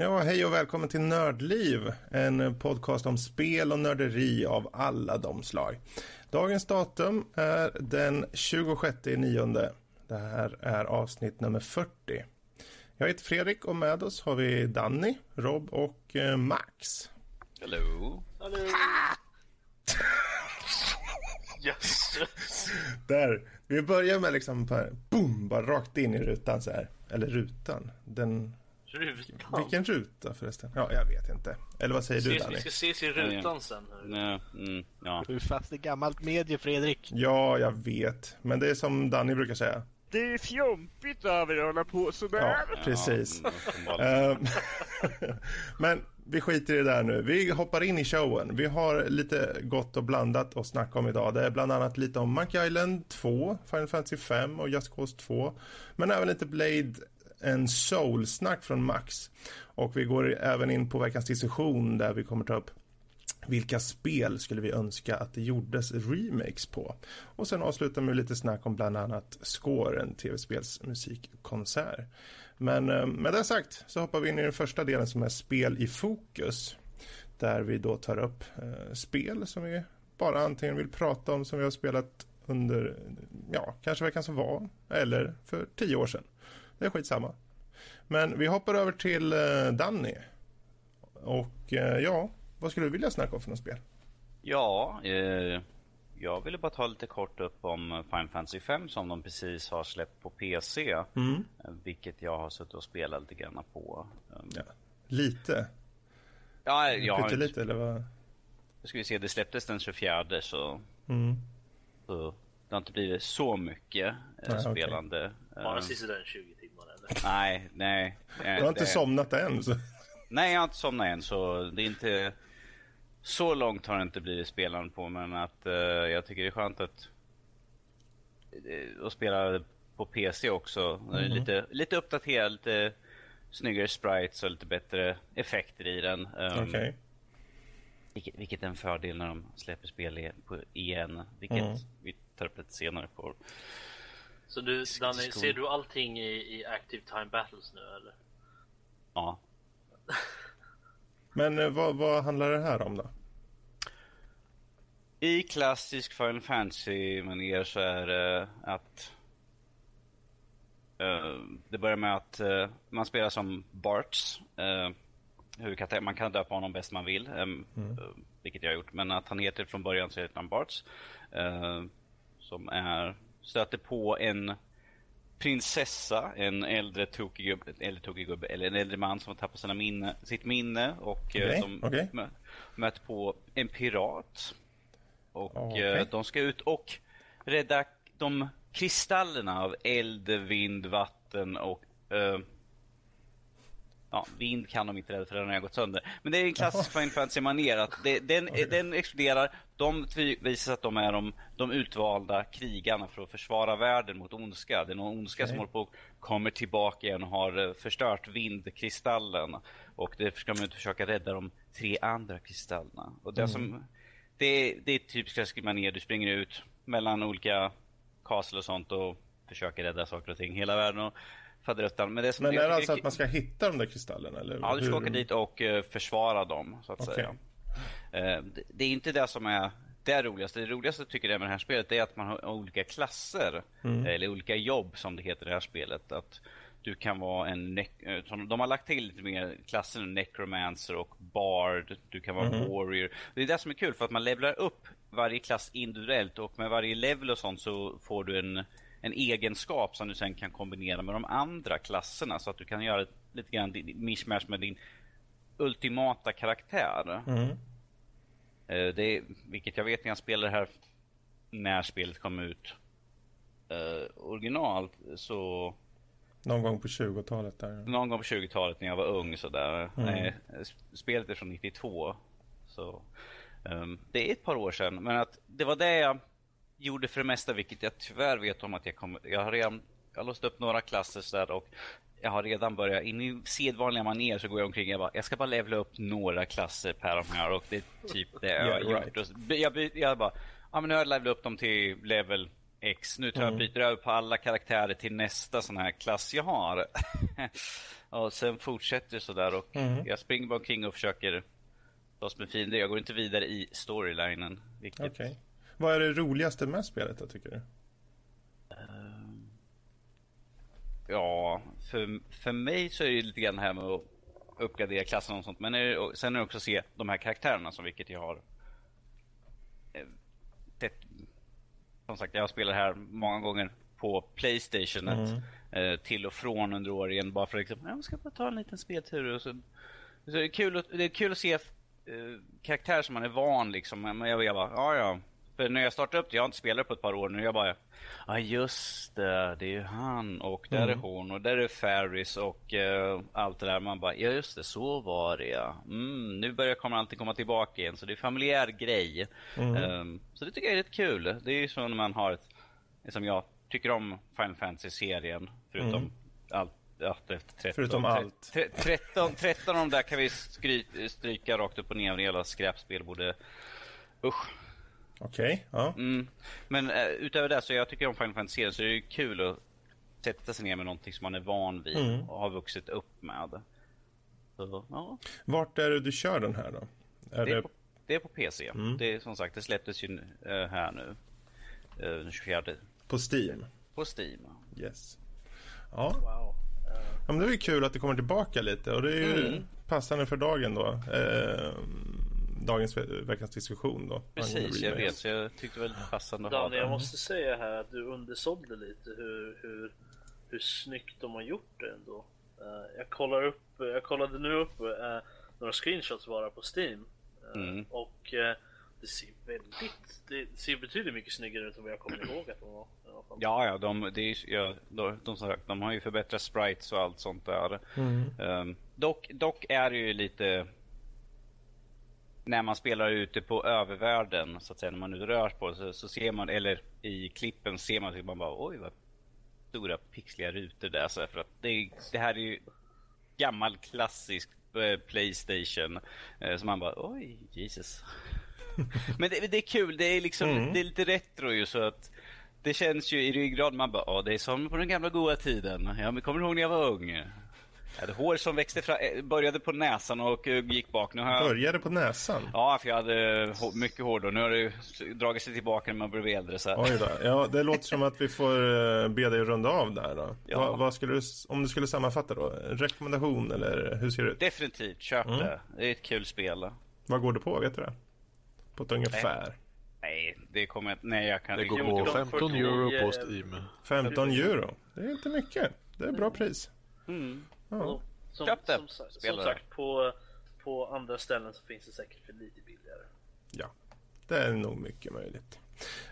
Ja, hej och välkommen till Nördliv, en podcast om spel och nörderi av alla de slag. Dagens datum är den 26 nionde. Det här är avsnitt nummer 40. Jag heter Fredrik och med oss har vi Danny, Rob och eh, Max. Hello. Hallå! Jösses. Där, vi börjar med liksom boom, bara rakt in i rutan så här. Eller rutan, den... Rutan? Vilken ruta förresten? Ja, jag vet inte. Eller vad säger du Ses, Danny? vi ska ses i rutan sen. Nej, mm, ja. Du är fast i gammalt medie, Fredrik. Ja, jag vet. Men det är som Danny brukar säga. Det är fjompigt av er att hålla på sådär. Ja, precis. Ja. Ehm, Men vi skiter i det där nu. Vi hoppar in i showen. Vi har lite gott och blandat att snacka om idag. Det är bland annat lite om Monkey Island 2, Final Fantasy 5 och Just Cause 2. Men även lite Blade en soulsnack från Max. Och vi går även in på veckans diskussion där vi kommer ta upp vilka spel skulle vi önska att det gjordes remakes på? Och sen avslutar med lite snack om bland annat Score, en tv-spelsmusikkonsert. Men eh, med det sagt så hoppar vi in i den första delen som är spel i fokus. Där vi då tar upp eh, spel som vi bara antingen vill prata om som vi har spelat under, ja, kanske veckan som var, eller för tio år sedan. Det är skitsamma. Men vi hoppar över till eh, Danny. Och eh, ja, vad skulle du vilja snacka om för något spel? ja eh, jag ville bara ta lite kort upp om Final Fantasy 5 som de precis har släppt på PC. Mm. eh, Vilket jag har suttit och spelat lite grann på. Um, Ja. Lite? Ja, jag har Pyttelite eller vad? ska vi se, det släpptes den 24 så, Mm. så det har inte blivit så mycket eh, Nej, spelande. Bara Eh, sisådär 20 timmar eller? nej, nej. Du har inte det- somnat än så. Nej, jag har inte somnat än så det är inte... Så långt har det inte blivit spelande på men att eh, jag tycker det är skönt att, att spela på PC också. Är Lite, lite uppdaterad, lite snyggare sprites och lite bättre effekter i den. Um, Okej. vilket, vilket är en fördel när de släpper spel på, igen, vilket Mm. vi tar upp lite senare på. Så du Danny, ser du allting i, i Active Time Battles nu eller? Ja. Men eh, vad, vad handlar det här om då? I klassisk Final Fantasy-manér så är det att eh, det börjar med att eh, man spelar som Barts. Uh, huvudkaraktär. Man kan döpa honom bäst man vill, em, eh, vilket jag har gjort. Men att han heter från början så heter han Barts. som är, stöter på en prinsessa, en äldre tokig gubbe, eller tokig gubbe, eller en äldre man som har tappat sina minne, sitt minne och Okej, som okej. mö- möter på en pirat. Och eh, de ska ut och rädda de kristallerna av eld, vind, vatten och eh, Ja, vind kan de inte rädda för den har gått sönder. Men det är en klassisk Final Fantasy-manér att det, den, den exploderar. De visar att de är de, de utvalda krigarna för att försvara världen mot ondska. Det är någon ondska som Okej. håller på och kommer tillbaka igen och har eh, förstört vindkristallen. Och det ska man ut försöka rädda de tre andra kristallerna. Och det, som, det, det är typiskt klassisk manér. Du springer ut mellan olika castle och sånt och försöker rädda saker och ting. Hela världen och faderuttan. Men det som Men jag är det alltså att man ska hitta de där kristallerna? Eller Ja, du ska hur? åka dit och eh, försvara dem, så att Okej. säga. Eh, det, det är inte det som är det roligaste. Det roligaste tycker jag med det här spelet är att man har olika klasser, Mm. eh, eller olika jobb som det heter i det här spelet. Att du kan vara en... De har lagt till lite mer klasser, necromancer och bard. Du kan vara Mm. warrior. Det är det som är kul, för att man levlar upp varje klass individuellt och med varje level och sånt så får du en, en egenskap som du sen kan kombinera med de andra klasserna så att du kan göra lite grann mishmash med din ultimata karaktär. Mm. Eh, Det är, vilket jag vet när jag spelade här när spelet kom ut eh, originalt så Någon gång på 20-talet där. någon gång på 20-talet när jag var ung sådär. Mm. Nej, spelet är från 92. Så ehm, det är ett par år sedan. Men att det var det jag gjorde för det mesta, vilket jag tyvärr vet om att jag kommer... Jag har redan jag har låst upp några klasser sådär och jag har redan börjat, in i sedvanliga manér så går jag omkring och jag bara, jag ska bara levla upp några klasser per de här och det är typ det jag har Yeah, gjort. Så- Jag, jag bara, ja men nu har jag levlat upp dem till level X. Nu tar jag byter över på alla karaktärer till nästa sån här klass jag har. och sen fortsätter det sådär och jag springer bara omkring och försöker slåss med fiender. Jag går inte vidare i storylinen. Vilket Okej. Vad är det roligaste med spelet då, tycker du? Ja, för, för mig så är det lite grann det här med att uppgradera klassen och sånt. Men är det, sen är det också att se de här karaktärerna som vilket jag har eh, sett. Som sagt, jag har spelat här många gånger på Playstationet. Eh, till och från under åren bara för att liksom, jag ska bara ta en liten speltur. Och så, så det, är kul att, det är kul att se eh, karaktärer som man är van liksom. Men jag, jag bara, ja ja. För när jag startade upp det, jag har inte spelat på ett par år nu, jag bara Ja just det, det är ju han och där är hon och där är Ferris och eh, allt det där. Man bara, ja just det, så var det ja. Mm, nu börjar kommer allting komma tillbaka igen, så det är familjär grej. Ehm, så det tycker jag är rätt kul. Det är ju så när man har ett, som jag tycker om Final Fantasy-serien, förutom allt Ja, det- 13, Förutom allt. tre- 13, 13 av de där kan vi skry, stryka rakt upp och ner. Gäller skräpspel borde... Usch. Okej, ja. Mm. Men eh, utöver det så jag tycker om Final Fantasy så är det ju kul att sätta sig ner med någonting som man är van vid Mm. och har vuxit upp med. Så, ja, Vart är det du kör den här då? Är det, är det... på, det är på PC. Mm. Det är som sagt, det släpptes ju eh, här nu. eh, Den 24 på Steam? på Steam. Yes. Ja. Wow. ja, men det är ju kul att det kommer tillbaka lite och det är ju Mm. passande för dagen då. Eh, dagens ve- veckans diskussion då. Precis, jag vet. Så jag tyckte väl passande att ha Daniel, jag måste säga här att du undersålde lite hur, hur, hur snyggt de har gjort det ändå. Eh, jag, kollar upp, jag kollade nu upp eh, några screenshots bara på Steam. Eh, Mm. Och det ser väldigt, det ser betydligt mycket snyggare ut än vad jag kommer ihåg att de var. Ja, ja, de, det är, ju- ja de, de, som sagt, de har ju förbättrat sprites och allt sånt där. Ehm, dock, dock är det ju lite... När man spelar ute på övervärlden, så att säga, när man nu rör på sig, så ser man, eller i klippen ser man, så man bara oj vad stora pixliga rutor där. Så för att det, det här är ju gammal klassisk eh, Playstation. Eh, så man bara oj, Jesus. Men det, det är kul, det är liksom det är lite retro ju så att det känns ju i ryggraden, man bara, ja det är som på den gamla goda tiden. Ja, men kommer du ihåg när jag var ung? Jag hade hår som växte fram, eh, började på näsan och eh, gick bak. Nu har jag... Började på näsan? Ja, för jag hade hå- mycket hår då. Nu har det dragit sig tillbaka när man blir äldre. Så här. Oj då. Ja, det låter som att vi får eh, be dig runda av där då. Ja. Vad, vad skulle du, om du skulle sammanfatta då? En rekommendation eller hur ser det ut? Definitivt, köp Mm. det. Det är ett kul spel. Vad går det på? Vet du det? På ett ungefär? Nej, det kommer jag Nej, jag kan Det går på de 15 49 euro på Steam. 15 euro? Det är inte mycket. Det är bra pris. Mm. Och Som, Köp det. som, som sagt, på, på andra ställen så finns det säkert för lite billigare. ja, det är nog mycket möjligt.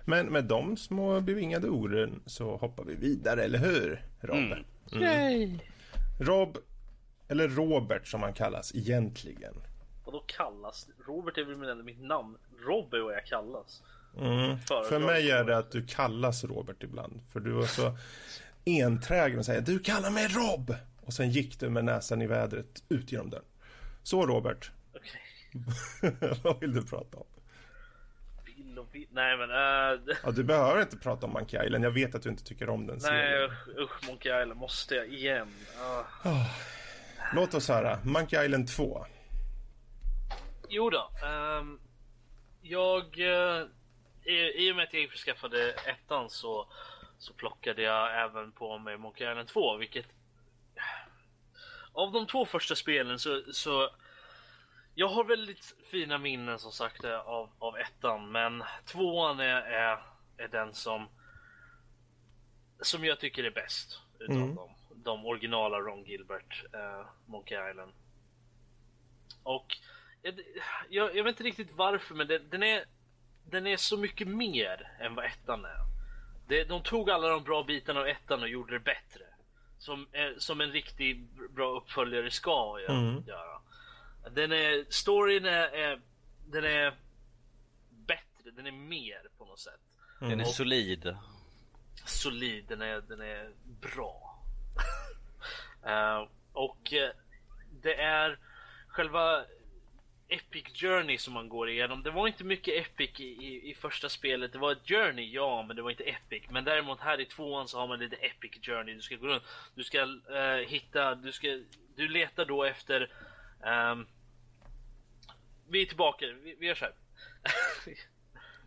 Men med de små bevingade orden så hoppar vi vidare, eller hur? Rob? Mm. Rob, eller Robert som han kallas egentligen. Vad då kallas? Robert är väl mitt namn. Rob är vad jag kallas. Mm. För mig är det att du kallas Robert ibland. För du var så enträgen och säger du kallar mig Rob. Och sen gick du med näsan i vädret ut genom dörren. Så Robert, Okej. vad vill du prata om? Vill och vill. Nej men... äh, Ja, du behöver inte prata om Monkey Island. Jag vet att du inte tycker om den nej serien. usch, usch Monkey Island måste jag igen. Ah. Låt oss höra. Monkey Island 2. Jo då. ehm, jag... eh, i, I och med att jag införskaffade ettan så, så plockade jag även på mig Monkey Island 2 vilket... Av de två första spelen så... så jag har väldigt fina minnen som sagt av, av ettan men tvåan är, är, är den som... Som jag tycker är bäst utav Mm. dem. De originala Ron Gilbert, eh, Monkey Island. Och jag, jag, vet inte riktigt varför men den, den, är, den är så mycket mer än vad ettan är. Det, de tog alla de bra bitarna av ettan och gjorde det bättre. Som, som en riktig bra uppföljare ska göra. Mm. göra. Den är, storyn är, är, den är bättre, den är mer på något sätt. Den är solid. Solid, den är, den är bra. Eh, och eh, det är själva Epic Journey som man går igenom. Det var inte mycket Epic i, i, i första spelet. Det var ett Journey, ja, men det var inte Epic. Men däremot här i tvåan så har man lite Epic Journey. Du ska gå runt, du ska eh, hitta, du ska, du letar då efter... Um... vi är tillbaka, vi, vi gör så här.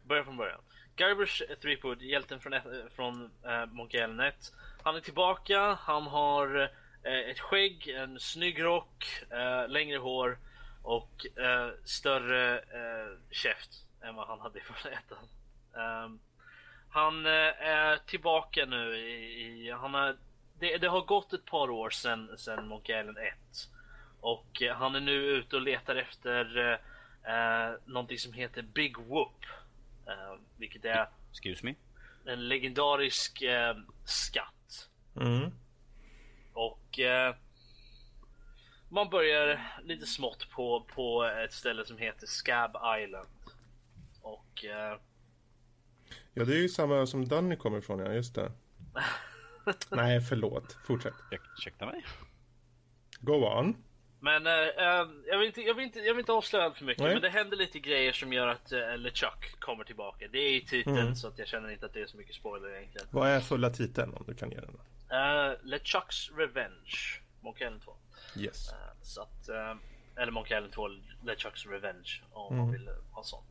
Börja från början. Garbers Threepwood, hjälten från, eh, från uh, Monkey Island 1. Han är tillbaka, han har eh, ett skägg, en snygg rock, eh, längre hår och eh, större uh, käft än vad han hade i första ettan. Ehm, han eh, är tillbaka nu i, i han har, det, det har gått ett par år sedan, sedan Monkey Island 1 och eh, han är nu ute och letar efter eh, eh, någonting som heter Big Whoop. Eh, vilket är Excuse me. en legendarisk eh, skatt. Mm. Och eh, man börjar lite smått på, på ett ställe som heter Scab Island. Och eh, Ja, det är ju samma som Danny kommer ifrån, ja. Just det. Nej, förlåt. Fortsätt. Ur- Ursäkta mig? Go on. Men eh, eh, jag, vill inte, jag, vill inte, jag vill inte avslöja allt för mycket Nej. men det händer lite grejer som gör att uh, LeChuck kommer tillbaka. Det är i titeln Mm. så att jag känner inte att det är så mycket spoiler egentligen. Vad är fulla titeln om du kan ge den? Uh, LeChucks Revenge, Monkey Island 2. Yes. Eh, Så att, eh, eller Monkey Island 2, LeChucks Revenge om man vill ha sån.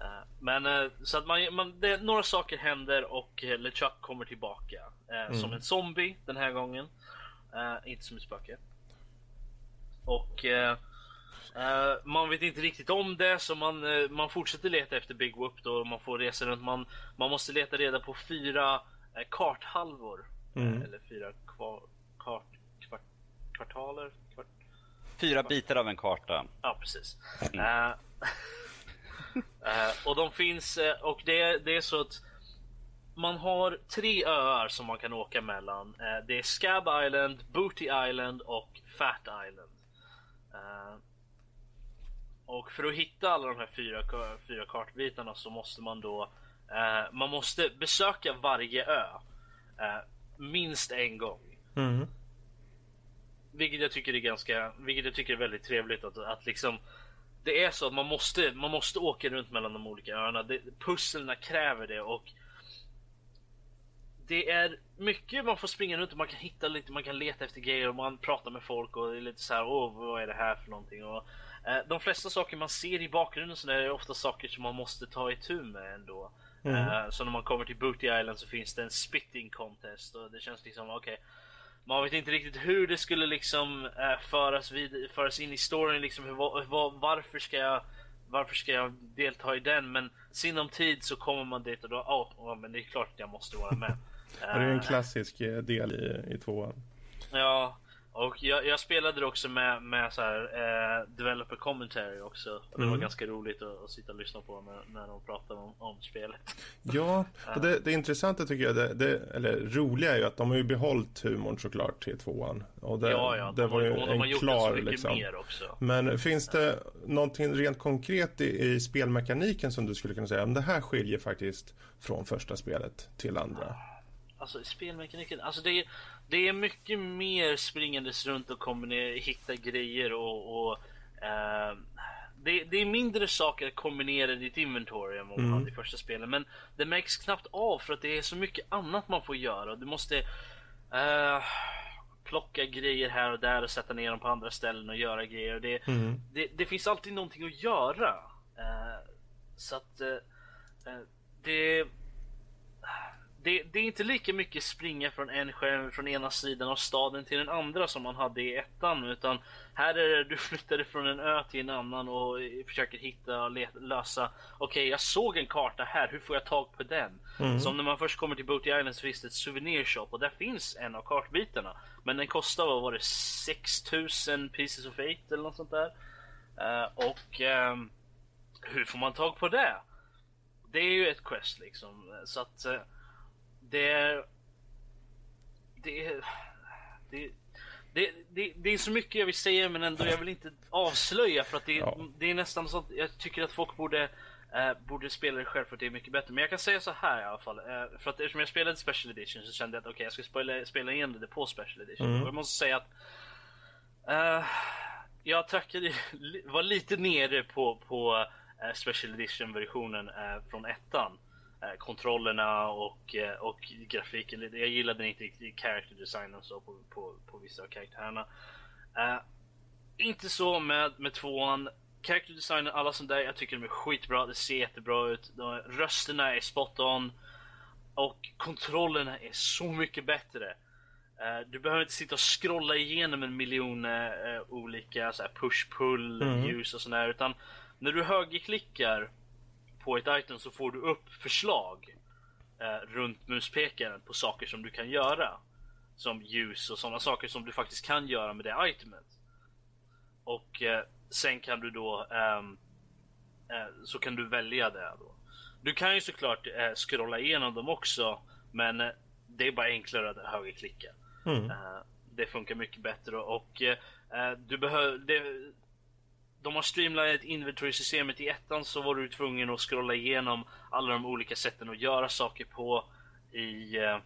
Eh, Men så att man, man, det, några saker händer och LeChuck kommer tillbaka. eh, Som en zombie den här gången. Inte som ett spöke. Och eh, man vet inte riktigt om det så man, eh, man fortsätter leta efter Big Whoop då. Man får resa runt. Man, man måste leta reda på fyra eh, karthalvor. Eh, eller fyra kvar, kvartaler. Kvart, Fyra bitar av en karta. Ja, precis. Eh, eh, och de finns, eh, och det, det är så att man har tre öar som man kan åka mellan. Det är Scab Island, Booty Island och Fat Island. Och för att hitta alla de här fyra, fyra kartbitarna så måste man då man måste besöka varje ö minst en gång. Mm. Vilket jag tycker är ganska, vilket jag tycker är väldigt trevligt att, att liksom Det är så att man måste, man måste åka runt mellan de olika öarna. Det, pusslerna kräver det och Det är mycket man får springa runt och man kan hitta lite, man kan leta efter grejer och man pratar med folk och det är lite så här, åh vad är det här för någonting? Och, eh, de flesta saker man ser i bakgrunden så är ofta saker som man måste ta itu med ändå. Eh, så när man kommer till Booty Island så finns det en spitting contest och det känns liksom okej man vet inte riktigt hur det skulle liksom eh, föras, vid, föras in i storyn liksom hur, vad, varför ska jag varför ska jag delta i den men sinom tid så kommer man dit och då, åh, oh, men det är klart att jag måste vara med. Det är en Eh, klassisk eh, del i, i tvåan. Ja, och jag, jag spelade det också med, med så här, eh, developer commentary också. Det var Mm. ganska roligt att, att sitta och lyssna på när, när de pratade om, om spelet. Ja, och det, det intressanta tycker jag, det, det, eller roliga är ju att de har ju behållit humorn såklart till tvåan. Och det, ja, ja, det de, var ju de har en klar liksom. mer också. Men finns det någonting rent konkret i, i spelmekaniken som du skulle kunna säga, om det här skiljer faktiskt från första spelet till andra? Alltså spelmekaniken, alltså det är, det är mycket mer springandes runt och kombinera, hitta grejer och, och eh, det, det är mindre saker att kombinera i ditt inventory än vad man hade i första spelet. Men det märks knappt av för att det är så mycket annat man får göra. Du måste eh, plocka grejer här och där och sätta ner dem på andra ställen och göra grejer. Det, det, det finns alltid någonting att göra. Eh, så att eh, det det, det är inte lika mycket springa från en skärm från ena sidan av staden till den andra som man hade i ettan utan här är det du flyttade från en ö till en annan och försöker hitta och le- lösa okej jag såg en karta här, hur får jag tag på den? Som när man först kommer till Booty Island så finns det ett souvenir shop och där finns en av kartbitarna men den kostar vad var det 6000 pieces of eight eller något sånt där Eh, och ehm, hur får man tag på det? Det är ju ett quest liksom så att eh, det är... Det är... Det, det, det, det är så mycket jag vill säga men ändå jag vill inte avslöja för att det, Ja. det är nästan så att jag tycker att folk borde eh, borde spela det själv för att det är mycket bättre. Men jag kan säga så här i alla fall. Eh, för att eftersom jag spelade Special Edition så kände jag att okej jag ska spela, spela igen det på Special Edition. Och jag måste säga att eh, jag trackade, var lite nere på, på uh, Special Edition-versionen uh, från ettan. Uh, kontrollerna och, och grafiken. Jag gillade inte riktigt character designen så på, på, på vissa av karaktärerna. inte så med, med tvåan. Character designen, alla sånt där, jag tycker de är skitbra. Det ser jättebra ut. De, rösterna är spot on. Och kontrollerna är så mycket bättre. Uh, du behöver inte sitta och scrolla igenom en miljon uh, olika push-pull mm. ljus och sådär. Utan när du högerklickar på ett item så får du upp förslag uh, runt muspekaren på saker som du kan göra. Som ljus och sådana saker som du faktiskt kan göra med det itemet. Och sen kan du då um, så kan du välja det då. Du kan ju såklart scrolla igenom dem också men det är bara enklare att högerklicka. Mm. Uh, det funkar mycket bättre och du behöver... De har streamlinat inventory-systemet i ettan så var du tvungen att scrolla igenom alla de olika sätten att göra saker på i, eh,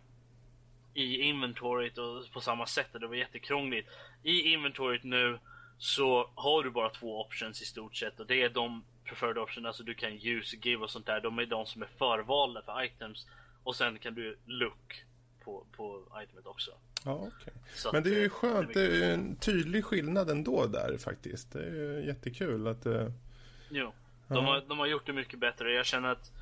i inventoriet och på samma sätt. Det var jättekrångligt. I inventoriet nu så har du bara två options i stort sett och det är de preferred options, alltså du kan use, give och sånt där. De är de som är förvalda för items och sen kan du look på, på itemet också. Ja, okay. Men det är ju skönt. Det är, det är en tydlig skillnad ändå där faktiskt. Det är ju jättekul att... Uh... Jo, de, har, de har gjort det mycket bättre. Jag känner att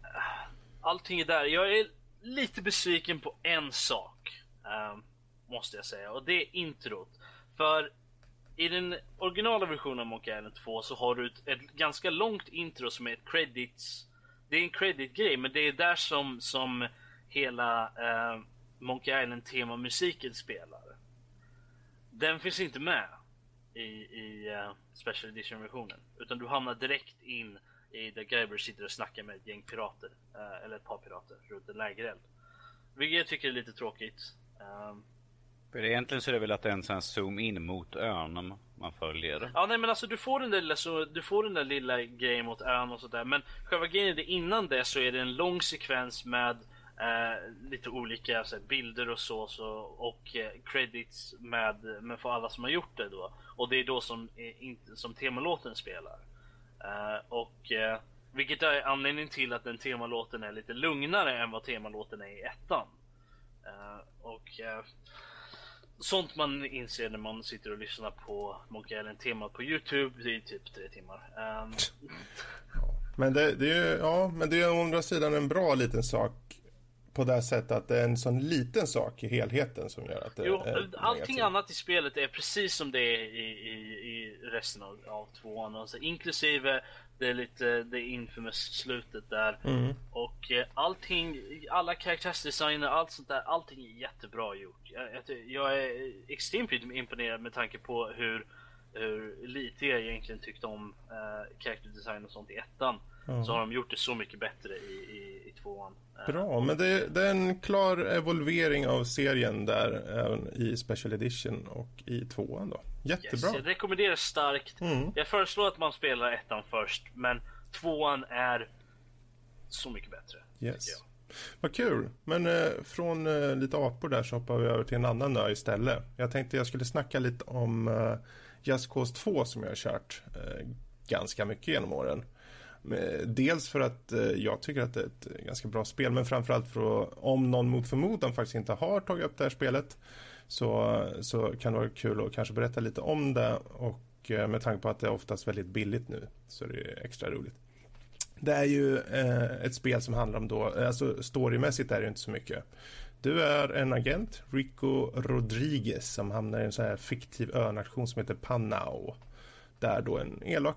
uh, allting är där. Jag är lite besviken på en sak. Uh, måste jag säga. Och det är introt. För i den originala versionen av Monkey Island 2 så har du ett, ett ganska långt intro som är ett credits. Det är en credit-grej, men det är där som, som hela uh, Monkey Island temamusiken spelar. Den finns inte med i, i uh, Special Edition-versionen. Utan du hamnar direkt in i där Guiber sitter och snackar med ett gäng pirater. Uh, eller ett par pirater runt en lägereld. Vilket jag tycker är lite tråkigt. Um, för egentligen så är det väl att det är en sån zoom in mot ön man följer. Ja nej men alltså du får den där lilla, så, du får den där lilla grejen mot ön och sådär. Men själva grejen är det innan det så är det en lång sekvens med Eh, lite olika så här, bilder och så, så och eh, credits med, med för alla som har gjort det då. Och det är då som, eh, som temalåten spelar. Eh, och eh, vilket är anledningen till att den temalåten är lite lugnare än vad temalåten är i ettan. Eh, och eh, sånt man inser när man sitter och lyssnar på Monkey Island tema på Youtube. Det är typ tre timmar. Um... Men det, det, är ja, men det är å andra sidan en bra liten sak på det sättet att det är en sån liten sak i helheten som gör att det jo, är Allting negativ. annat i spelet är precis som det är i, i, i resten av, av tvåan. Alltså, inklusive det är lite det infamous slutet där. Mm. Och eh, allting, alla karaktärsdesigner, allt sånt där, allting är jättebra gjort. Jag, jag, jag är extremt imponerad med tanke på hur, hur lite jag egentligen tyckte om eh, karaktärdesign och sånt i ettan. Mm. Så har de gjort det så mycket bättre i, i, i tvåan. Bra, men det, det, är en klar evolvering av serien där även i Special Edition och i tvåan då. Jättebra. Yes, jag rekommenderar starkt. Mm. Jag föreslår att man spelar ettan först, men tvåan är så mycket bättre. Yes. Vad kul. Men eh, från eh, lite apor där så hoppar vi över till en annan ö istället. Jag tänkte jag skulle snacka lite om eh, Just Cause 2 som jag har kört eh, ganska mycket genom åren. Eh, dels för att eh, jag tycker att det är ett ganska bra spel men framförallt för att om någon mot förmodan faktiskt inte har tagit upp det här spelet så, så kan det vara kul att kanske berätta lite om det och eh, med tanke på att det är oftast väldigt billigt nu så är det extra roligt. Det är ju eh, ett spel som handlar om då, alltså storymässigt är det inte så mycket. Du är en agent, Rico Rodriguez, som hamnar i en så här fiktiv önation som heter Panau. Där då en elak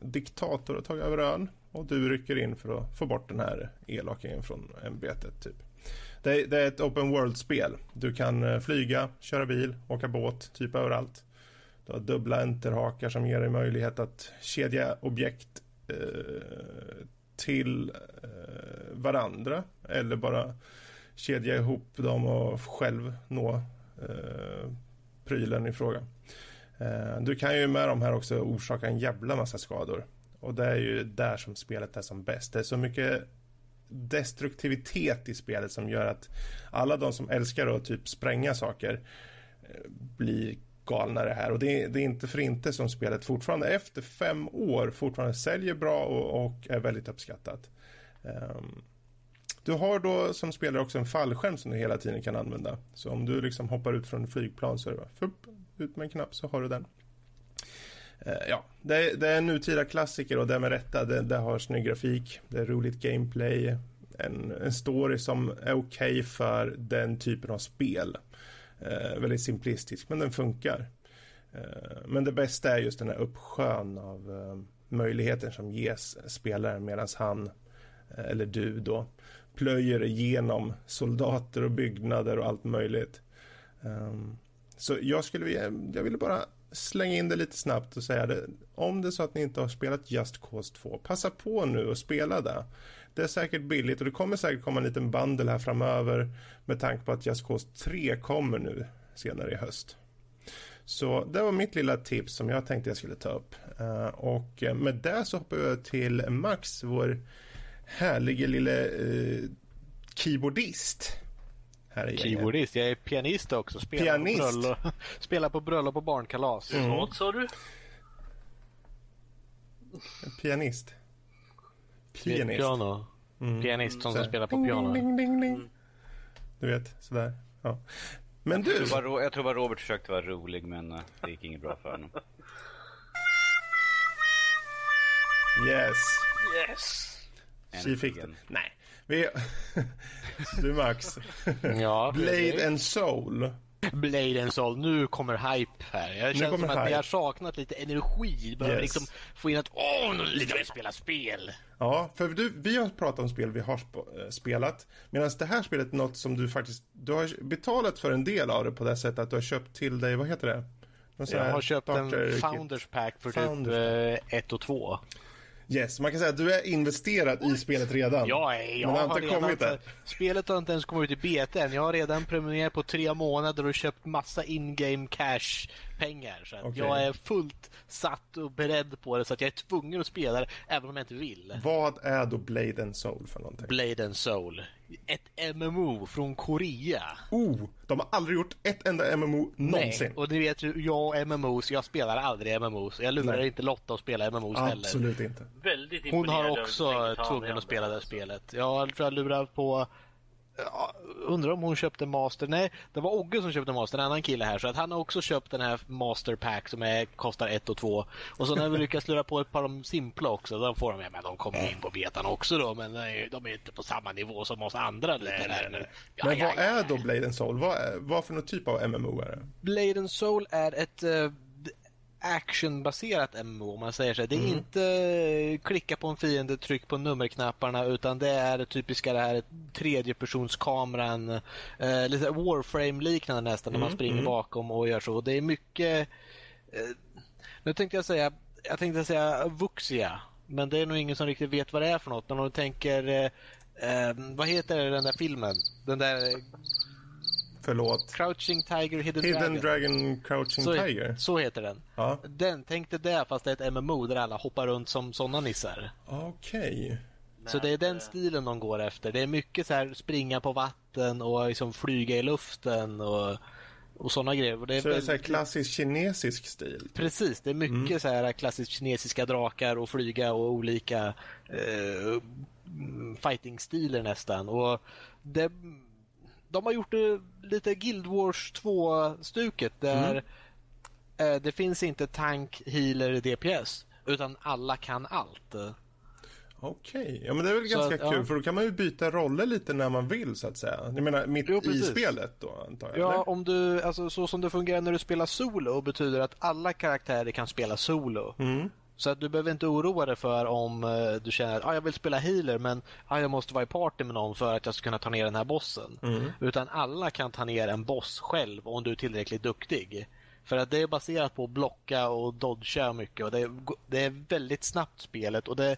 diktator har tagit över ön och du rycker in för att få bort den här elakingen från ämbetet. Typ. Det, det, är ett open world-spel. Du kan eh, flyga, köra bil, åka båt, typ överallt. Du har dubbla enterhakar som ger dig möjlighet att kedja objekt eh, till eh, varandra eller bara kedja ihop dem och själv nå eh, prylen i fråga. Eh, du kan ju med de här också orsaka en jävla massa skador. Och det är ju där som spelet är som bäst. Det är så mycket destruktivitet i spelet som gör att alla de som älskar att typ spränga saker eh, blir galna det här och det är, det är inte för inte som spelet fortfarande efter fem år fortfarande säljer bra och, och är väldigt uppskattat. Um, du har då som spelare också en fallskärm som du hela tiden kan använda. Så om du liksom hoppar ut från en flygplan så är det bara fupp, ut med en knapp så har du den. Eh, ja, det, det, är en nutida klassiker och det är med rätta. Det, det har snygg grafik, det är roligt gameplay, en, en story som är okej okay för den typen av spel. Eh, väldigt simplistisk, men den funkar. Eh, men det bästa är just den här uppsjön av eh, möjligheter som ges spelaren medan han eh, eller du då plöjer igenom soldater och byggnader och allt möjligt. Um, så jag skulle vilja, jag ville bara slänga in det lite snabbt och säga det. Om det är så att ni inte har spelat Just Cause 2, passa på nu och spela det. Det är säkert billigt och det kommer säkert komma en liten bundle här framöver med tanke på att Just Cause 3 kommer nu senare i höst. Så det var mitt lilla tips som jag tänkte jag skulle ta upp. Eh, och med det så hoppar jag till Max, vår härlige lille eh, keyboardist. Här keyboardist? Jag är pianist också. Spelar pianist? På bröllop, spelar på bröllop och barnkalas. Mm. Vad sa du? Pianist. Pianist. Piano. Mm. Pianist som, som spelar på piano. Ding, ding, ding, mm. Du vet, sådär. Ja. Men du. Jag tror, bara, jag tror bara Robert försökte vara rolig men eh, det gick inget bra för honom. Yes. Yes. Tji fick den. Nej. Vi... du Max. ja, Blade and Soul. Blade and Soul, nu kommer hype här. Jag känner som att vi har saknat lite energi. Behöver yes. liksom få in att åh, nu vill jag spela spel. Ja, för du, vi har pratat om spel vi har eh, spelat. Medan det här spelet är något som du faktiskt, du har betalat för en del av det på det sättet att du har köpt till dig, vad heter det? Jag har köpt en Founders Pack för typ 1 eh, och 2. Yes, man kan säga att du är investerad i spelet redan. Ja, jag men har, inte kommit redan, Spelet har inte ens kommit ut i beta än. Jag har redan prenumererat på tre månader och köpt massa in-game cash pengar. Så okay. jag är fullt satt och beredd på det så att jag är tvungen att spela det även om jag inte vill. Vad är då Blade and Soul för någonting? Blade and Soul. Ett MMO från Korea. Oh, de har aldrig gjort ett enda MMO någonsin. Nej, och ni vet ju, jag MMOs, jag spelar aldrig MMOs. Jag lurar Nej. inte Lotta att spela MMOs Absolut heller. Absolut inte. Väldigt Hon har också tvungen att spela det spelet. Jag tror jag lurar på undrar om hon köpte Master. Nej, det var Ogge som köpte Master, en annan kille här. Så att han har också köpt den här Master Pack som är, kostar 1 och 2. Och så när vi lyckas lura på ett par av de simpla också, då får de, ja, men de kommer in på betan också då. Men de är inte på samma nivå som oss andra. Nej, nej, nej. Ja, men ja, vad är då Blade and Soul? Vad, är, vad för någon typ av MMO är det? Blade and Soul är ett uh, actionbaserat MMO om man säger så. Det är mm. inte klicka på en fiende, tryck på nummerknapparna utan det är det typiska det här tredjepersonskameran, eh, lite Warframe-liknande nästan mm. när man mm, springer mm. bakom och gör så. Det är mycket, eh, nu tänkte jag säga, jag tänkte säga Vuxia, men det är nog ingen som riktigt vet vad det är för något. När de tänker, eh, eh vad heter den där filmen? Den där Förlåt. Crouching Tiger, Hidden, Hidden Dragon. Dragon Crouching så, Tiger. Så heter den. Ja. Den, tänk dig det fast det är ett MMO där alla hoppar runt som sådana nissar. Okej. Okay. Så det är den stilen de går efter. Det är mycket så här springa på vatten och liksom flyga i luften och, och sådana grejer. Det är så väldigt... det är så klassisk kinesisk stil? Precis, det är mycket mm. så här klassiskt kinesiska drakar och flyga och olika eh, fighting-stilar nästan. Och det de har gjort det lite Guild Wars 2-stuket där mm. eh, det finns inte tank, healer, DPS utan alla kan allt. Okej, okay. ja men det är väl så ganska att, kul ja. för då kan man ju byta roller lite när man vill så att säga. Jag menar mitt jo, i spelet då antar jag? Ja, eller? om du, alltså så som det fungerar när du spelar solo betyder att alla karaktärer kan spela solo. Mm. Så att du behöver inte oroa dig för om uh, du känner att ah, jag vill spela healer men ah, jag måste vara i party med någon för att jag ska kunna ta ner den här bossen. Mm. Utan alla kan ta ner en boss själv om du är tillräckligt duktig. För att det är baserat på att blocka och dodga mycket och det är, det är väldigt snabbt spelet och det,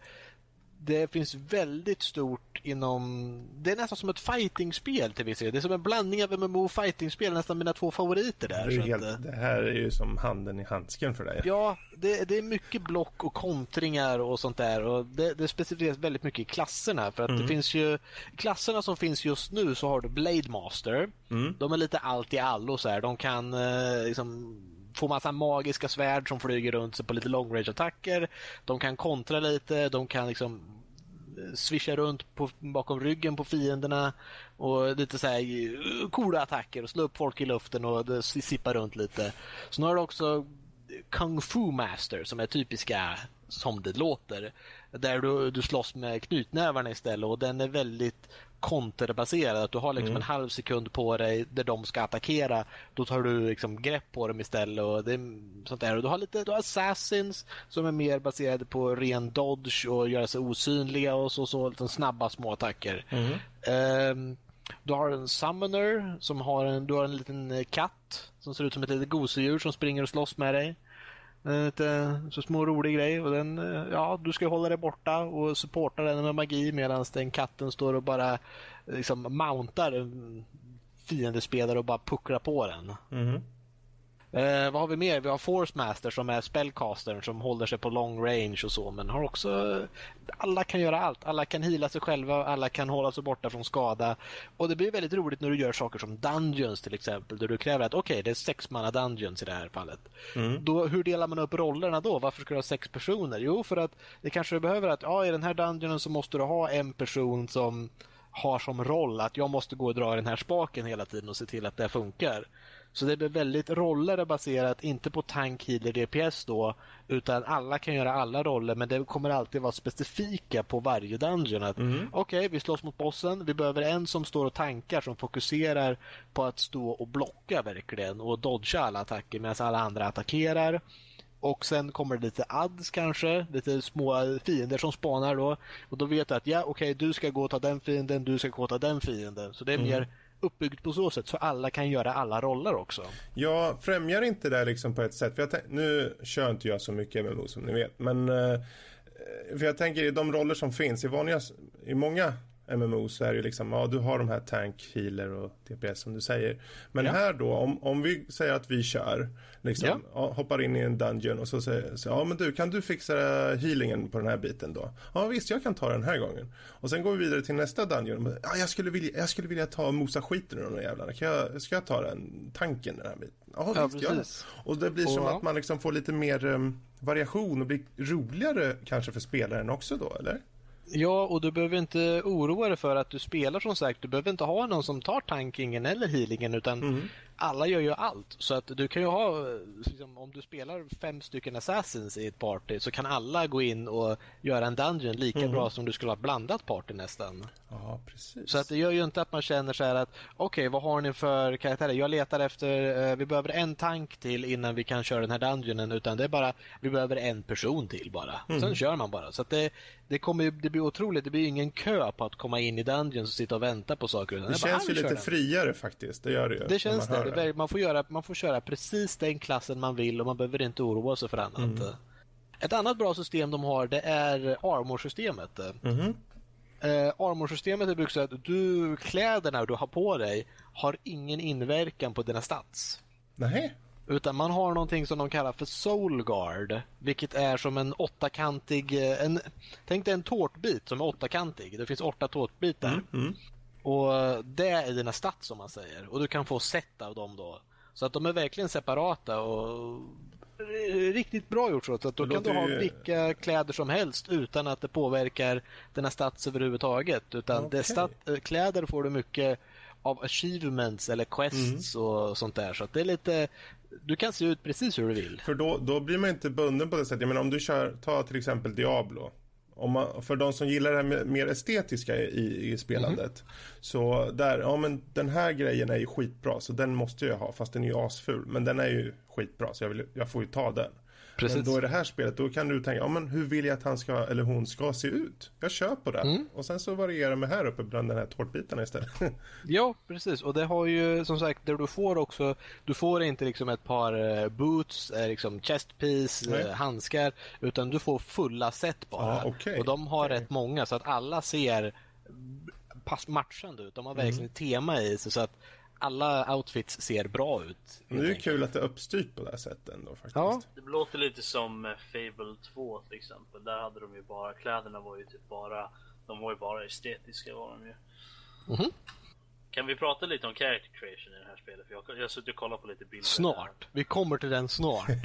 det finns väldigt stort inom... Det är nästan som ett fightingspel till viss del. Det är som en blandning av MMO och fightingspel, nästan mina två favoriter där. Det, helt, att, det här är ju som handen i handsken för dig. Ja, det, det är mycket block och kontringar och sånt där. Och det, det specificeras väldigt mycket i klasserna. För att det finns ju... Klasserna som finns just nu så har du Blade Master. De är lite allt i allo så här. De kan eh, liksom får massa magiska svärd som flyger runt sig på lite long range attacker. De kan kontra lite, de kan liksom eh, swisha runt på, bakom ryggen på fienderna och lite så här eh, coola attacker och slå upp folk i luften och sippa runt lite. Så nu har du också Kung Fu Master som är typiska som det låter. Där du, du slåss med knytnävarna istället och den är väldigt konterbaserad. Att du har liksom en halv sekund på dig där de ska attackera. Då tar du liksom grepp på dem istället. Och det, är sånt där. Och du har lite du har assassins som är mer baserade på ren dodge och göra sig osynliga och så, så liksom snabba små attacker. Ehm, du har en summoner som har en, du har en liten katt som ser ut som ett litet gosedjur som springer och slåss med dig. En lite så små rolig grej och den, eh, ja du ska hålla dig borta och supporta den med magi medan den katten står och bara eh, liksom mountar fiendespelare och bara pucklar på den. Mm-hmm. Eh, vad har vi mer? Vi har Force Master som är spellcastern som håller sig på long range och så men har också alla kan göra allt. Alla kan hila sig själva, alla kan hålla sig borta från skada. Och det blir väldigt roligt när du gör saker som Dungeons till exempel där du kräver att okej, det är sex manna Dungeons i det här fallet. Då, hur delar man upp rollerna då? Varför ska du ha sex personer? Jo, för att det kanske du behöver att ja, i den här Dungeonen så måste du ha en person som har som roll att jag måste gå och dra i den här spaken hela tiden och se till att det funkar. Så det blir väldigt roller baserat, inte på tank, healer, DPS då, utan alla kan göra alla roller men det kommer alltid vara specifika på varje dungeon. att Okej, vi slåss mot bossen, vi behöver en som står och tankar som fokuserar på att stå och blocka verkligen och dodga alla attacker medan alla andra attackerar. Och sen kommer det lite ads kanske, lite små fiender som spanar då. Och då vet du att ja, okej, du ska gå och ta den fienden, du ska gå och ta den fienden. Så det är mer uppbyggt på så sätt så alla kan göra alla roller också. Jag främjar inte det liksom på ett sätt. För jag tänk- nu kör inte jag så mycket MMO som ni vet. Men eh, för jag tänker i de roller som finns i vanliga, i många MMO så är det ju liksom, ja du har de här tank, healer och DPS som du säger. Men Ja. här då, om, om vi säger att vi kör, liksom, Ja. hoppar in i en dungeon och så säger så, ja men du kan du fixa healingen på den här biten då? Ja visst, jag kan ta den här gången. Och sen går vi vidare till nästa dungeon. Ja, jag skulle vilja, jag skulle vilja ta mosa skiten ur de där jävlarna. Kan jag, ska jag ta den tanken den här biten? Ja, Ja, visst, precis. Och det blir som Och- att man liksom får lite mer um, variation och blir roligare kanske för spelaren också då, eller? Ja, och du behöver inte oroa dig för att du spelar som sagt. Du behöver inte ha någon som tar tankingen eller healingen utan mm alla gör ju allt. Så att du kan ju ha, liksom, om du spelar fem stycken assassins i ett party så kan alla gå in och göra en dungeon lika bra som du skulle ha blandat party nästan. Ja, precis. Så att det gör ju inte att man känner så här att okej, vad har ni för karaktärer? Jag letar efter, eh, vi behöver en tank till innan vi kan köra den här dungeonen utan det är bara, vi behöver en person till bara. Sen kör man bara. Så att det, det kommer det blir otroligt, det blir ingen kö på att komma in i dungeons och sitta och vänta på saker. det bara, känns "Ah, ju lite den." friare faktiskt, det gör det ju. Det känns det. Hör det. är- Man får, göra, man får köra precis den klassen man vill och man behöver inte oroa sig för annat. Ett annat bra system de har det är armor-systemet. Mhm. Eh, armor-systemet är byggt så att du, kläderna du har på dig har ingen inverkan på dina stats. Nej. Utan man har någonting som de kallar för Soul Guard. Vilket är som en åttakantig... eh, En, tänk dig en tårtbit som är åttakantig. Det finns åtta tårtbitar. Och det är dina stats som man säger. Och du kan få set av dem då. Så att de är verkligen separata och riktigt bra gjort så. att då kan du ha vilka kläder som helst utan att det påverkar dina stats överhuvudtaget. Utan Okej. stat, eh, kläder får du mycket av achievements eller quests och sånt där. Så att det är lite... Du kan se ut precis hur du vill. För då, då blir man inte bunden på det sättet. Jag menar om du kör, ta till exempel Diablo. Om man, för de som gillar det här mer estetiska i, i spelandet. Så där, ja men den här grejen är ju skitbra så den måste jag ha fast den är ju asful. Men den är ju skitbra så jag, vill, jag får ju ta den. Precis. Men då i det här spelet då kan du tänka, ja men hur vill jag att han ska eller hon ska se ut? Jag kör på det. Mm. Och sen så varierar mig här uppe bland den här tårtbitarna istället. Ja, precis. Och det har ju som sagt, det du får också, du får inte liksom ett par eh, boots, eh, liksom chestpiece, Nej. eh, handskar, utan du får fulla set bara. Ja, okej. Och de har rätt många så att alla ser pass matchande ut. De har verkligen ett tema i sig så att alla outfits ser bra ut. Men det är kul att det är uppstyrt på det här sättet ändå faktiskt. Ja. Det låter lite som eh, Fable 2 till exempel. Där hade de ju bara, kläderna var ju typ bara, de var ju bara estetiska var de ju. Mhm. Kan vi prata lite om character creation i det här spelet? För jag, jag har suttit och kollat på lite bilder. Snart. Vi kommer till den snart.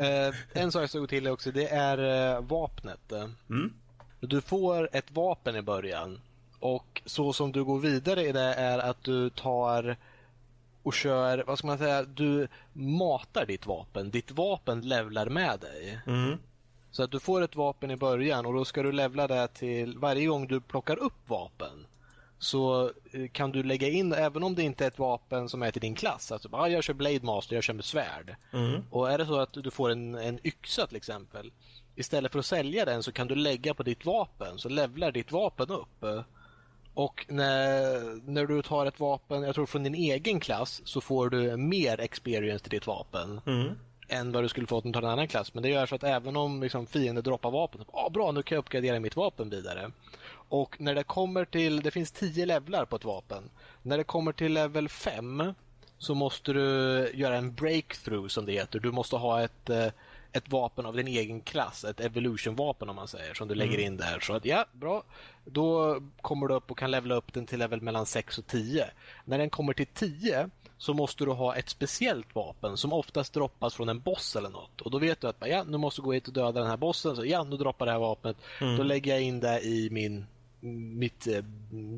eh, en sak jag ska gå till också, det är eh, vapnet. Mm. Du får ett vapen i början och så som du går vidare i det är att du tar och kör, vad ska man säga, du matar ditt vapen. Ditt vapen levlar med dig. Mm. Så att du får ett vapen i början och då ska du levla det till varje gång du plockar upp vapen. Så eh, kan du lägga in, även om det inte är ett vapen som är till din klass, alltså bara, "Ah, jag kör Blade Master, jag kör med svärd. Mm. Och är det så att du får en, en yxa till exempel, istället för att sälja den så kan du lägga på ditt vapen, så levlar ditt vapen upp. Och när, när du tar ett vapen, jag tror från din egen klass, så får du mer experience till ditt vapen Mm. än vad du skulle få om du tar en annan klass. Men det gör så att även om liksom, fiender droppar vapen, ah, bra nu kan jag uppgradera mitt vapen vidare. Och när det kommer till, det finns 10 levlar på ett vapen. När det kommer till level 5 så måste du göra en breakthrough som det heter. Du måste ha ett, eh, ett vapen av din egen klass, ett evolution-vapen om man säger, som du lägger in där. Så att ja, bra. Då kommer du upp och kan levela upp den till level mellan 6 och 10. När den kommer till 10 så måste du ha ett speciellt vapen som oftast droppas från en boss eller något. Och då vet du att ja, nu måste jag gå hit och döda den här bossen. Så ja, nu droppar det här vapnet. Då lägger jag in det i min mitt eh,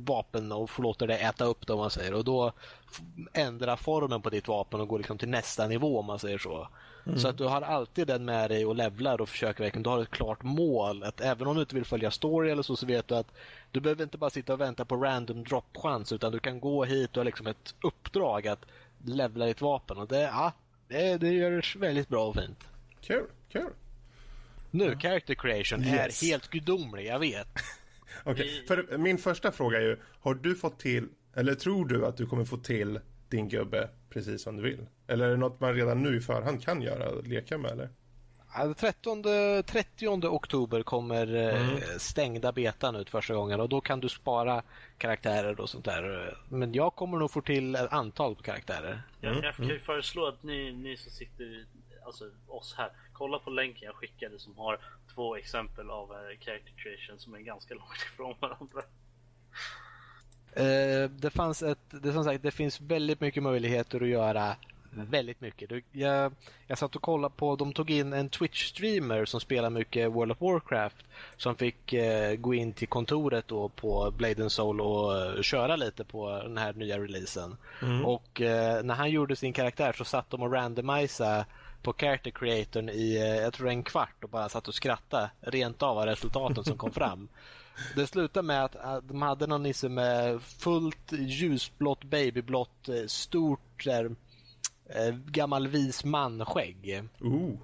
vapen och får låta det äta upp det om man säger. Och då f- ändra formen på ditt vapen och gå liksom till nästa nivå om man säger så. Så att du har alltid den med dig och levlar och försöker verkligen, du har ett klart mål. Att även om du inte vill följa story eller så, så vet du att du behöver inte bara sitta och vänta på random drop-chans utan du kan gå hit och har liksom ett uppdrag att levla ditt vapen. Och det, ja, det, det görs väldigt bra och fint. Kul, kul. Nu, character creation Yes. är helt gudomlig, jag vet. Okej, för min första fråga är ju, har du fått till, eller tror du att du kommer få till din gubbe precis som du vill? Eller är det något man redan nu i förhand kan göra, leka med eller? Ja, 13, 30 oktober kommer eh, stängda betan ut första gången och då kan du spara karaktärer och sånt där. Men jag kommer nog få till ett antal karaktärer. Jag, jag kan ju föreslå att ni, ni som sitter, alltså oss här, kolla på länken jag skickade som har två exempel av eh, character creation som är ganska långt ifrån varandra. Eh, det fanns ett, det, som sagt, det finns väldigt mycket möjligheter att göra väldigt mycket. Jag, jag satt och kollade på, de tog in en Twitch-streamer som spelar mycket World of Warcraft som fick eh, gå in till kontoret då på Blade and Soul och eh, köra lite på den här nya releasen. Och eh, när han gjorde sin karaktär så satt de och randomisade på character creatorn i, eh, jag tror en kvart och bara satt och skrattade rent av av resultaten som kom fram. Det slutade med att, att de hade någon nisse med fullt ljusblått, babyblått, eh, stort här, eh, gammal vis man-skägg. Ooh.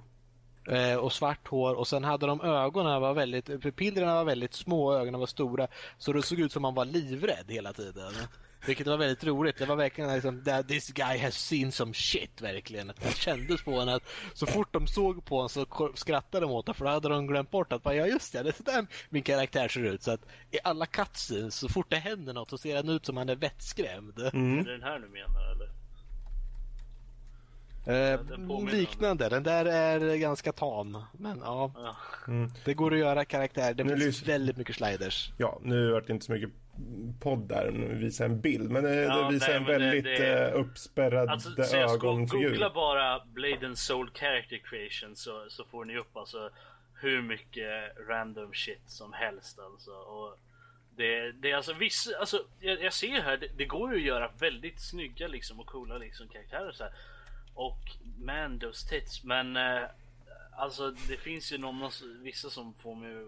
Eh, och svart hår och sen hade de ögonen var väldigt, pupillerna var väldigt små och ögonen var stora. Så det såg ut som man var livrädd hela tiden. Vilket var väldigt roligt. Det var verkligen liksom, this guy has seen some shit verkligen. Det kändes på honom att så fort de såg på honom så skrattade de åt honom för då hade de glömt bort att bara, ja just det, det är så där min karaktär ser ut. Så att i alla cutscenes, så fort det händer något så ser han ut som han är vettskrämd. Är det den här du menar eller? Eh, den liknande, den där är ganska tam. Men ja, Ja. det går att göra karaktär. Det Nu finns väldigt mycket sliders. Ja, nu vart det inte så mycket podd där, nu visar en bild. Men det, Ja, det visar nej, en men det- väldigt det- eh, uppspärrade Alltså, så ögonfigur. googla bara Blade and Soul character creation så, så får ni upp alltså hur mycket random shit som helst alltså. Och det, det är alltså vissa, alltså jag, jag ser här, det, det går ju att göra väldigt snygga liksom och coola liksom karaktärer så här. Och man those tits, men eh, alltså det finns ju någon, vissa som får mig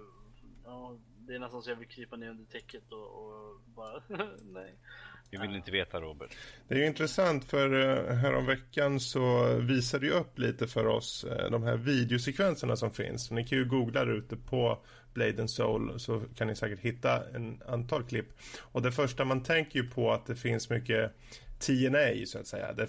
ja, det är nästan så jag vill krypa ner under täcket och, och bara nej. Vi vill inte veta Robert. Det är ju intressant för eh, häromveckan så visade ju upp lite för oss eh, de här videosekvenserna som finns. Så ni kan ju googla där ute på Blade and Soul så kan ni säkert hitta en antal klipp. Och det första man tänker ju på att det finns mycket TNA så att säga.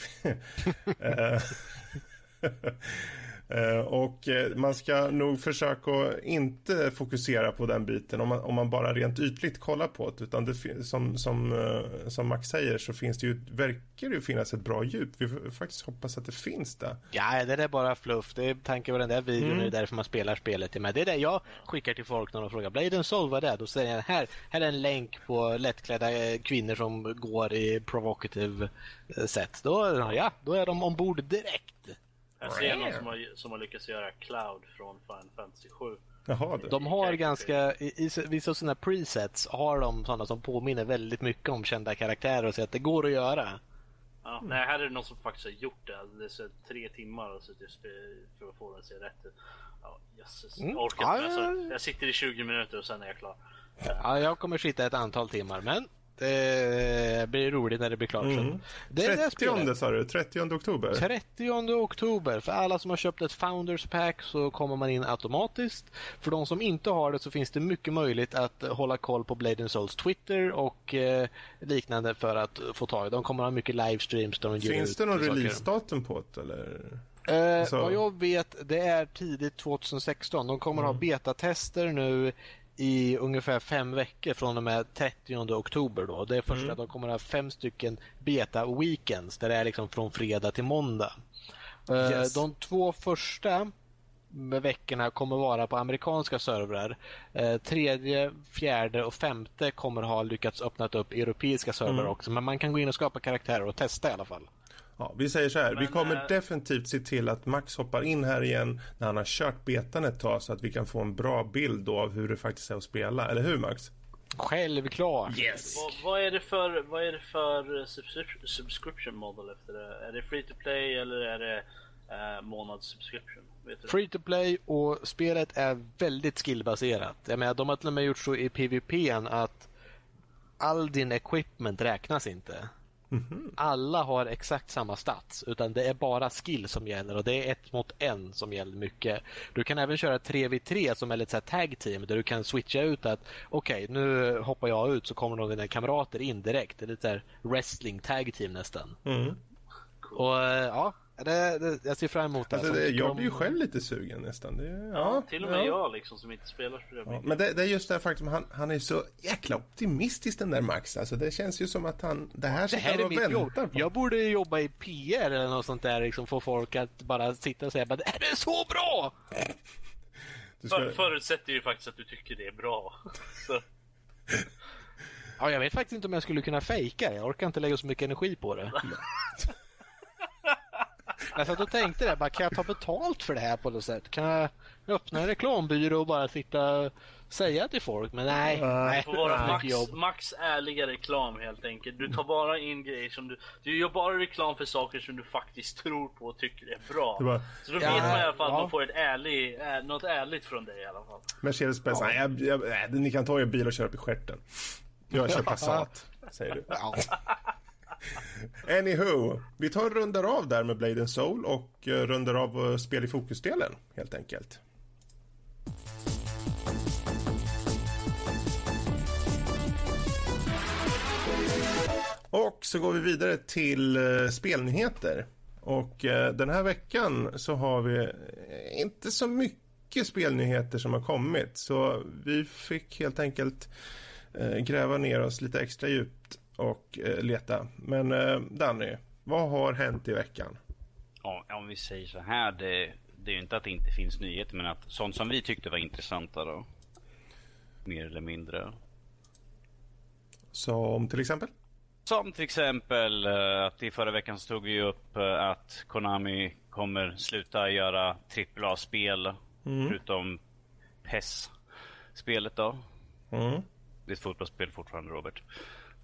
Eh, och eh, man ska nog försöka inte fokusera på den biten om man, om man bara rent ytligt kollar på det. Utan det, som, som, eh, som Max säger så finns det ju, verkar det ju finnas ett bra djup. Vi får faktiskt hoppas att det finns det. Ja, det är bara fluff. Det är tanken med den där videon. Mm. Det är därför man spelar spelet. Men det är det jag skickar till folk när de frågar Blade and Soul, vad är det? Då säger jag här, här är en länk på lättklädda kvinnor som går i provocative sätt. Då, ja, då är de ombord direkt. Jag ser någon som har, som har lyckats göra Cloud från Final Fantasy 7. Jaha du. De har ganska, i, i vissa sådana presets har de sådana som påminner väldigt mycket om kända karaktärer och så att det går att göra. Ja, Nej, här är det någon som faktiskt har gjort det. Det är så tre timmar och suttit spe- för att få den att se rätt ut. Ja, jösses. Mm. Jag orkar inte. Alltså, ja. jag sitter i 20 minuter och sen är jag klar. Ja, jag kommer sitta ett antal timmar, men det blir roligt när det blir klart. Mm. Det är det 30 spelet. sa du? 30 oktober? 30 oktober. För alla som har köpt ett Founders Pack så kommer man in automatiskt. För de som inte har det så finns det mycket möjligt att hålla koll på Blade and Souls Twitter och eh, liknande för att få tag i. De kommer ha mycket livestreams där de Finns det någon releasedatum på det eller? Eh, Alltså- Vad jag vet, det är tidigt 2016. De kommer Mm. ha betatester nu i ungefär fem veckor från och med 30 oktober. Då. Det är första Mm. de kommer ha fem stycken beta-weekends där det är liksom från fredag till måndag. Eh, Yes. De två första veckorna kommer vara på amerikanska servrar. Eh, tredje, fjärde och femte kommer ha lyckats öppna upp europeiska servrar Mm. också. Men man kan gå in och skapa karaktärer och testa i alla fall. Ja, vi säger så här, vi Men, kommer eh, definitivt se till att Max hoppar in här igen när han har kört betan ett tag så att vi kan få en bra bild då av hur det faktiskt är att spela. Eller hur Max? Självklart! Yes! Vad, vad är det för, vad är det för subscription, subscription model efter det? Är det free to play eller är det eh, månadssubscription? Free to play och spelet är väldigt skillbaserat. Jag menar, de har till och med gjort så i PVP att all din equipment räknas inte. Alla har exakt samma stats, utan det är bara skill som gäller och det är ett mot en som gäller mycket. Du kan även köra 3v3 som är lite så tag team där du kan switcha ut att okej, nu hoppar jag ut så kommer någon av dina kamrater in direkt. Det är lite så här wrestling tag team nästan. Mm. Och ja, det, det, jag ser fram emot det. Alltså, det, jag blir ju själv lite sugen nästan. Det, ja, Ja, till och med ja. jag liksom som inte spelar så Ja, mycket. men det, det är just det här faktum, han, han är så jäkla optimistisk den där Max. Alltså det känns ju som att han, det här Det här är mitt jobb. på. Jag borde jobba i PR eller något sånt där. Liksom få folk att bara sitta och säga att det här är så bra! Du För, ska, förutsätter ju faktiskt att du tycker det är bra. Ja, jag vet faktiskt inte om jag skulle kunna fejka det. Jag orkar inte lägga så mycket energi på det. Jag satt och tänkte det, bara, kan jag ta betalt för det här på något sätt? Kan jag öppna en reklambyrå och bara sitta och säga till folk? Men nej, nej, det får vara Max, jobb. Max ärliga reklam helt enkelt. Du tar bara in grejer som du... Du gör bara reklam för saker som du faktiskt tror på och tycker är bra. Det var- Så då Ja, vet man i alla fall att ja. man får ett ärlig, äh, något ärligt från dig i alla fall. Mercedes-Benz, nej, jag, jag, nej, ni kan ta er bil och köra upp i stjärten. Jag kör Passat, säger du. Ja. Anywho, vi tar och rundar av där med Blade and Soul och eh, rundar av eh, spel i fokusdelen helt enkelt. Och så går vi vidare till eh, spelnyheter. Och den här veckan så har vi inte så mycket spelnyheter som har kommit. Så vi fick helt enkelt gräva ner oss lite extra djupt och eh, leta. Men eh, Danny, vad har hänt i veckan? Ja, om vi säger så här, det, det är ju inte att det inte finns nyheter, men att sånt som vi tyckte var intressanta då. Mer eller mindre. Som till exempel? Som till exempel eh, att i förra veckan så tog vi upp att Konami kommer sluta göra AAA-spel förutom PES-spelet då. Mm. Det är ett fotbollsspel fortfarande Robert.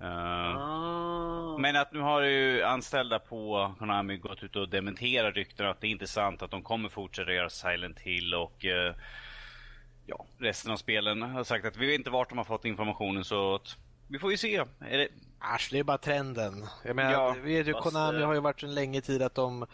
Eh, Ah. Men att nu har ju anställda på Konami gått ut och dementerat rykten att det är inte sant att de kommer fortsätta göra Silent Hill och eh, ja, resten av spelen har sagt att vi vet inte vart de har fått informationen så att vi får ju se. Är det, Asch, det är bara trenden. Jag menar, Ja, vi vet ju, fast, Konami eh, har ju varit så länge tid att de,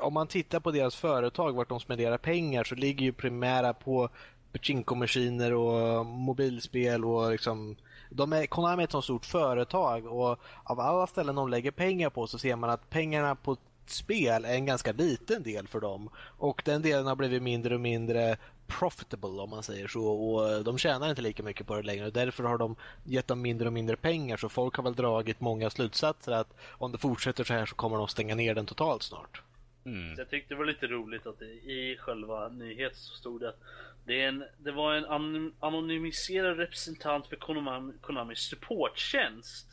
om man tittar på deras företag, vart de spenderar pengar, så ligger ju primära på pachinko-maskiner och mobilspel och liksom de är, Konami är ett så stort företag och av alla ställen de lägger pengar på så ser man att pengarna på spel är en ganska liten del för dem. Och den delen har blivit mindre och mindre profitable om man säger så och de tjänar inte lika mycket på det längre och därför har de gett dem mindre och mindre pengar så folk har väl dragit många slutsatser att om det fortsätter så här så kommer de stänga ner den totalt snart. Mm. Jag tyckte det var lite roligt att i själva nyheten så stod det att det, en, det var en anonymiserad representant för Konami, Konamis supporttjänst.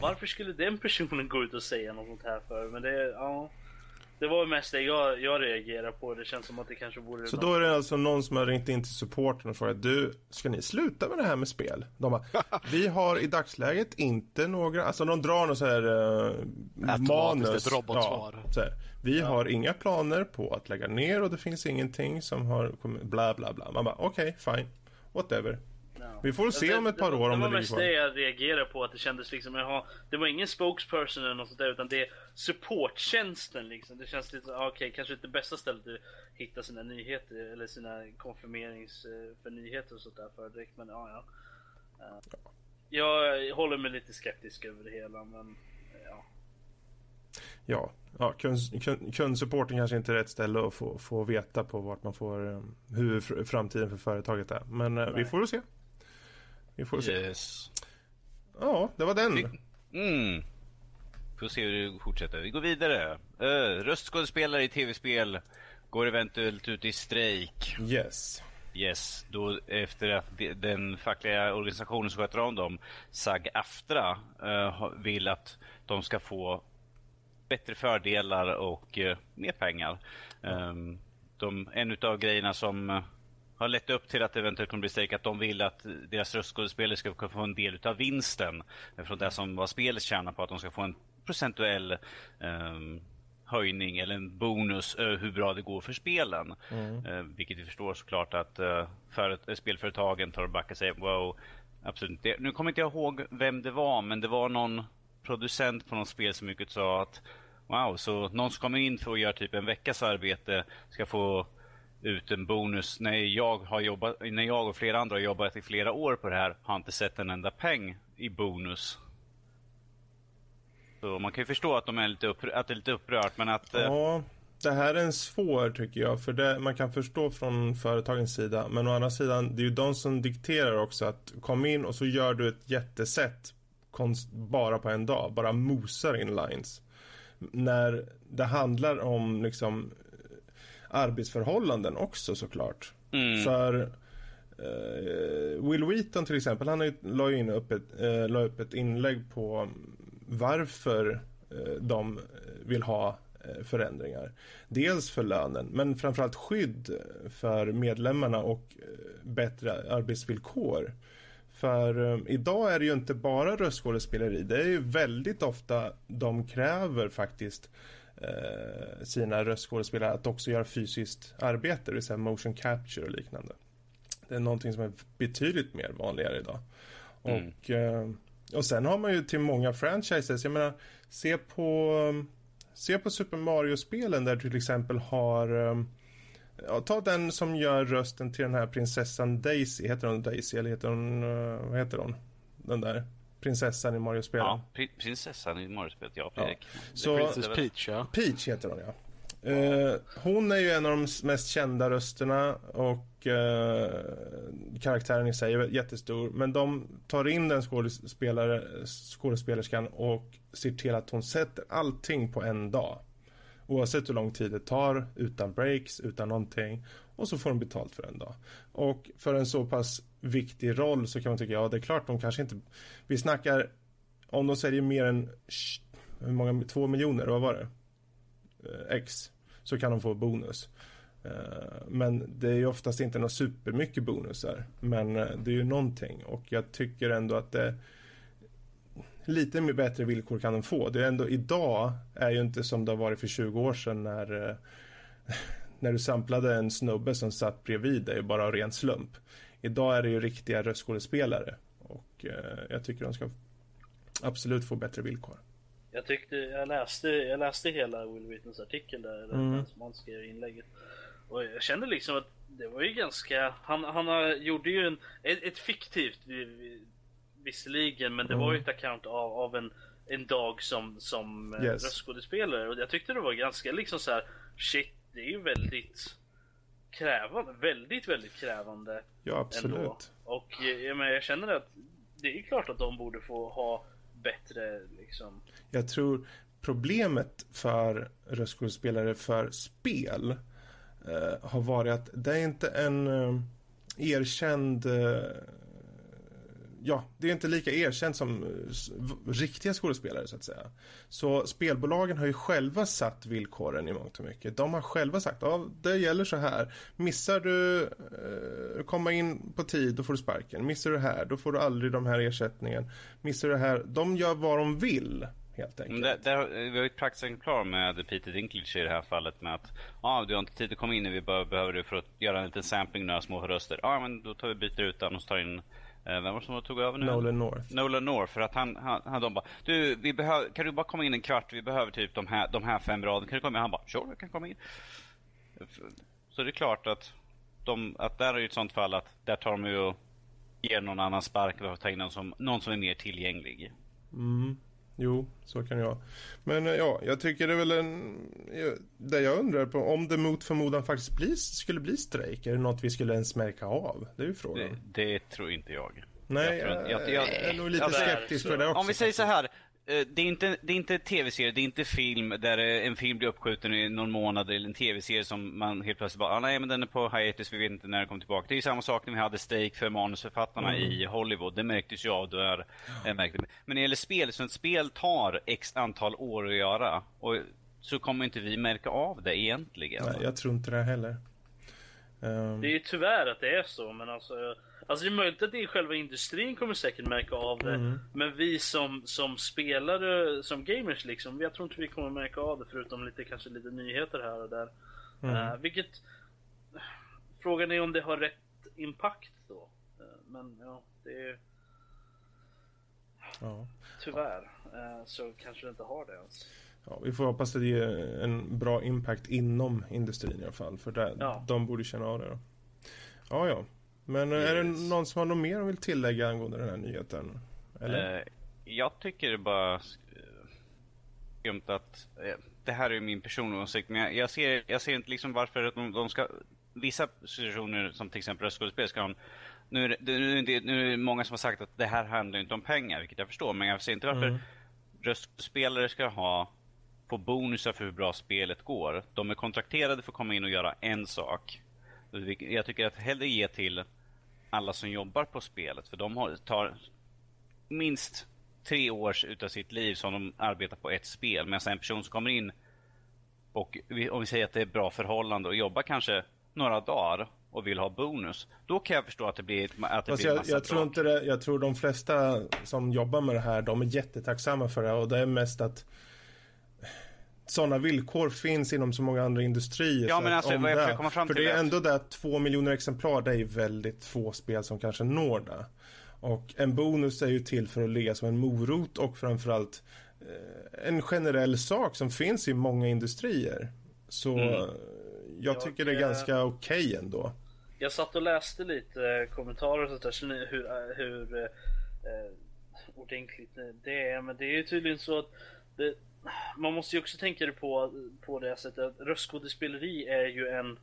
Varför skulle den personen gå ut och säga något sånt här för? Men det, ja. Det var mest det jag, jag reagerade på. Det känns som att det kanske vore... Så då är det alltså någon som har ringt in till supporten och frågat Du, ska ni sluta med det här med spel? De bara, vi har i dagsläget inte några, alltså de drar något så här uh, manus. ett robotsvar. Ja, så här. Vi ja. har inga planer på att lägga ner och det finns ingenting som har kommit, bla bla bla. Man bara, okej, okay, fine, whatever. Vi får se om ett par år om det, ligger kvar. Det var mest det jag reagerade på, att det kändes liksom, jaha, det var ingen spokesperson eller något sånt där, utan det är supporttjänsten liksom. Det känns lite, okej, okay, kanske inte bästa stället att hitta sina nyheter, eller sina konfirmerings eh, för nyheter och sånt där för direkt, men ja, ja. Jag håller mig lite skeptisk över det hela, men ja. Ja, ja kund, kundsupporten kanske inte är rätt ställe att få, få veta på vart man får eh, hur framtiden för företaget är. Men eh, Nej. vi får väl se. Vi får se. Yes. Ja, det var den. Mm. Får se hur det fortsätter. Vi går vidare. Uh, röstskådespelare i tv-spel går eventuellt ut i strejk. Yes. Yes, då efter att den fackliga organisationen som sköter om dem, SAG-AFTRA, uh, vill att de ska få bättre fördelar och uh, mer pengar. Um, de, en av grejerna som har lett upp till att det eventuellt kommer bli strejk att de vill att deras röstskådespelare ska få en del av vinsten från det som var spelet tjänar på att de ska få en procentuell um, höjning eller en bonus uh, hur bra det går för spelen. Mm. Uh, vilket vi förstår såklart att uh, för, spelföretagen tar och backar säger wow, absolut inte. Nu kommer inte jag ihåg vem det var, men det var någon producent på något spel som mycket sa att wow, så någon som kommer in för att göra typ en veckas arbete ska få ut en bonus. När jag, har jobbat, när jag och flera andra har jobbat i flera år på det här har inte sett en enda peng i bonus. Så man kan ju förstå att, de är lite upprört, att det är lite upprört, men att... Eh, ja, det här är en svår tycker jag, för det, man kan förstå från företagens sida, men å andra sidan, det är ju de som dikterar också att kom in och så gör du ett jättesätt bara på en dag, bara mosar in lines. När det handlar om liksom arbetsförhållanden också såklart. Mm. För uh, Will Wheaton till exempel, han la ju in upp ett, uh, la upp ett inlägg på varför uh, de vill ha förändringar. Dels för lönen, men framförallt skydd för medlemmarna och bättre arbetsvillkor. För idag är det ju inte bara röstskådespeleri. Det är ju väldigt ofta de kräver faktiskt eh, sina röstskådespelare att också göra fysiskt arbete, det vill säga motion capture och liknande. Det är någonting som är betydligt mer vanligare idag. Mm. Och, eh, och sen har man ju till många franchises, jag menar, se på, se på Super Mario-spelen där du till exempel har eh, Ja, ta den som gör rösten till den här prinsessan Daisy. Heter hon Daisy eller heter hon, vad heter hon? Den där prinsessan i Mario-spelet. Ja, prinsessan i Mario-spelet, ja. Ja. Så, Princess Peach, ja. Peach heter hon, ja. Uh, hon är ju en av de mest kända rösterna och uh, karaktären i sig är jättestor. Men de tar in den skådespelare, skådespelerskan och ser till att hon sätter allting på en dag. Oavsett hur lång tid det tar, utan breaks, utan någonting. Och så får de betalt för en dag. Och för en så pass viktig roll så kan man tycka, ja det är klart de kanske inte... Vi snackar, om de säljer mer än, hur många, två miljoner, vad var det? Eh, X. Så kan de få bonus. Eh, men det är ju oftast inte några supermycket bonusar. Men eh, det är ju någonting och jag tycker ändå att det lite bättre villkor kan de få. Det är ändå idag är ju inte som det har varit för 20 år sedan när när du samplade en snubbe som satt bredvid dig bara av ren slump. Idag är det ju riktiga röstskådespelare och eh, jag tycker de ska absolut få bättre villkor. Jag tyckte, jag läste, jag läste hela Will Whitnons artikel där, mm. som han skrev inlägget. Och jag kände liksom att det var ju ganska, han, han gjorde ju en, ett, ett fiktivt visserligen, men det mm. var ju ett account av, av en en dag som, som eh, Yes. röstskådespelare. Och jag tyckte det var ganska liksom så här shit, det är ju väldigt krävande. Väldigt, väldigt krävande. Ja, absolut. Ändå. Och jag, men jag känner att det är klart att de borde få ha bättre liksom. Jag tror problemet för röstskådespelare för spel eh, har varit att det är inte en eh, erkänd eh, Ja, det är inte lika erkänt som eh, riktiga skådespelare så att säga. Så spelbolagen har ju själva satt villkoren i mångt och mycket. De har själva sagt, ja det gäller så här. Missar du eh, komma in på tid, då får du sparken. Missar du här, då får du aldrig de här ersättningen. Missar du här, de gör vad de vill. Helt enkelt. Det, där, vi har ju ett praktexemplar med Peter Dinklage i det här fallet med att ah, du har inte tid att komma in, vi behöver, du för att göra en liten sampling, några små röster. Ja, ah, men då tar vi byter ut den och tar in, vem var det som tog över nu? Nolan North. Nolan North, för att han, han, han de bara, du, vi behöver, kan du bara komma in en kvart, vi behöver typ de här, de här fem raderna, kan du komma in? Han bara, sure, jag kan komma in. Så det är klart att, de, att där är ju ett sånt fall att där tar de ju och ger någon annan spark och tar in någon som, någon som är mer tillgänglig. Mm. Jo, så kan det vara. Men eh, ja, jag tycker det är väl en... Det jag undrar på, om det mot förmodan faktiskt blir, skulle bli strejk, är det något vi skulle ens märka av? Det är ju Det, frågan. det tror inte jag. Nej, jag tror jag, jag- jag är nog lite skeptisk för det också. Om vi säger så här. Eh, Det är inte, det är inte tv-serie, det är inte film där eh, en film blir uppskjuten i någon månad eller en tv-serie som man helt plötsligt bara, ah, nej men den är på hiatus, vi vet inte när den kommer tillbaka. Det är ju samma sak när vi hade strejk för manusförfattarna i Hollywood. Det märktes ju av där. märkte. Men när det gäller spel, så ett spel tar x antal år att göra. Och så kommer inte vi märka av det egentligen. Nej, jag tror inte det heller. Ehm, Det är ju tyvärr att det är så, men alltså... Alltså det är möjligt att det i själva industrin kommer säkert märka av det. Mm. Men vi som, som spelare, som gamers liksom, jag tror inte vi kommer märka av det förutom lite, kanske lite nyheter här och där. Mm. Eh, vilket... Frågan är om det har rätt impact då. Eh, men ja, det är ja. tyvärr eh, så kanske det inte har det ens. Ja, vi får hoppas att det ger en bra impact inom industrin i alla fall. För där, Ja. de borde känna av det då. Ja, ja. Men eh, är det Yes. någon som har något mer de vill tillägga angående den här nyheten? Eller? Eh, jag tycker bara skumt att eh, det här är min personliga åsikt, men jag, jag, ser, jag ser inte liksom varför att de, de ska vissa situationer som till exempel röstskådespel ska en nu är, det, nu, är det, nu är det många som har sagt att det här handlar inte om pengar, vilket jag förstår, men jag ser inte varför Mm. röstspelare ska ha få bonusar för hur bra spelet går. De är kontrakterade för att komma in och göra en sak. Jag tycker att hellre ge till alla som jobbar på spelet, för de har, tar minst tre års utav sitt liv som de arbetar på ett spel. Medan en person som kommer in och om vi säger att det är bra förhållande och jobbar kanske några dagar och vill ha bonus. Då kan jag förstå att det blir, att det Fast blir jag, massa jag tror inte det, jag tror de flesta som jobbar med det här, de är jättetacksamma för det och det är mest att sådana villkor finns inom så många andra industrier. Ja, men alltså, om vad jag försöker komma fram För till det är ändå det att två miljoner exemplar, det är väldigt få spel som kanske når det. Och en bonus är ju till för att ligga som en morot och framförallt eh, en generell sak som finns i många industrier. Så Mm. jag Jag, tycker det är eh, ganska okej ändå. Jag satt och läste lite eh, kommentarer och sånt där, hur, hur eh, eh, ordentligt det är. Men det är ju tydligen så att det, man måste ju också tänka det på, på det sättet att röstskådespeleri är ju en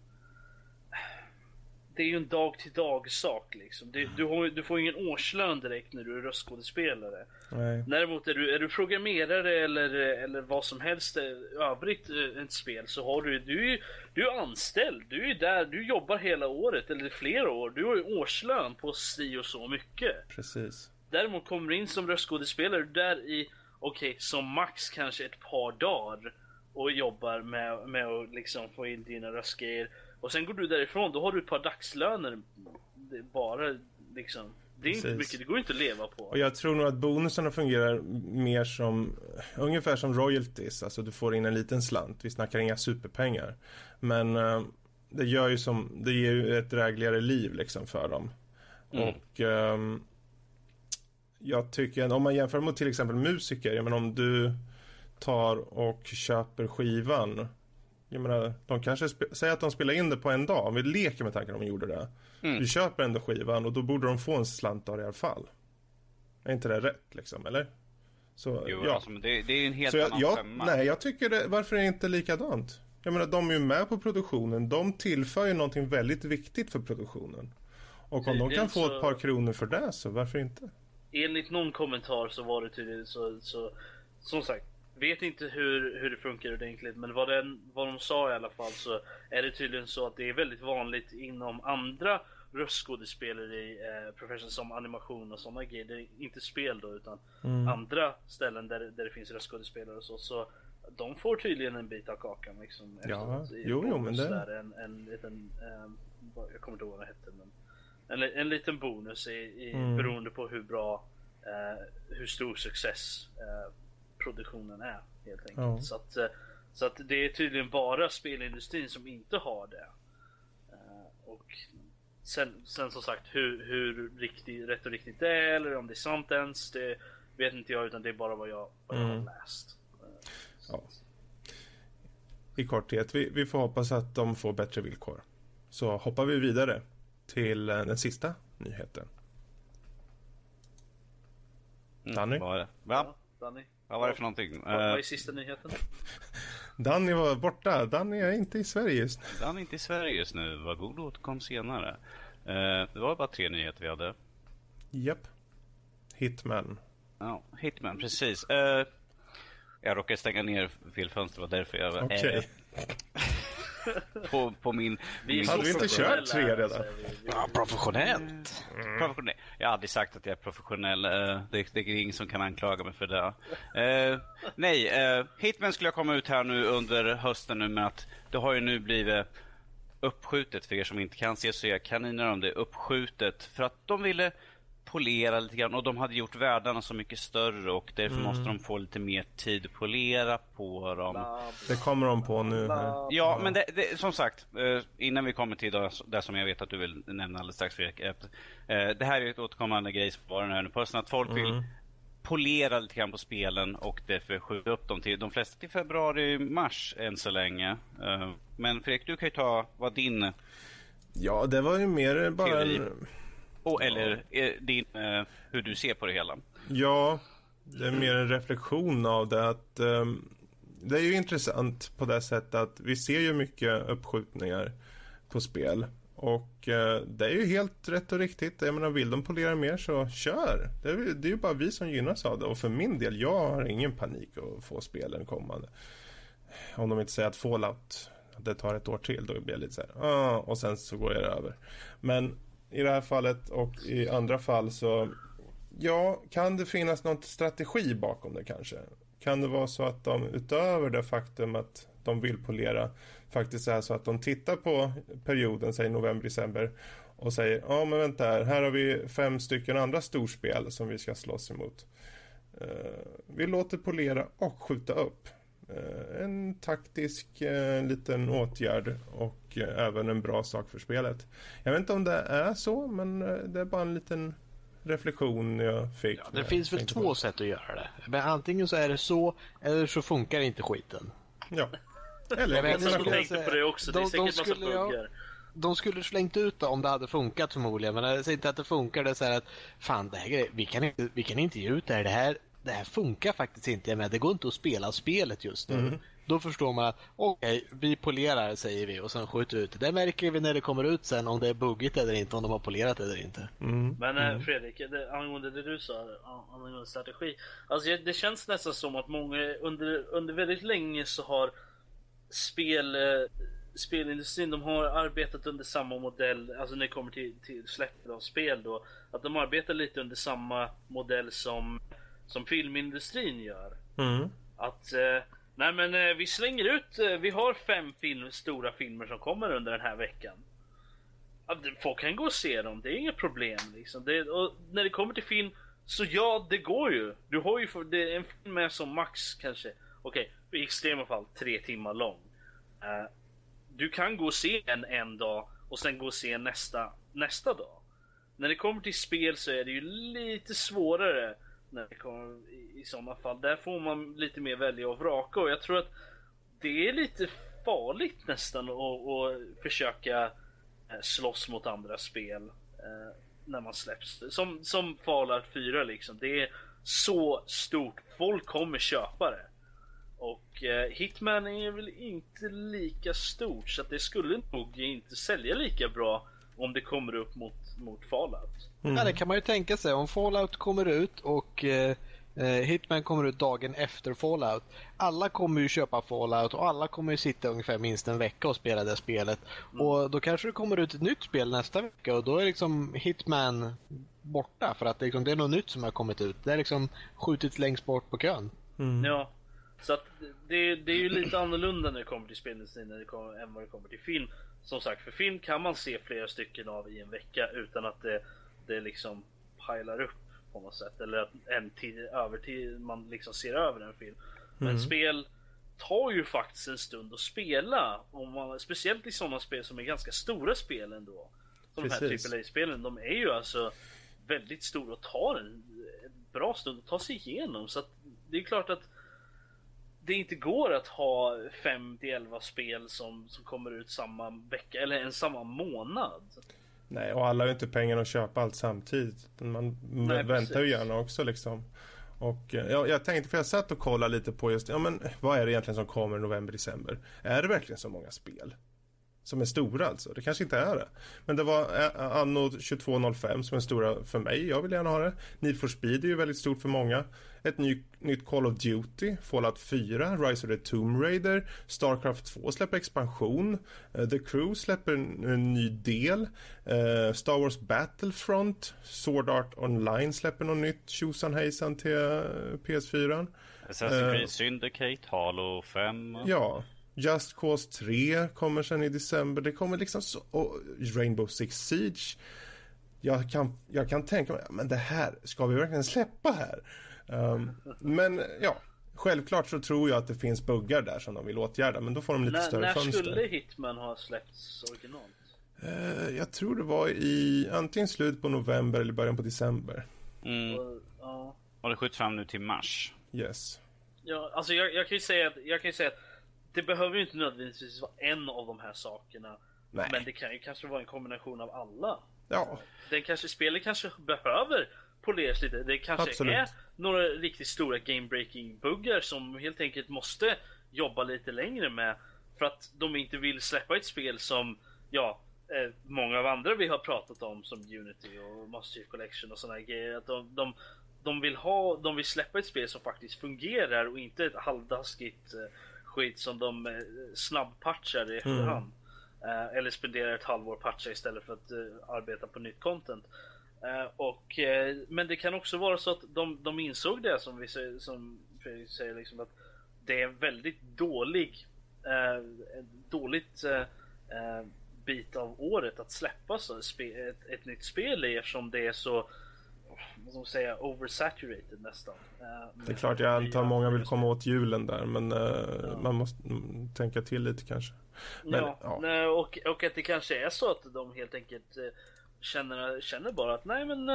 det är ju en dag till dag sak liksom. Det, du, har, du får ju ingen årslön direkt när du är röstskådespelare. Nej. Däremot är du, är du programmerare eller, eller vad som helst eh, övrigt eh, ett spel så har du, du, är du är anställd. Du är där, du jobbar hela året eller flera år. Du har ju årslön på si och så mycket. Precis. Däremot kommer du in som röstskådespelare där i, okej, som max kanske ett par dagar och jobbar med, med att liksom få in dina röstgrejer. Och sen går du därifrån, då har du ett par dagslöner. Bara liksom, det är inte Precis. mycket, det går inte att leva på. Och jag tror nog att bonusarna fungerar mer som ungefär som royalties. Alltså du får in en liten slant. Vi snackar inga superpengar. Men eh, det gör ju som, det ger ju ett drägligare liv liksom för dem. Mm. Och ehm, jag tycker, om man jämför mot till exempel musiker. Jag menar om du tar och köper skivan. Jag menar, de kanske säger att de spelar in det på en dag. Om vi leker med tanken om de gjorde det. Mm. Du köper ändå skivan och då borde de få en slant av det i alla fall. Är inte det rätt liksom, eller? Så, Jo, ja. alltså, det, det är ju en helt jag, annan jag, femma. nej, jag tycker det, varför är det inte likadant? Jag menar, de är ju med på produktionen. De tillför ju någonting väldigt viktigt för produktionen. Och om de Tydligen kan få så- ett par kronor för det, så varför inte? Enligt någon kommentar så var det tydligen så, så som sagt, vet inte hur, hur det funkar ordentligt men vad, den, vad de sa i alla fall så är det tydligen så att det är väldigt vanligt inom andra röstskådespelare i eh, profession som animation och sådana grejer. Det är inte spel då utan Mm. andra ställen där, där det finns röstskådespelare och så. Så de får tydligen en bit av kakan liksom. Ja, efteråt jo, jo, men det- Där, en, en liten, eh, jag kommer inte ihåg vad det hette men en, en liten bonus i, i, Mm. beroende på hur bra, eh, hur stor success eh, produktionen är helt enkelt. Ja. Så, att, eh, så att det är tydligen bara spelindustrin som inte har det. Eh, och sen, sen som sagt hur, hur riktigt, rätt och riktigt det är eller om det är sant ens, det vet inte jag utan det är bara vad jag, vad jag Mm. har läst. Eh, Ja. I korthet, vi, vi får hoppas att de får bättre villkor. Så hoppar vi vidare till eh, den sista nyheten. Danny? Mm, vad var det? Va? Ja, Danny? Vad var det för någonting? Vad, vad är Uh, sista nyheten? Danny var borta. Danny är inte i Sverige just nu. han är inte i Sverige just nu. Var god återkom senare. Eh, det var bara tre nyheter vi hade. Japp. Hitman. Ja, Hitman, precis. Eh, jag råkade stänga ner fel fönster, det var därför jag var Okej. på, på min... Vi min Hade vi inte kört tre redan? säger vi. Vi- Ja, professionellt. Professionell. Jag har aldrig sagt att jag är professionell. eh, Det, det är ingen som kan anklaga mig för det. Eh, nej, eh, Hitman skulle jag komma ut här nu under hösten nu med att det har ju nu blivit uppskjutet för er som inte kan se så är kaniner om det uppskjutet för att de ville polera lite grann och de hade gjort världarna så mycket större och därför måste de få lite mer tid att polera på dem. Det kommer de på nu. här. Ja, men det, det, som sagt, eh, innan vi kommer till det, det som jag vet att du vill nämna alldeles strax Fredrik. eh, Det här är ett återkommande grej som var den här nu på hösten, att folk vill polera lite grann på spelen och därför skjuta upp dem till de flesta till februari, mars än så länge. Eh, Men Fredrik, du kan ju ta vad din, Ja, det var ju mer bara Teori. en och, eller din, eh, hur du ser på det hela. Ja, det är mer en reflektion av det att ehm, det är ju intressant på det sättet att vi ser ju mycket uppskjutningar på spel. Och eh, det är ju helt rätt och riktigt. Jag menar, vill de polera mer så kör. Det är, det är ju bara vi som gynnas av det. Och för min del, jag har ingen panik att få spelen kommande. Om de inte säger att Fallout, det tar ett år till, då blir jag lite så här, ah, och sen så går jag över. Men i det här fallet och i andra fall så Ja, kan det finnas någon strategi bakom det kanske? Kan det vara så att de utöver det faktum att de vill polera faktiskt är så att de tittar på perioden, säg november, december och säger ja men vänta här, här har vi fem stycken andra storspel som vi ska slåss emot. Eh, vi låter polera och skjuta upp. Eh, en taktisk eh, liten åtgärd och eh, även en bra sak för spelet. Jag vet inte om det är så, men eh, det är bara en liten reflektion jag fick. Ja, det finns väl tänkte på två sätt att göra det. Men antingen så är det så, eller så funkar inte skiten. Ja. Eller Jag vet, Jag skulle tänkte säga- på det också. Det är de- de säkert massa skulle jag- buggar. De skulle slängt ut det om det hade funkat förmodligen. Men jag säger inte att det funkar. Det är så här att fan, det här, vi, kan inte, vi kan inte ge ut det här. Det här, det här funkar faktiskt inte. Men det går inte att spela spelet just nu. Då förstår man att okej, vi polerar säger vi och sen skjuter vi ut det. Det märker vi när det kommer ut sen om det är buggigt eller inte, om de har polerat eller inte. Mm. Men eh, Fredrik, det, angående det du sa angående strategi. Alltså det känns nästan som att många under, under väldigt länge så har spel, eh, spelindustrin de har arbetat under samma modell, alltså när det kommer till, till släppet av spel då. Att de arbetar lite under samma modell som, som filmindustrin gör. Mm. Att eh, nej men eh, vi slänger ut, eh, vi har fem film, stora filmer som kommer under den här veckan. Det- Folk kan gå och se dem, det är inget problem liksom. Det, och när det kommer till film, så ja det går ju. Du har ju för, det är en film med som max kanske, okej i extrema fall tre timmar lång. Eh, du kan gå och se en en dag och sen gå och se nästa nästa dag. När det kommer till spel så är det ju lite svårare när det kommer i, i sådana fall. Där får man lite mer välja och vraka och jag tror att det är lite farligt nästan att, försöka eh, slåss mot andra spel eh, när man släpps. Som, som Fallout 4 liksom. Det är, så stort. Folk kommer köpa det. Och eh, Hitman är väl inte lika stort så att det skulle nog inte sälja lika bra om det kommer upp mot, mot Fallout. Mm. Ja, det kan man ju tänka sig. Om Fallout kommer ut och eh, eh, Hitman kommer ut dagen efter Fallout. Alla kommer ju köpa Fallout och alla kommer ju sitta ungefär minst en vecka och spela det spelet. Mm. Och då kanske det kommer ut ett nytt spel nästa vecka och då är liksom Hitman borta för att det, liksom, det är något nytt som har kommit ut. Det är liksom skjutits längst bort på kön. Mm. Ja, så att det, det är ju lite annorlunda när det kommer till spelindustrin än vad det kommer till film. Som sagt, för film kan man se flera stycken av i en vecka utan att det, det liksom pilar upp på något sätt. Eller att en tid, övertid, man liksom ser över en film. Men mm. spel tar ju faktiskt en stund att spela. Om man, speciellt i sådana spel som är ganska stora spel ändå. Som Precis. de här AAA-spelen. De är ju alltså väldigt stora och tar en, en bra stund att ta sig igenom. Så att det är klart att det inte går att ha 5 till 11 spel som, som kommer ut samma vecka eller en samma månad. Nej, och alla har ju inte pengar att köpa allt samtidigt. Man Nej, väntar ju gärna också liksom. Och eh, ja, jag tänkte, för jag satt och kollade lite på just, ja men vad är det egentligen som kommer i november, december? Är det verkligen så många spel? Som är stora alltså. Det kanske inte är det. Men det var eh, anno 2205 som är stora för mig. Jag vill gärna ha det. Need for speed är ju väldigt stort för många. Ett ny, nytt Call of Duty, Fallout 4, Rise of the Tomb Raider, Starcraft 2 släpper expansion, uh, The Crew släpper en, en ny del, uh, Star Wars Battlefront, Sword Art Online släpper något nytt, tjosan hejsan till uh, PS4. Assassin's Creed Syndicate, Halo 5. Ja, Just Cause 3 kommer sen i december. Det kommer liksom så... Och Rainbow Six Siege. Jag kan, jag kan tänka mig, men det här, ska vi verkligen släppa här? Um, men ja, självklart så tror jag att det finns buggar där som de vill åtgärda, men då får de lite när, större när fönster. När skulle Hitman ha släppts originalt? Uh, jag tror det var i antingen slutet på november eller början på december. Mm. Och, ja. och det skjuts fram nu till mars. Yes. Ja, alltså jag, jag kan ju säga att, jag kan ju säga att det behöver ju inte nödvändigtvis vara en av de här sakerna. Nej. Men det kan ju kanske vara en kombination av alla. Ja. Den kanske, spelet kanske behöver poleras lite. Det kanske Absolut. är några riktigt stora game breaking buggar som helt enkelt måste jobba lite längre med. För att de inte vill släppa ett spel som, ja, eh, många av andra vi har pratat om som Unity och Master Chief Collection och sådana grejer. Att de, de, de, vill ha, de vill släppa ett spel som faktiskt fungerar och inte ett halvdaskigt eh, skit som de eh, snabbpatchar i efterhand. Mm. eller spenderar ett halvår patcha istället för att arbeta på nytt content. Uh, och, uh, men det kan också vara så att de, de insåg det som vi säger, som Fredrik säger, liksom att det är en väldigt dålig, uh, dåligt bit av året att släppa så, ett, ett, nytt spel i eftersom det är så vad ska man säga, oversaturated nästan. det är klart, jag antar många vill komma åt julen där men ja. man måste tänka till lite kanske. Men, ja, ja. Och, och att det kanske är så att de helt enkelt känner, känner bara att nej men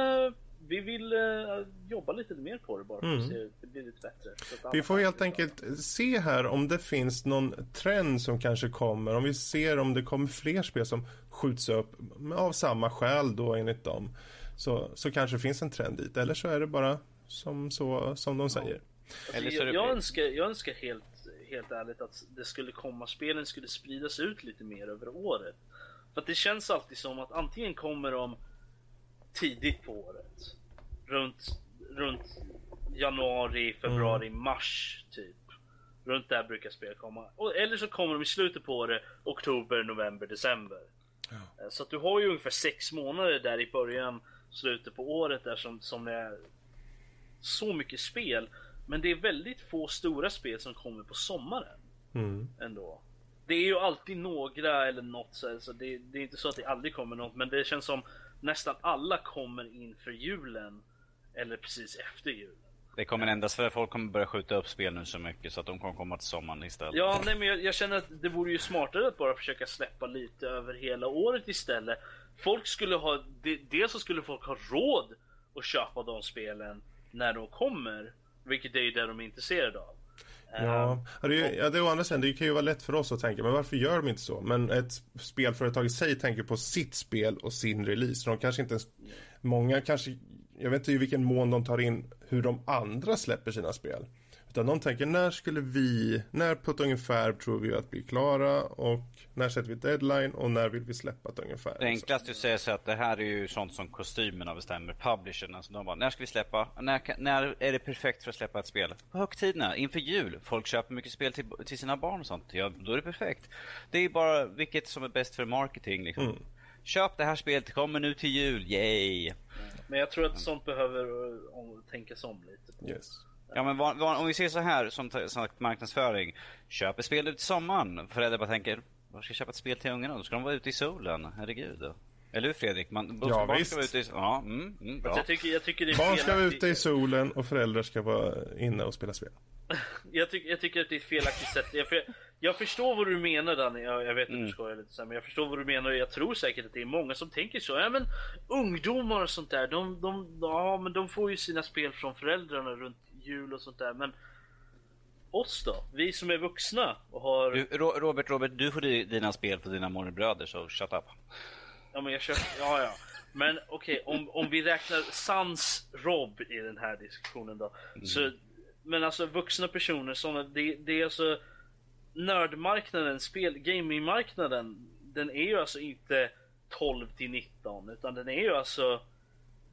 vi vill uh, jobba lite mer på det bara för mm. att se, det blir lite bättre. Vi får helt enkelt se här om det finns någon trend som kanske kommer. Om vi ser om det kommer fler spel som skjuts upp av samma skäl då enligt dem. Så, så kanske det finns en trend dit. Eller så är det bara som, så, som de säger. Alltså, jag, jag, önskar, jag önskar helt, helt ärligt att det skulle komma, spelen skulle spridas ut lite mer över året. För att det känns alltid som att antingen kommer de tidigt på året. Runt, runt januari, februari, mm. mars typ. Runt där brukar spel komma. Eller så kommer de i slutet på året, oktober, november, december. Ja. Eh, så att du har ju ungefär sex månader där i början, slutet på året där som, som det är så mycket spel. Men det är väldigt få stora spel som kommer på sommaren. Mm. Ändå. Det är ju alltid några eller något så, så det, det, är inte så att det aldrig kommer något men det känns som nästan alla kommer inför julen eller precis efter julen. Det kommer ändras för att folk kommer börja skjuta upp spel nu så mycket så att de kommer komma till sommaren istället. Ja, nej men jag, jag känner att det vore ju smartare att bara försöka släppa lite över hela året istället. Folk skulle ha, dels så skulle folk ha råd att köpa de spelen när de kommer. Vilket är ju det de är intresserade av. Ja, det, ja, det är å andra sidan, det kan ju vara lätt för oss att tänka, men varför gör de inte så? Men ett spelföretag i sig tänker på sitt spel och sin release. De kanske inte ens många kanske, jag vet inte i vilken mån de tar in hur de andra släpper sina spel. Utan de tänker när skulle vi, när på ett ungefär tror vi att vi är klara och när sätter vi deadline och när vill vi släppa ett ungefär. Det enklaste att säga är att det här är ju sånt som kostymerna bestämmer, publishern. Alltså de bara, när ska vi släppa? När, när är det perfekt för att släppa ett spel? På högtiderna, inför jul. Folk köper mycket spel till, till sina barn och sånt. Ja, då är det perfekt. Det är bara vilket som är bäst för marketing liksom. Mm. Köp det här spelet, det kommer nu till jul, yay! Men jag tror att sånt behöver om, tänkas om lite. På. Yes. Ja men van, van, om vi ser så här som sagt marknadsföring. Köp ett spel ut i sommaren. Föräldrar bara tänker, var ska jag köpa ett spel till ungarna? Då ska de vara ute i solen. Herregud. Eller hur Fredrik? Man, ja, barn visst. ska vara ute i ja, mm, mm. Jag tycker, jag tycker det är barn ska vara ute i solen och föräldrar ska vara inne och spela spel. jag, tycker, jag tycker att det är ett felaktigt sätt. Jag, för, jag förstår vad du menar Danny. Jag, jag vet att mm. du skojar lite så här, men jag förstår vad du menar. Jag tror säkert att det är många som tänker så. Ja men ungdomar och sånt där. De, de, ja, men de får ju sina spel från föräldrarna runt jul och sånt där. Men oss då? Vi som är vuxna och har... Du, Robert, Robert, du får dina spel för dina morbröder, så shut up. Ja, men jag kör... Ja, ja. Men okej, okay, om, om vi räknar Sans Rob i den här diskussionen då. Mm. Så, men alltså vuxna personer, såna, det, det är alltså nördmarknaden, spel, gamingmarknaden, den är ju alltså inte 12 till 19 utan den är ju alltså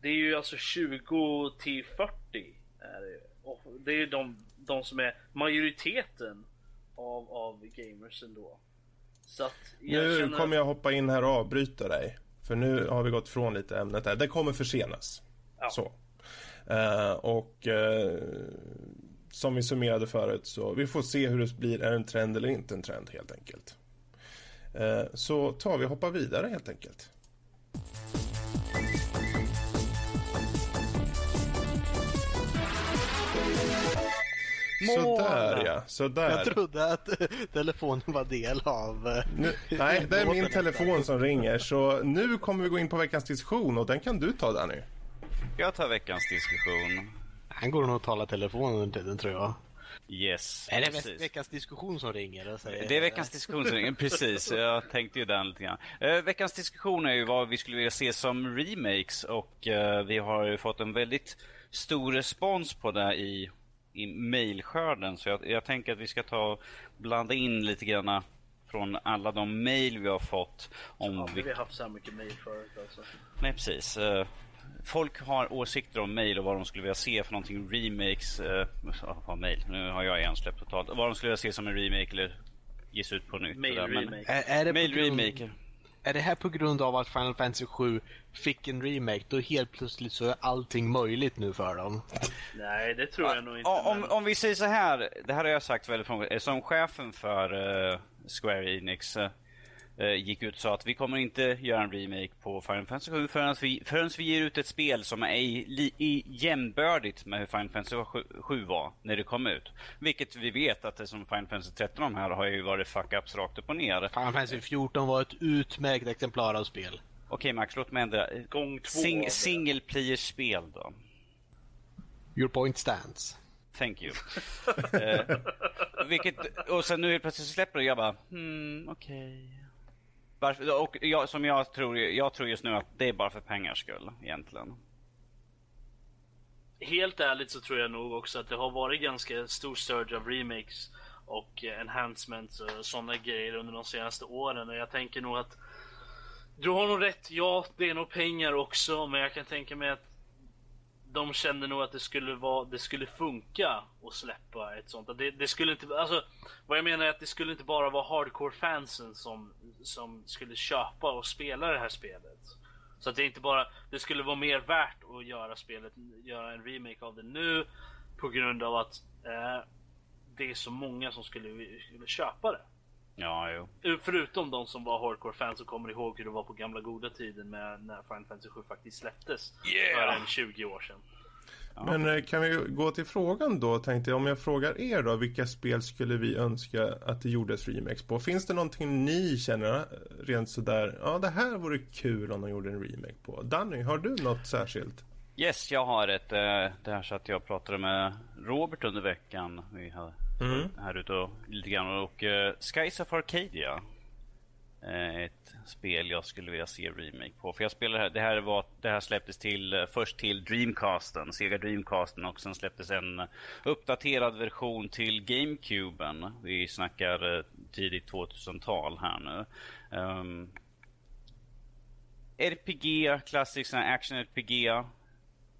Det är ju alltså 20 till 40 är det. Och det är ju de, de som är majoriteten av, av gamers ändå. Nu känner... kommer jag hoppa in här och avbryta dig. För nu har vi gått från lite ämnet här. Det kommer försenas. Ja. Så. Uh, och uh, som vi summerade förut så vi får se hur det blir. Är det en trend eller inte en trend helt enkelt. Uh, så tar vi och hoppar vidare helt enkelt. Sådär ja, sådär. Jag trodde att telefonen var del av... Eh, nu, nej, det är min telefon som ringer. Så nu kommer vi gå in på veckans diskussion och den kan du ta Danny. Jag tar veckans diskussion. Han går nog att tala telefonen under tiden tror jag. Yes. Är det precis. veckans diskussion som ringer? Säger... Det är veckans diskussion som ringer, precis. Jag tänkte ju den lite grann. Uh, veckans diskussion är ju vad vi skulle vilja se som remakes och uh, vi har ju fått en väldigt stor respons på det i i mejlskörden. Så jag, jag, tänker att vi ska ta och blanda in lite grann från alla de mejl vi har fått. Om ja, vi... vi har haft så här mycket mejl förut alltså. Nej, precis. Eh, folk har åsikter om mejl och vad de skulle vilja se för någonting. Remakes, uh, mejl. Nu har jag igen släppt totalt. Vad de skulle vilja se som en remake eller ges ut på nytt. Mail remake. Är, är det mail remake är det här på grund av att Final Fantasy 7 fick en remake, då helt plötsligt så är allting möjligt nu för dem? Nej, det tror jag nog inte. Om, men... om vi säger så här, det här har jag sagt väldigt många som chefen för uh, Square Enix uh, gick ut och sa att vi kommer inte göra en remake på Final Fantasy 7 förrän vi, förrän vi ger ut ett spel som är i, i, jämnbördigt med hur Final Fantasy 7 var när det kom ut. Vilket vi vet att det som Final Fantasy 13 de här har ju varit fuck-ups rakt upp och ner. Final Fantasy 14 var ett utmärkt exemplar av spel. Okej Max, låt mig ändra. Gång två Sing, single player-spel då. Your point stands. Thank you. eh, vilket, och sen nu helt plötsligt släpper det och jag bara, hmm, okej. Okay. Varför, och jag, som jag tror, jag tror just nu att det är bara för pengars skull egentligen. Helt ärligt så tror jag nog också att det har varit ganska stor surge av remakes och eh, enhancements och sådana grejer under de senaste åren. Och jag tänker nog att du har nog rätt, ja det är nog pengar också men jag kan tänka mig att de kände nog att det skulle, vara, det skulle funka att släppa ett sånt. Det, det, skulle inte, alltså, vad jag menar är att det skulle inte bara vara hardcore-fansen som, som skulle köpa och spela det här spelet. Så att det inte bara, det skulle vara mer värt att göra spelet, göra en remake av det nu på grund av att eh, det är så många som skulle, skulle köpa det. Ja, jo. Förutom de som var hardcore-fans och kommer ihåg hur det var på gamla goda tiden med när Final Fantasy 7 faktiskt släpptes. Yeah! För en 20 år sedan. Ja. Men eh, kan vi gå till frågan då tänkte jag. Om jag frågar er då. Vilka spel skulle vi önska att det gjordes remakes på? Finns det någonting ni känner eh, rent sådär. Ja det här vore kul om de gjorde en remake på. Danny, har du något särskilt? Yes, jag har ett. Eh, det här så att jag pratade med Robert under veckan. Vi har mm. här ute och lite grann. Och uh, Skies of Arcadia. eh, ett spel jag skulle vilja se remake på. För jag spelar här, det här, var, det här släpptes till, först till Dreamcasten, Sega Dreamcasten och sen släpptes en uppdaterad version till GameCuben. Vi snackar tidigt 2000-tal här nu. Um, RPG, klassisk action-RPG.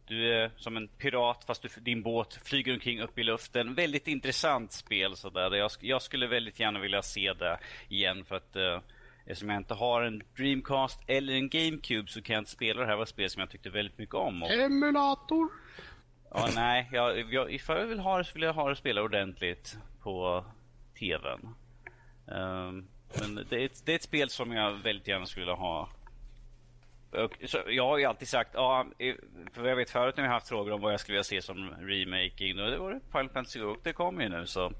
Du är som en pirat fast du, din båt flyger omkring upp i luften. Väldigt intressant spel sådär. Jag, jag skulle väldigt gärna vilja se det igen för att uh, eftersom jag inte har en Dreamcast eller en GameCube så kan jag inte spela det här var ett spel som jag tyckte väldigt mycket om. Och... Emulator? Ja, nej. Jag, jag, ifall jag vill ha det så vill jag ha det spela ordentligt på TVn. Um, men det är, ett, det är ett spel som jag väldigt gärna skulle vilja ha jag har ju alltid sagt, ja, för jag vet förut när vi haft frågor om vad jag skulle vilja se som remaking. Det var det Final Fantasy och det kommer ju nu så.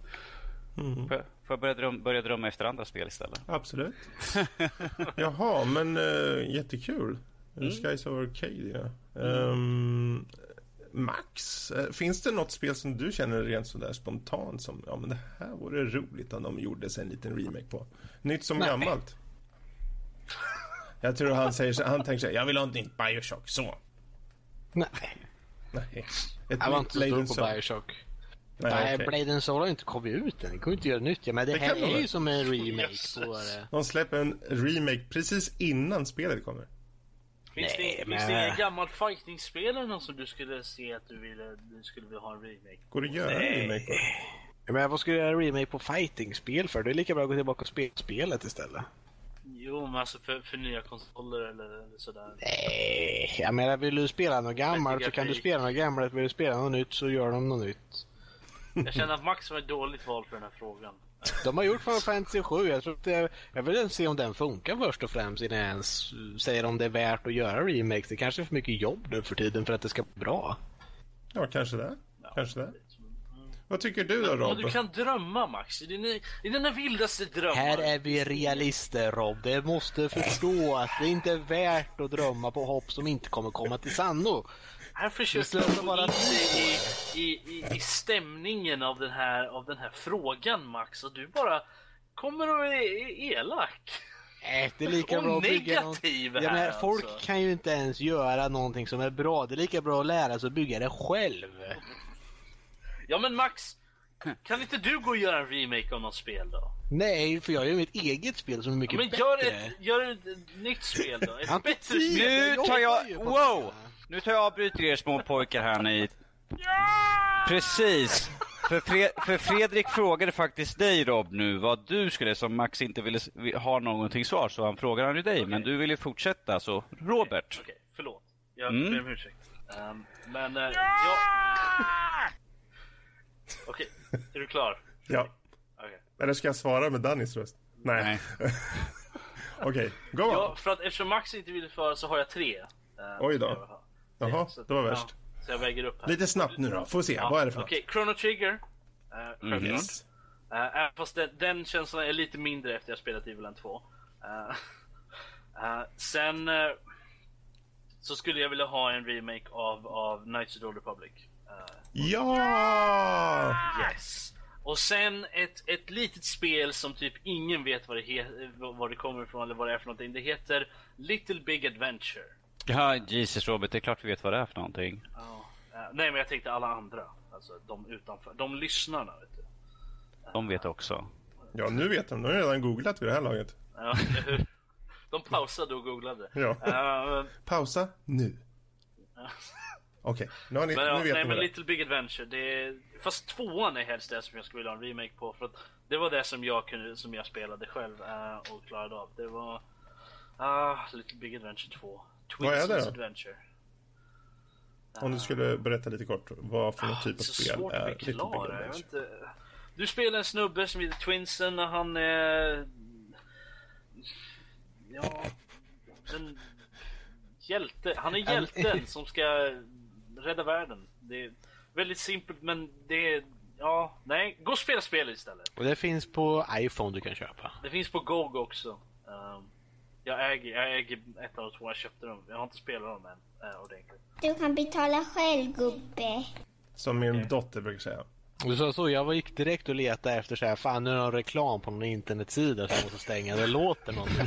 Mm. Får jag börja drömma, börja drömma efter andra spel istället? Absolut. Jaha, men uh, jättekul. Mm. Skies of Arcadia. Um, Max, uh, finns det något spel som du känner rent sådär spontant som, ja men det här vore roligt om de gjorde sig en liten remake på? Nytt som Nej. gammalt? Jag tror han säger så, han tänker så här, jag vill ha ett nytt Bioshock, så. Nej. Nej. Ett jag var inte så stor på Bioshock. Nej, Nej okay. Blade Soul har inte kommit ut än. Det går inte göra nytt. Men det, det här är ju som en remake på det. De släpper en remake precis innan spelet kommer. Finns, Nej, det, men... finns det inget gammalt fighting-spel eller något som du skulle se att du ville, du skulle vilja ha en remake Går det att göra en remake på? Men vad skulle jag göra en remake på fighting-spel för? Det är lika bra att gå tillbaka och spela spelet istället. Jo, men alltså för, för nya konsoler eller, eller sådär. Nej, jag menar vill du spela något gammalt så kan du spela något gammalt. Vill du spela något nytt så gör de något nytt. Jag känner att Max var ett dåligt val för den här frågan. De har gjort Final Fantasy 7. Jag, tror det, jag vill ens se om den funkar först och främst innan jag ens säger om det är värt att göra remakes. Det kanske är för mycket jobb nu för tiden för att det ska bli bra. Ja, kanske det. Ja, kanske det. Vad tycker du då Rob? Ja, du kan drömma Max, i dina, i dina vildaste drömmar. Här är vi realister Rob. Det måste förstå att det inte är värt att drömma på hopp som inte kommer komma till sanno. Här försöker gå in i, i, i, i stämningen av den, här, av den här frågan Max och du bara kommer och är elak. Nej, det är lika bra att bygga någon... ja, men Folk alltså. kan ju inte ens göra någonting som är bra. Det är lika bra att lära sig att bygga det själv. Ja men Max, kan inte du gå och göra en remake av något spel då? Nej, för jag gör mitt eget spel som är mycket ja, men bättre. Gör ett, gör ett nytt spel då. Ett bättre spel. Nu tar jag... Wow! Nu tar jag avbryter er små pojkar här ni. Ja! Precis. För, Fred, för Fredrik frågade faktiskt dig Rob nu vad du skulle, som Max inte ville ha någonting svar, så han frågar han ju dig. Okay. Men du vill ju fortsätta, så Robert. Okej, okay, okay. förlåt. Jag mm. ber om ursäkt. Um, men uh, ja! jag... Okej, är du klar? Ja. Okay. Eller ska jag svara med Dannys röst? Nej. Okej, okay, go on. Ja, för att eftersom Max inte ville svara så har jag tre. Uh, Oj då. Jaha, det var värst. Ja, så jag väger upp här. Lite snabbt nu då, får se. Ja, Vad är det för Okej, okay, Chrono Trigger. Uh, mm. yes. uh, fast den, den känslan är lite mindre efter jag spelat Evil 2. Uh, uh, sen uh, så skulle jag vilja ha en remake av, av Knights of the Old Republic. Ja! Yes. Och sen ett, ett litet spel som typ ingen vet vad det, he, vad det kommer ifrån eller vad det är för någonting. Det heter Little Big Adventure. Ja, Jesus Robert, det är klart vi vet vad det är för någonting. Ja. Uh, nej, men jag tänkte alla andra. Alltså de utanför. De lyssnarna, vet du. De vet också. Ja, nu vet de. De har redan googlat vid det här laget. Ja, de pausade och googlade. Ja. Uh, Pausa nu. Okej, okay. nu, men, ja, nu vet Nej, men Little Big Adventure, det är, fast tvåan är helst det som jag skulle vilja ha en remake på. För att det var det som jag, kunde, som jag spelade själv uh, och klarade av. Det var uh, Little Big Adventure 2. Twins vad är det då? Adventure. Om du skulle berätta lite kort, vad för någon typ av spel är Little Big Adventure? Inte... Du spelar en snubbe som heter Twinsen och han är... Ja... En hjälte. Han är hjälten som ska rädda världen. Det är väldigt simpelt men det är... Ja, nej. Gå och spela spelet istället. Och det finns på iPhone du kan köpa. Det finns på GOG också. Um, jag, äger, jag äger ett av de två, jag köpte dem. Jag har inte spelat dem än uh, ordentligt. Du kan betala själv gubbe. Som min okay. dotter brukar säga. Du sa så, jag gick direkt och letade efter så här, fan nu är det någon reklam på någon internetsida som jag måste stänga. Det låter någonting.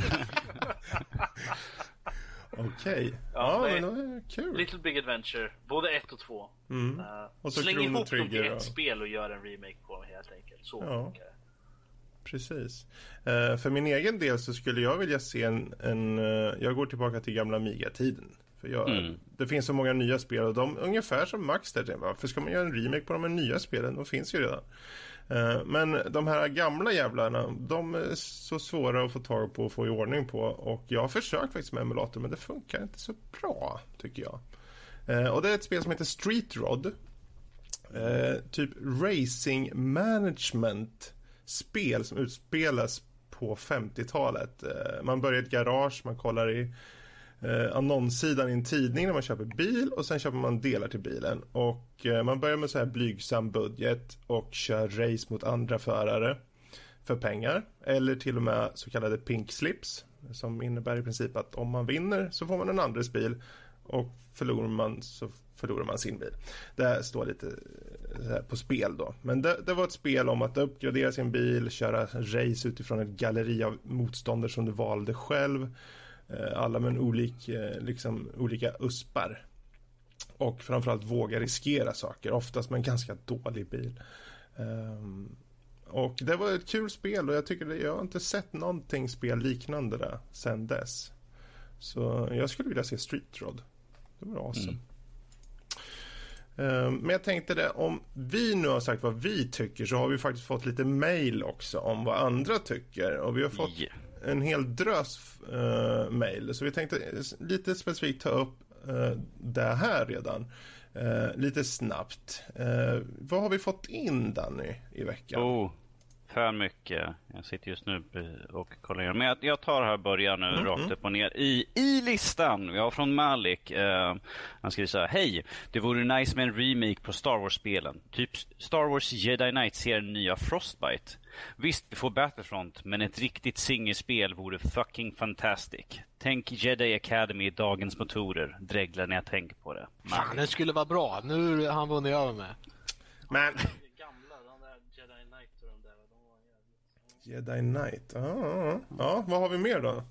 Okej. Ja, Ja, det- men det är kul. Little Big Adventure, både ett och två. Mm. Och så Släng ihop dem till ett och- spel och gör en remake på dem helt enkelt. Så Ja. funkar det. Precis. Eh, för min egen del så skulle jag vilja se en... en eh, jag går tillbaka till gamla Amiga-tiden. För jag, Mm. Det finns så många nya spel och de ungefär som Max där. Varför ska man göra en remake på de här nya spelen? De finns ju redan. Eh, men de här gamla jävlarna, de är så svåra att få tag på och få i ordning på. Och jag har försökt faktiskt med emulator men det funkar inte så bra tycker jag. Eh, och det är ett spel som heter Street Rod. Eh, typ racing management spel som utspelas på 50-talet. Man börjar i ett garage, man kollar i eh, annonssidan i en tidning när man köper bil och sen köper man delar till bilen. Och eh, man börjar med så här blygsam budget och kör race mot andra förare för pengar. Eller till och med så kallade pink slips som innebär i princip att om man vinner så får man en andres bil och förlorar man så förlorar man sin bil. Det står lite eh, så här på spel då. Men det, det var ett spel om att uppgradera sin bil, köra race utifrån ett galleri av motståndare som du valde själv. Eh, Alla med en olik, eh, liksom, olika uspar. Och framförallt våga riskera saker, oftast med en ganska dålig bil. Ehm, och det var ett kul spel och jag tycker det, jag har inte sett någonting spel liknande det sen dess. Så jag skulle vilja se Street Rod. Det var awesome. Ehm, Men jag tänkte det, om vi nu har sagt vad vi tycker så har vi faktiskt fått lite mail också om vad andra tycker. Och vi har fått Ja en hel drös eh, uh, mejl. Så vi tänkte lite specifikt ta upp eh, det här redan. Eh, lite snabbt. Eh, vad har vi fått in Danny i veckan? Oh, för mycket. Jag sitter just nu och kollar igenom. Men jag, jag tar här början nu rakt upp och ner i, i listan. Vi har från Malik. Eh, han skriver så här. Hej! Det vore nice med en remake på Star Wars-spelen. Typ Star Wars Jedi Knight-serien nya Frostbite. Visst, vi får Battlefront, men ett riktigt singelspel vore fucking fantastic. Tänk Jedi Academy i dagens motorer. Dreglar när jag tänker på det. Fan, det skulle vara bra. Nu har han vunnit över mig. Men Det gamla, de där Jedi Knight och de där, de var jävligt... Jedi Knight. Ja, ja, ja, vad har vi mer då?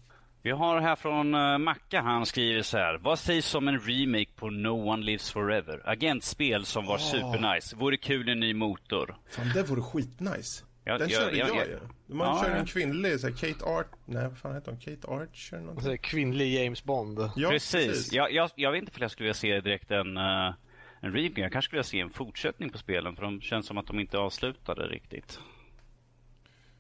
Vi har här från uh, Macka, han skriver så här. Vad sägs om en remake på No One Lives Forever? Agentspel som var supernice. Vore kul en ny motor. Fan, det vore skitnice. Ja, Den ja, körde ja, jag ja. ju. Man Ja, kör ja. en kvinnlig, så här, Kate Art... Nej, vad fan heter hon? Kate Archer? Någonting. Kvinnlig James Bond. Ja, precis. Jag, jag, jag vet inte om jag skulle vilja se direkt en, uh, en remake. Jag kanske skulle vilja se en fortsättning på spelen. För de känns som att de inte avslutade riktigt.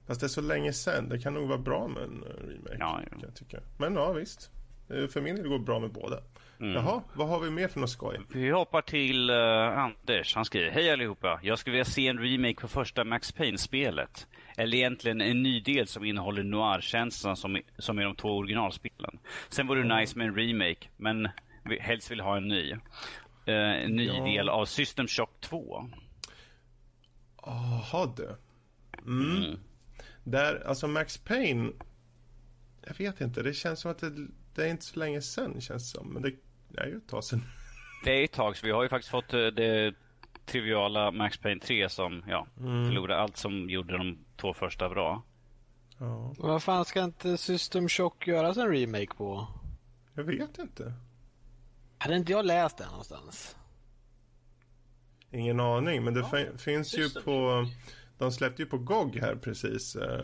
Fast det är så länge sen. Det kan nog vara bra med en eh, remake. Ja, ja. Kan jag tycka. Men ja, visst. Eh, För min del går det bra med båda. Mm. Jaha, vad har vi mer för något skoj? Vi hoppar till uh, Anders. Han skriver. Hej allihopa. Jag skulle vilja se en remake på första Max Payne-spelet. Eller egentligen en ny del som innehåller noir-känslan som, i- som i de två originalspelen. Sen vore det nice med en remake, men vi helst vill ha en ny. Eh, en ny Ja. del av System Shock 2. Jaha du. Mm. Mm. Där, alltså Max Payne. Jag vet inte, det känns som att det, det är inte så länge sen känns det som. Men det är ju ett tag sen. Det är ett tag, så vi har ju faktiskt fått eh, det triviala Max Payne 3 som ja, förlorade allt som gjorde de två första bra. Ja, Vad fan ska inte System Shock göras en remake på? jag vet inte. Hade inte jag läst det någonstans? Ingen aning, men det fin- finns ju just det. De släppte ju på GOG här precis. Eh,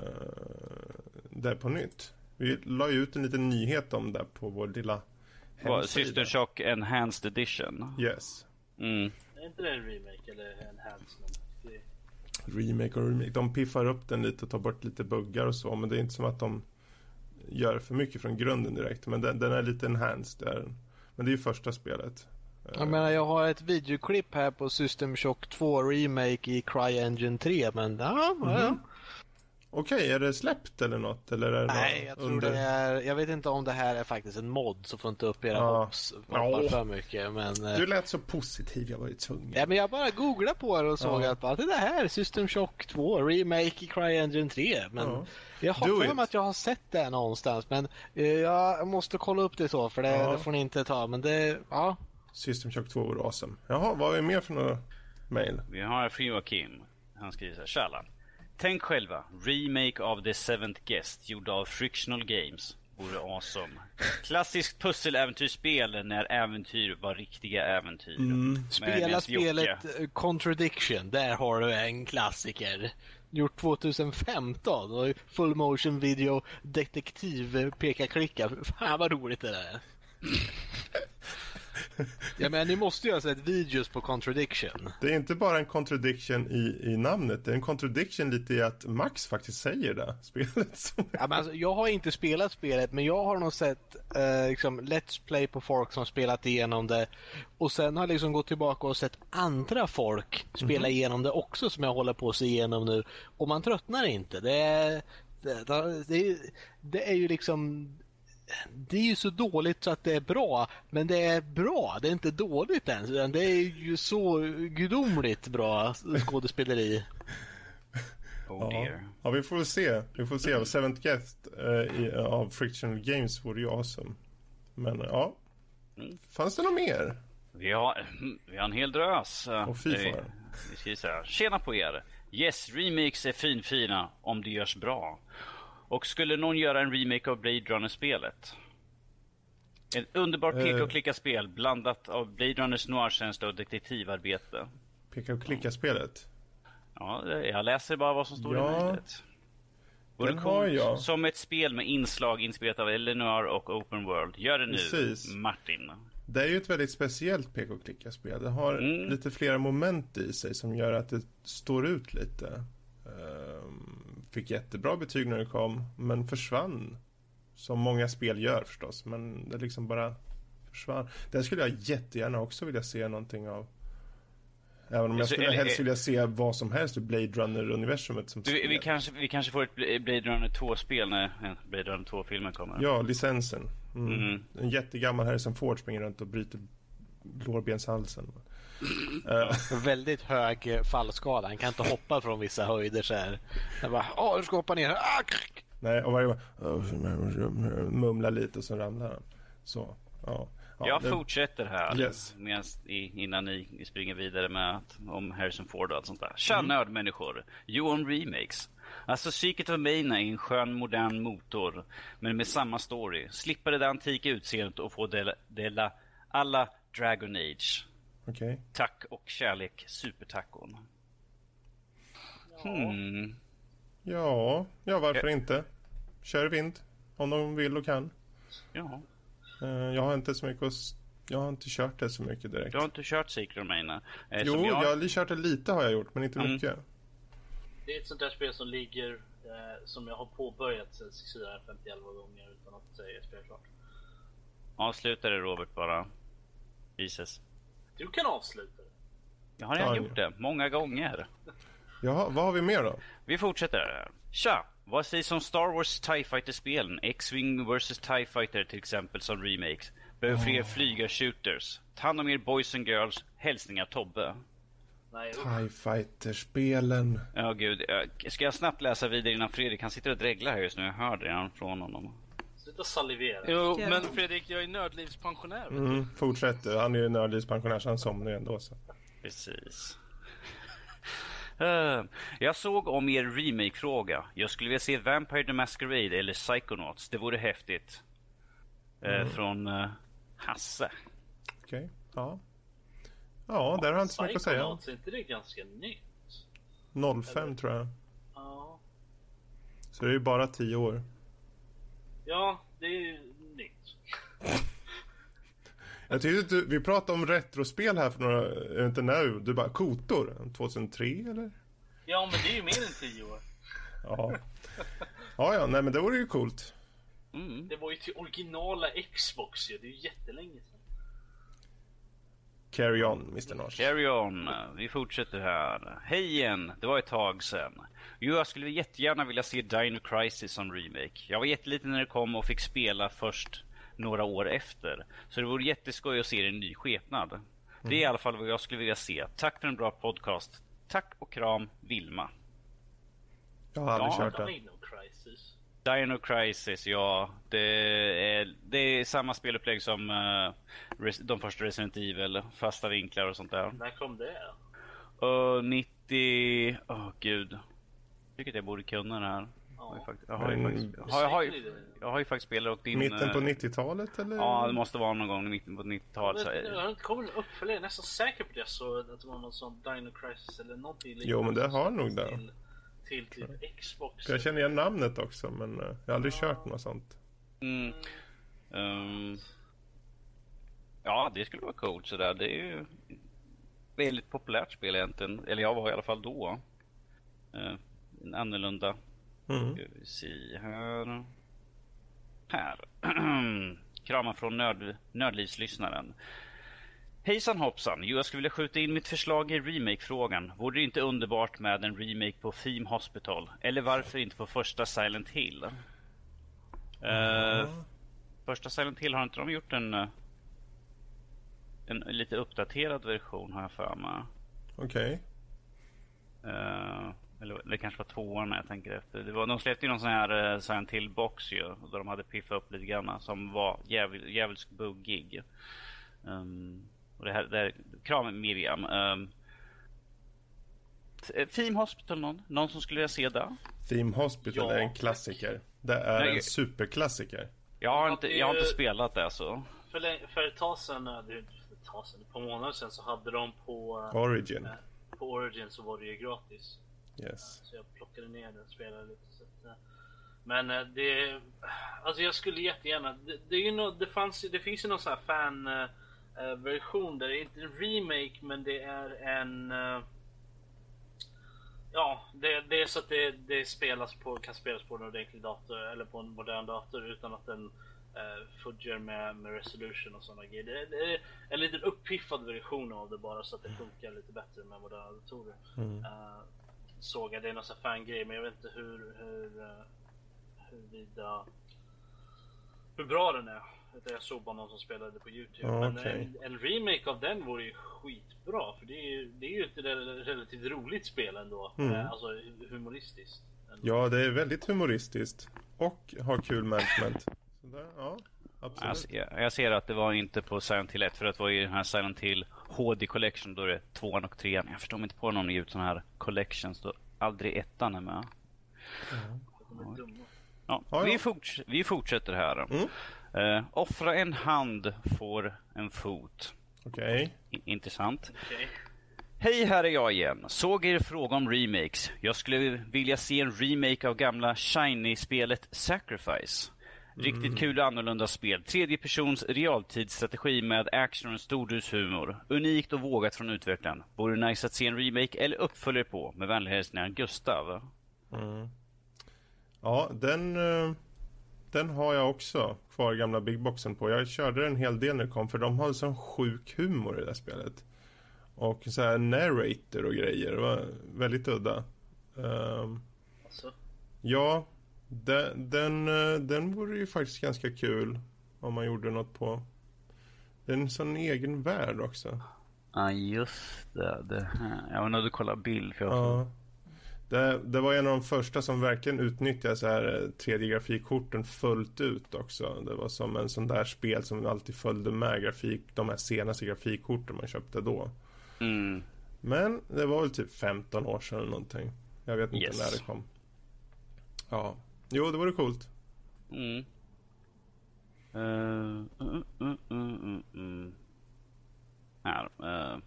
där på nytt. Vi la ju ut en liten nyhet om det på vår lilla hemsida. System Shock Enhanced Edition. Yes. Mm. Är inte det en remake eller en enhancement? Remake och remake. De piffar upp den lite och tar bort lite buggar och så. Men det är inte som att de gör för mycket från grunden direkt. Men den, den är lite enhanced. Där. Men det är ju första spelet. Jag menar, jag har ett videoklipp här på System Shock 2 Remake i CryEngine 3, men ja, ja, ja. Okej, är det släppt eller något? Eller är det Nej, jag tror under... det är... Jag vet inte om det här är faktiskt en mod, så får inte upp era Ja. hopps Ja. för mycket, men... eh, Du lät så positiv, jag var ju tvungen. Ja, men jag bara googlade på det och såg Ja. att bara, det är det här, System Shock 2, Remake i CryEngine 3. Men Ja. jag har Do för mig att jag har sett det någonstans, men eh, jag måste kolla upp det så, för det, det får ni inte ta. Men det, ja. System Shock 2 var awesome. Jaha, vad har vi mer för några mail? Vi har från Joakim. Han skriver så här. Tjalla. Tänk själva. Remake av The Seventh Guest gjord av Frictional Games. Vore awesome. Klassiskt pusseläventyrsspel när äventyr var riktiga äventyr. Med- Spela spelet Jocke. eh, Contradiction. Där har du en klassiker. Gjort 2015. och Full motion video detektiv peka klicka. Fan vad roligt det där är. Ja men ni måste ju ha sett videos på Contradiction. Det är inte bara en contradiction i, i namnet, det är en contradiction lite i att Max faktiskt säger det, spelet. Ja, men alltså, jag har inte spelat spelet men jag har nog sett eh, liksom, Let's Play på folk som spelat igenom det. Och sen har jag liksom gått tillbaka och sett andra folk spela igenom det också som jag håller på att se igenom nu. Och man tröttnar inte. Det är, det, det, det är ju liksom det är ju så dåligt så att det är bra, men det är bra. Det är inte dåligt ens. utan Det är ju så gudomligt bra skådespeleri. Oh Ja. dear. ja, vi får väl se. Vi får se. Seventh Guest eh, i, av Frictional Games vore ju awesome. Men ja. Mm. Fanns det något mer? Vi har, vi har en hel drös. Åh, fy vi, fan. vi så här. Tjena på er. Yes, remakes är finfina om det görs bra. Och skulle någon göra en remake av Blade Runner-spelet? Ett underbart peka Eh. och klicka-spel blandat av Blade Runners noirkänsla och detektivarbete. Peka och klicka-spelet? Ja, jag läser bara vad som står Ja. i mejlet. Den har jag. Som ett spel med inslag inspirerat av Eleanor och Open World. Gör det nu, Precis. Martin. Det är ju ett väldigt speciellt peka och klicka-spel. Det har Mm. lite flera moment i sig som gör att det står ut lite. Ehm, fick jättebra betyg när det kom, men försvann. Som många spel gör förstås, men det liksom bara försvann. Det skulle jag jättegärna också vilja se någonting av. Även om jag skulle eller- helst vilja se vad som helst ur Blade Runner-universumet som Du, vi, spel. vi, kanske, vi kanske får ett Bla- Blade Runner 2-spel när Blade Runner 2-filmen kommer. Ja, licensen. Mm. Mm. En jättegammal Harrison Ford springer runt och bryter lårbenshalsen. Eh, Väldigt hög fallskala. Han kan inte hoppa från vissa höjder så här. Jag bara, åh, du ska hoppa ner. Ah. Nej, och varje gång mumlar lite och så ramlar han. Så, ja. ja jag det- fortsätter här Yes. medans, i, innan ni, springer vidare med att, om Harrison Ford och allt sånt där. Tja Mm. nördmänniskor! You on remakes. Alltså Secret of Mana är en skön modern motor, men med samma story. Slippa det där antika utseendet och få dela, dela alla Dragon Age. Okej. Tack och kärlek, supertacon. Hmm. Ja, ja, varför inte? Kör vind. Om de vill och kan. Ja. Eh, Jag har inte så mycket att... Jag har inte kört det så mycket direkt. Du har inte kört Secret of Mana? Eh, Jo, som jag... har kört det lite har jag gjort, men inte Mm. mycket. Det är ett sånt där spel som ligger, eh, som jag har påbörjat sen 51 gånger utan att säga spela klart. Avsluta det Robert bara. Jesus. Du kan avsluta det. Jag har redan gjort det, många gånger. Jaha, vad har vi mer då? Vi fortsätter. Tja! Vad sägs om Star Wars TIE Fighter-spelen? X-Wing vs TIE Fighter till exempel som remakes. Behöver fler flygarshooters. Ta hand om er boys and girls. Hälsningar Tobbe. Nej. TIE Fighter-spelen. Ja gud, eh, ska jag snabbt läsa vidare innan Fredrik, han sitter och dreglar här just nu. Jag hör det redan från honom. Sluta salivera. Jo, men Fredrik, jag är nördlivspensionär. Mm, fortsätt du. Han är ju nördlivspensionär så han somnar ju ändå. Så. Precis. Eh, jag såg om er remake-fråga. Jag skulle vilja se Vampire the Masquerade eller Psychonauts. Det vore häftigt. Eh, Från eh, Hasse. Okej, ja. Ja, där har jag inte så mycket att säga. Psychonauts, är inte det ganska nytt? 05 tror jag. Ja. Så det är ju bara 10 år. Ja, det är ju nytt. Jag tyckte du, vi pratade om retrospel här för några, jag vet inte när, du bara Kotor, 2003 eller? Ja, men det är ju mer än 10 år. Ja. Ja, ja, nej men det vore ju coolt. Mm. Det var ju till originala Xbox ju. Det är ju jättelänge sedan. Carry on, Mr. Nars. Carry on. Vi fortsätter här. Hej igen. Det var ett tag sedan. Jo, jag skulle jättegärna vilja se Dino Crisis som remake. Jag var jätteliten när det kom och fick spela först några år efter. Så det vore jätteskoj att se det i en ny skepnad. Det är i alla fall vad jag skulle vilja se. Tack för en bra podcast. Tack och kram, Vilma. Jag har aldrig Ja, kört det. Dino Crisis. Dino Crisis, ja. Det är, det är samma spelupplägg som eh, Res- de första Resident Evil. Fasta vinklar och sånt där. När kom det? Uh, 90 90... Åh gud. Jag tycker att jag borde kunna det här. Jag har ju Ja. faktiskt, jag har ju Men- faktiskt, jag har, jag har ju, jag har ju faktiskt spelat och din... Mitten på eh, 90-talet eller? Ja, det måste vara någon gång i mitten på 90-talet. så- Jag har inte kommit en uppföljare, jag är nästan säker på det. Så att det var något sånt Dino Crisis eller någonting liknande. Jo, men det har nog det. Till, till typ Xbox. Jag känner igen namnet också men eh, jag har aldrig kört något sånt. Mm. Ehm, ja, det skulle vara coolt sådär. Det är ju väldigt populärt spel egentligen. Eller jag var i alla fall då. Uh, en annorlunda. Mm. Ska vi se här. Här. Kramar från nörd, Nördlivslyssnaren. Hejsan hoppsan! Jo, jag skulle vilja skjuta in mitt förslag i remake-frågan. Vore det inte underbart med en remake på Theme Hospital? Eller varför inte på första Silent Hill? Eh, första Silent Hill, har inte de gjort en, eh, en lite uppdaterad version har jag för mig? Okej. Eh, eller det kanske var tvåan jag tänker efter. Det var, de släppte ju någon sån här uh, Silent Hill box ju. Där de hade piffat upp lite grann som var djävulskt buggig. Um, och det här, det här kram Miriam. Um, Theme Hospital någon? Någon som skulle vilja se det? Theme Hospital Ja. är en klassiker. Det är Nej, en superklassiker. Jag har, Ja, inte, jag har inte spelat det så. För, länge- för ett tag sedan, eh, ett tag sedan, ett par månader sedan så hade de på, eh, Origin. på Origin så var det ju gratis. Yes. Så jag plockade ner den och spelade lite. Så att, eh, men eh, det... Alltså jag skulle jättegärna... Det, det, är ju nå det, fanns, det finns ju någon sån här fan eh, eh, version där det är inte en remake men det är en... eh, Ja, det, det är så att det, det spelas på, kan spelas på en ordentlig dator eller på en modern dator utan att den uh, fudgar med, med resolution och sådana grejer. Det, det är en liten uppiffad version av det bara så att det funkar lite bättre med moderna datorer. Eh, såg jag, det är någon sån fangrej men jag vet inte hur, hur, uh, huruvida hur bra den är. Utan Jag såg bara någon som spelade på Youtube. Ja, men en, en remake av den vore ju skitbra för det är ju, det är ju ett rel- relativt roligt spel ändå. Mm. Eh, Alltså hu- humoristiskt. ändå. Ja, det är väldigt humoristiskt. Och har kul management. Så där, ja, absolut. Jag, ser- jag ser att det var inte på Silent Hill 1 för att det var ju den här Silent Hill HD Collection då är det tvåan och trean. Jag förstår mig inte på de ger ut såna här collections då aldrig ettan är med. Är dumma. Ja, Ja, Vi, ja. forts- vi fortsätter här. Mm. Eh, offra en hand får en fot. Okej. I- intressant. Okej. Hej, här är jag igen. Såg er fråga om remakes. Jag skulle vilja se en remake av gamla Shiny-spelet Sacrifice. Riktigt kul och annorlunda spel. Tredje persons realtidsstrategi med action och stordushumor. Unikt och vågat från utvecklaren. Vore nice att se en remake eller uppföljare på. Med vänlig hälsningar Gustav. Ja, den, eh, den har jag också kvar gamla Big Boxen på. Jag körde en hel del när det kom för de har sån sjuk humor i det här spelet. Och så här narrator och grejer. Det var väldigt udda. Alltså, ja, den, den, eh, den vore ju faktiskt ganska kul om man gjorde något på. Det är en sån egen värld också. Ja, just det. det här. Jag var nöjd att kolla bild för jag Ja. Det, det var en av de första som verkligen utnyttjade så här 3D-grafikkorten fullt ut också. Det var som en sån där spel som alltid följde med grafik, de här senaste grafikkorten man köpte då. Mm. Men det var väl typ 15 år sedan eller någonting. Jag vet inte Yes. när det kom. Ja. Jo, det vore coolt. Mm. Eh, mm, mm, mm, mm, mm. Här. eh,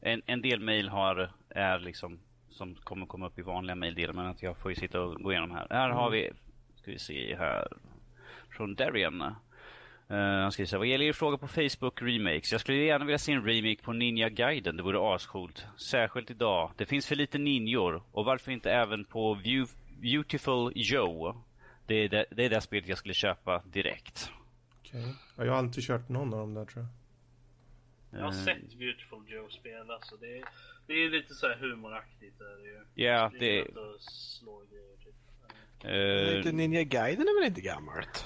en, en del mail har, är liksom som kommer komma upp i vanliga mejldelen men att jag får ju sitta och gå igenom här. Här har vi, ska vi se här, från Darian. Uh, han skriver så här, vad gäller er fråga på Facebook remakes. Jag skulle gärna vilja se en remake på Ninja Gaiden. Det vore ascoolt. Särskilt idag. Det finns för lite ninjor. Och varför inte även på View, Beautiful Joe? Det är det, det är det spelet jag skulle köpa direkt. Okej. Ja, jag har inte kört någon av dem där tror jag. jag har sett Beautiful Joe spela så det är, det är lite så här humoraktigt. Är det ju. Ja, det- runt och slår grejer typ. Inte Ninja Gaiden är väl inte gammalt?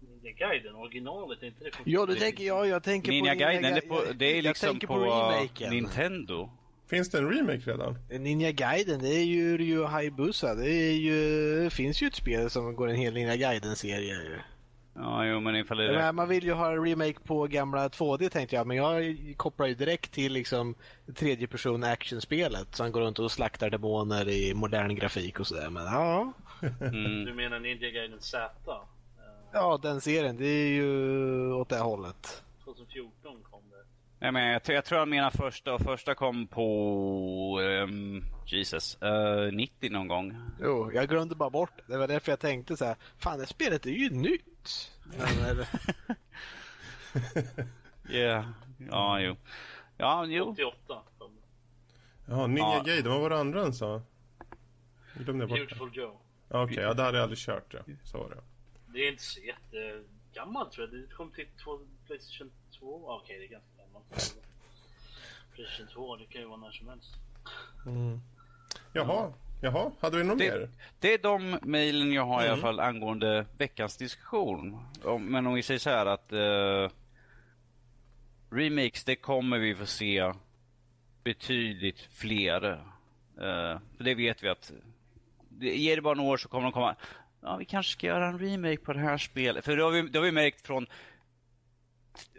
Ninja Gaiden, originalet, är inte det Ja, du tänker jag. Jag tänker Ninja på Gaiden, det är, Ga- på, det är liksom tänker på, remaken. Nintendo. Finns det en remake redan? Ninja Gaiden, det är ju Ryu Hayabusa. Det är ju, det finns ju ett spel som går en hel Ninja Gaiden-serie ju. Ja, jo, men ifall det men Man vill ju ha en remake på gamla 2D tänkte jag, men jag kopplar ju direkt till liksom tredje person actionspelet som går runt och slaktar demoner i modern grafik och sådär. Men ja, mm, Du menar Ninja Gaiden Z? Ja den serien, det är ju åt det hållet. 2014 kom det. Nej, men jag, tror- jag tror han menar första och första kom på ehm, Jesus, eh, 90 någon gång. Jo, jag glömde bara bort det. Det var därför jag tänkte så här, fan det spelet är ju nytt. Men, eller, Yeah. Ja, jo. Ja, jo. 88 kom det. Ja, Ninja Ja. Gaiden, vad var det andra han sa? Jag glömde bort det. Beautiful Joe. Ja, Okej, ja, det hade jag aldrig kört. Ja. Så var det. Det är inte så jättegammalt tror jag. Det kom till två, Playstation 2. Ah, Okej, det är ganska gammalt. Playstation 2, det kan ju vara när som helst. Jaha, jaha, hade vi något Det, mer? det är de mejlen jag har i Mm. alla fall angående veckans diskussion. Men om vi säger så här att eh, remakes, det kommer vi få se betydligt fler. Eh, för det vet vi att det, ger det bara några år så kommer de komma. Ja, vi kanske ska göra en remake på det här spelet. För det har vi, det har vi märkt från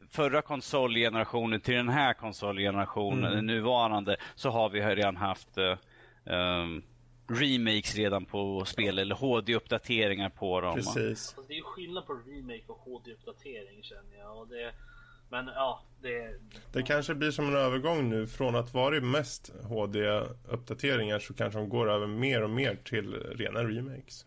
förra konsolgenerationen till den här konsolgenerationen, den nuvarande, så har vi redan haft ehm, remakes redan på spel eller HD-uppdateringar på dem. Precis. Fast det är ju skillnad på remake och HD-uppdatering känner jag. Och det, men ja, det... Det kanske blir som en övergång nu från att vara mest HD-uppdateringar så kanske de går över mer och mer till rena remakes.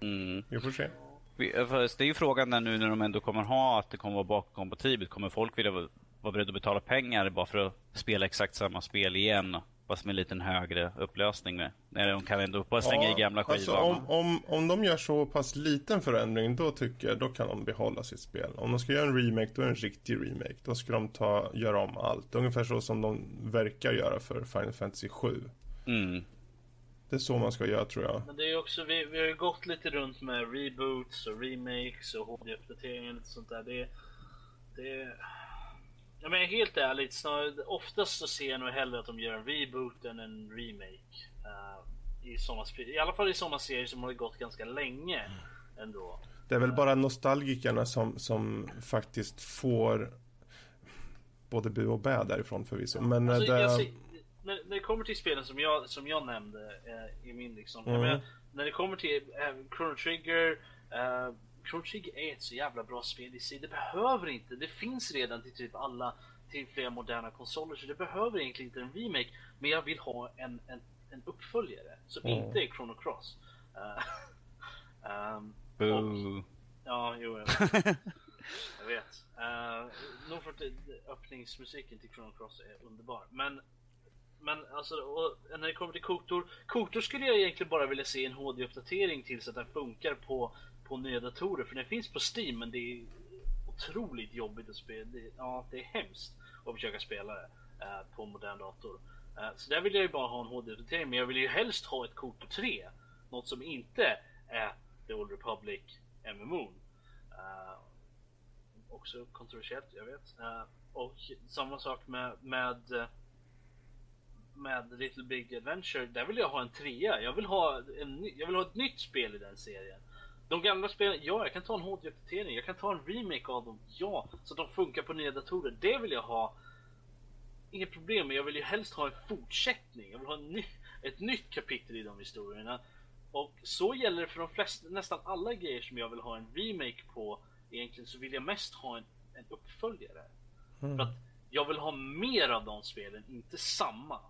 Mm. Vi får se. Det är ju frågan där nu när de ändå kommer ha att det kommer vara bakkompatibelt. Kommer folk vilja vara vara beredda att betala pengar bara för att spela exakt samma spel igen? Fast med en liten högre upplösning med. När de kan ändå bara slänga i gamla skivan. alltså om, om, om de gör så pass liten förändring då tycker jag då kan de behålla sitt spel. Om de ska göra en remake då är det en riktig remake. Då ska de ta, göra om allt. Ungefär så som de verkar göra för Final Fantasy 7. Mm. Det är så man ska göra tror jag. Men det är ju också, vi, vi har ju gått lite runt med reboots och remakes och HD-uppdateringar och lite sånt där. Det, det... Ja, men helt ärligt, snarare, oftast så ser jag nog hellre att de gör en reboot än en remake. eh, i, såna, I alla fall i sådana serier som har gått ganska länge ändå. Det är väl bara nostalgikerna som, som faktiskt får både bu och bä därifrån förvisso. Men Alltså, det... jag ser, när, när det kommer till spelen som jag, som jag nämnde eh, i min liksom. Jag Mm. menar, när det kommer till eh, Chrono Trigger. Eh, Trigger är ett så jävla bra spel i sig. Det behöver inte. Det finns redan till typ alla till flera moderna konsoler. Så det behöver egentligen inte en remake. Men jag vill ha en, en, en uppföljare som Mm. inte är Chrono Cross. Eh, ehm, och, ja, jo, jag vet. Jag vet. Uh, nog för att öppningsmusiken till Chrono Cross är underbar. Men, men alltså, och när det kommer till Kotor. Kotor skulle jag egentligen bara vilja se en HD-uppdatering till så att den funkar på, på nya datorer. För den finns på Steam men det är otroligt jobbigt att spela. Det, ja, det är hemskt att försöka spela det eh, på en modern dator. Eh, så där vill jag ju bara ha en HD-uppdatering. Men jag vill ju helst ha ett kort på 3. Något som inte är The Old Republic MMO. Eh, också kontroversiellt, jag vet. Eh, och samma sak med, med med Little Big Adventure, där vill jag ha en trea. Jag vill ha, en, jag vill ha ett nytt spel i den serien. De gamla spelen, ja jag kan ta en HD-uppdatering, jag kan ta en remake av dem, ja. Så att de funkar på nya datorer, det vill jag ha. Inget problem, men jag vill ju helst ha en fortsättning. Jag vill ha ny, ett nytt kapitel i de historierna. Och så gäller det för de flesta, nästan alla grejer som jag vill ha en remake på. Egentligen så vill jag mest ha en, en uppföljare. För att jag vill ha mer av de spelen, inte samma.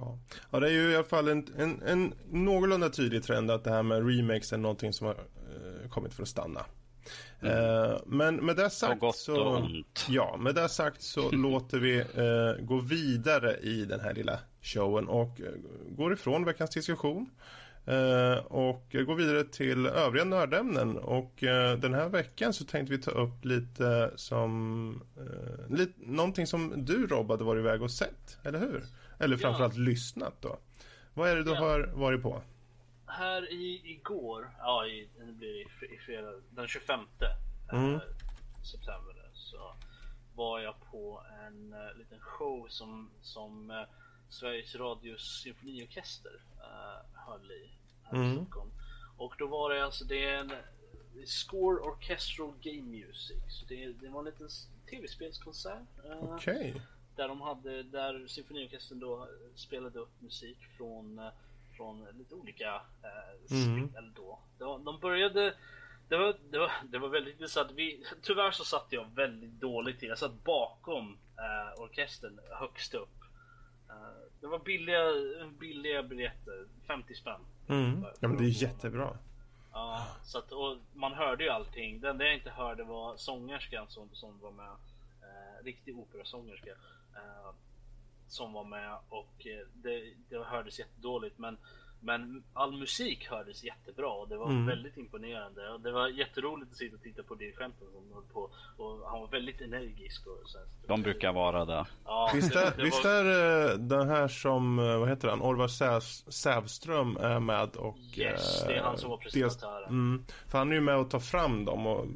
Ja. ja, det är ju i alla fall en, en, en någorlunda tydlig trend att det här med remakes är någonting som har eh, kommit för att stanna. Eh, men med det sagt gott så... och. Ja, med det sagt så låter vi eh, gå vidare i den här lilla showen och eh, går ifrån veckans diskussion. Eh, och går vidare till övriga nördämnen. Och eh, den här veckan så tänkte vi ta upp lite som... Eh, lite, någonting som du Rob hade varit iväg och sett, eller hur? Eller framförallt lyssnat då. Vad är det du Ja. har varit på? Här i, igår, ja i, det blir det i, i fredag, den 25 Mm. eh, september så var jag på en eh, liten show som, som eh, Sveriges Radios symfoniorkester eh, höll i här i Mm. Stockholm. Och då var det alltså, det är en, Score Orchestral Game Music. Så det, det var en liten tv-spelskonsert. eh, Okej. Där de hade, där symfoniorkestern då eh, spelade upp musik från, eh, från lite olika eh, Mm. spel då. De, de började, det var, det var, det var väldigt så att vi, tyvärr så satt jag väldigt dåligt till. Jag satt bakom eh, orkestern högst upp. Eh, det var billiga, billiga biljetter, 50 spänn. Mm. Ja, men det är jättebra. Ja, så att, och man hörde ju allting. Det enda jag inte hörde var sångerskan som, som var med. Eh, riktig operasångerska. Eh, som var med och eh, det, det hördes jättedåligt. Men, men all musik hördes jättebra och det var Mm. väldigt imponerande. Och det var jätteroligt att sitta och titta på dirigenten som höll på. Och han var väldigt energisk. Och så. De brukar vara det. Ja, Visst det- är, det visst var- är eh, den här som, eh, vad heter han, Orvar Sävs- Sävström är med och... Yes, det är han som var presentatören. Mm, för han är ju med och tar fram dem och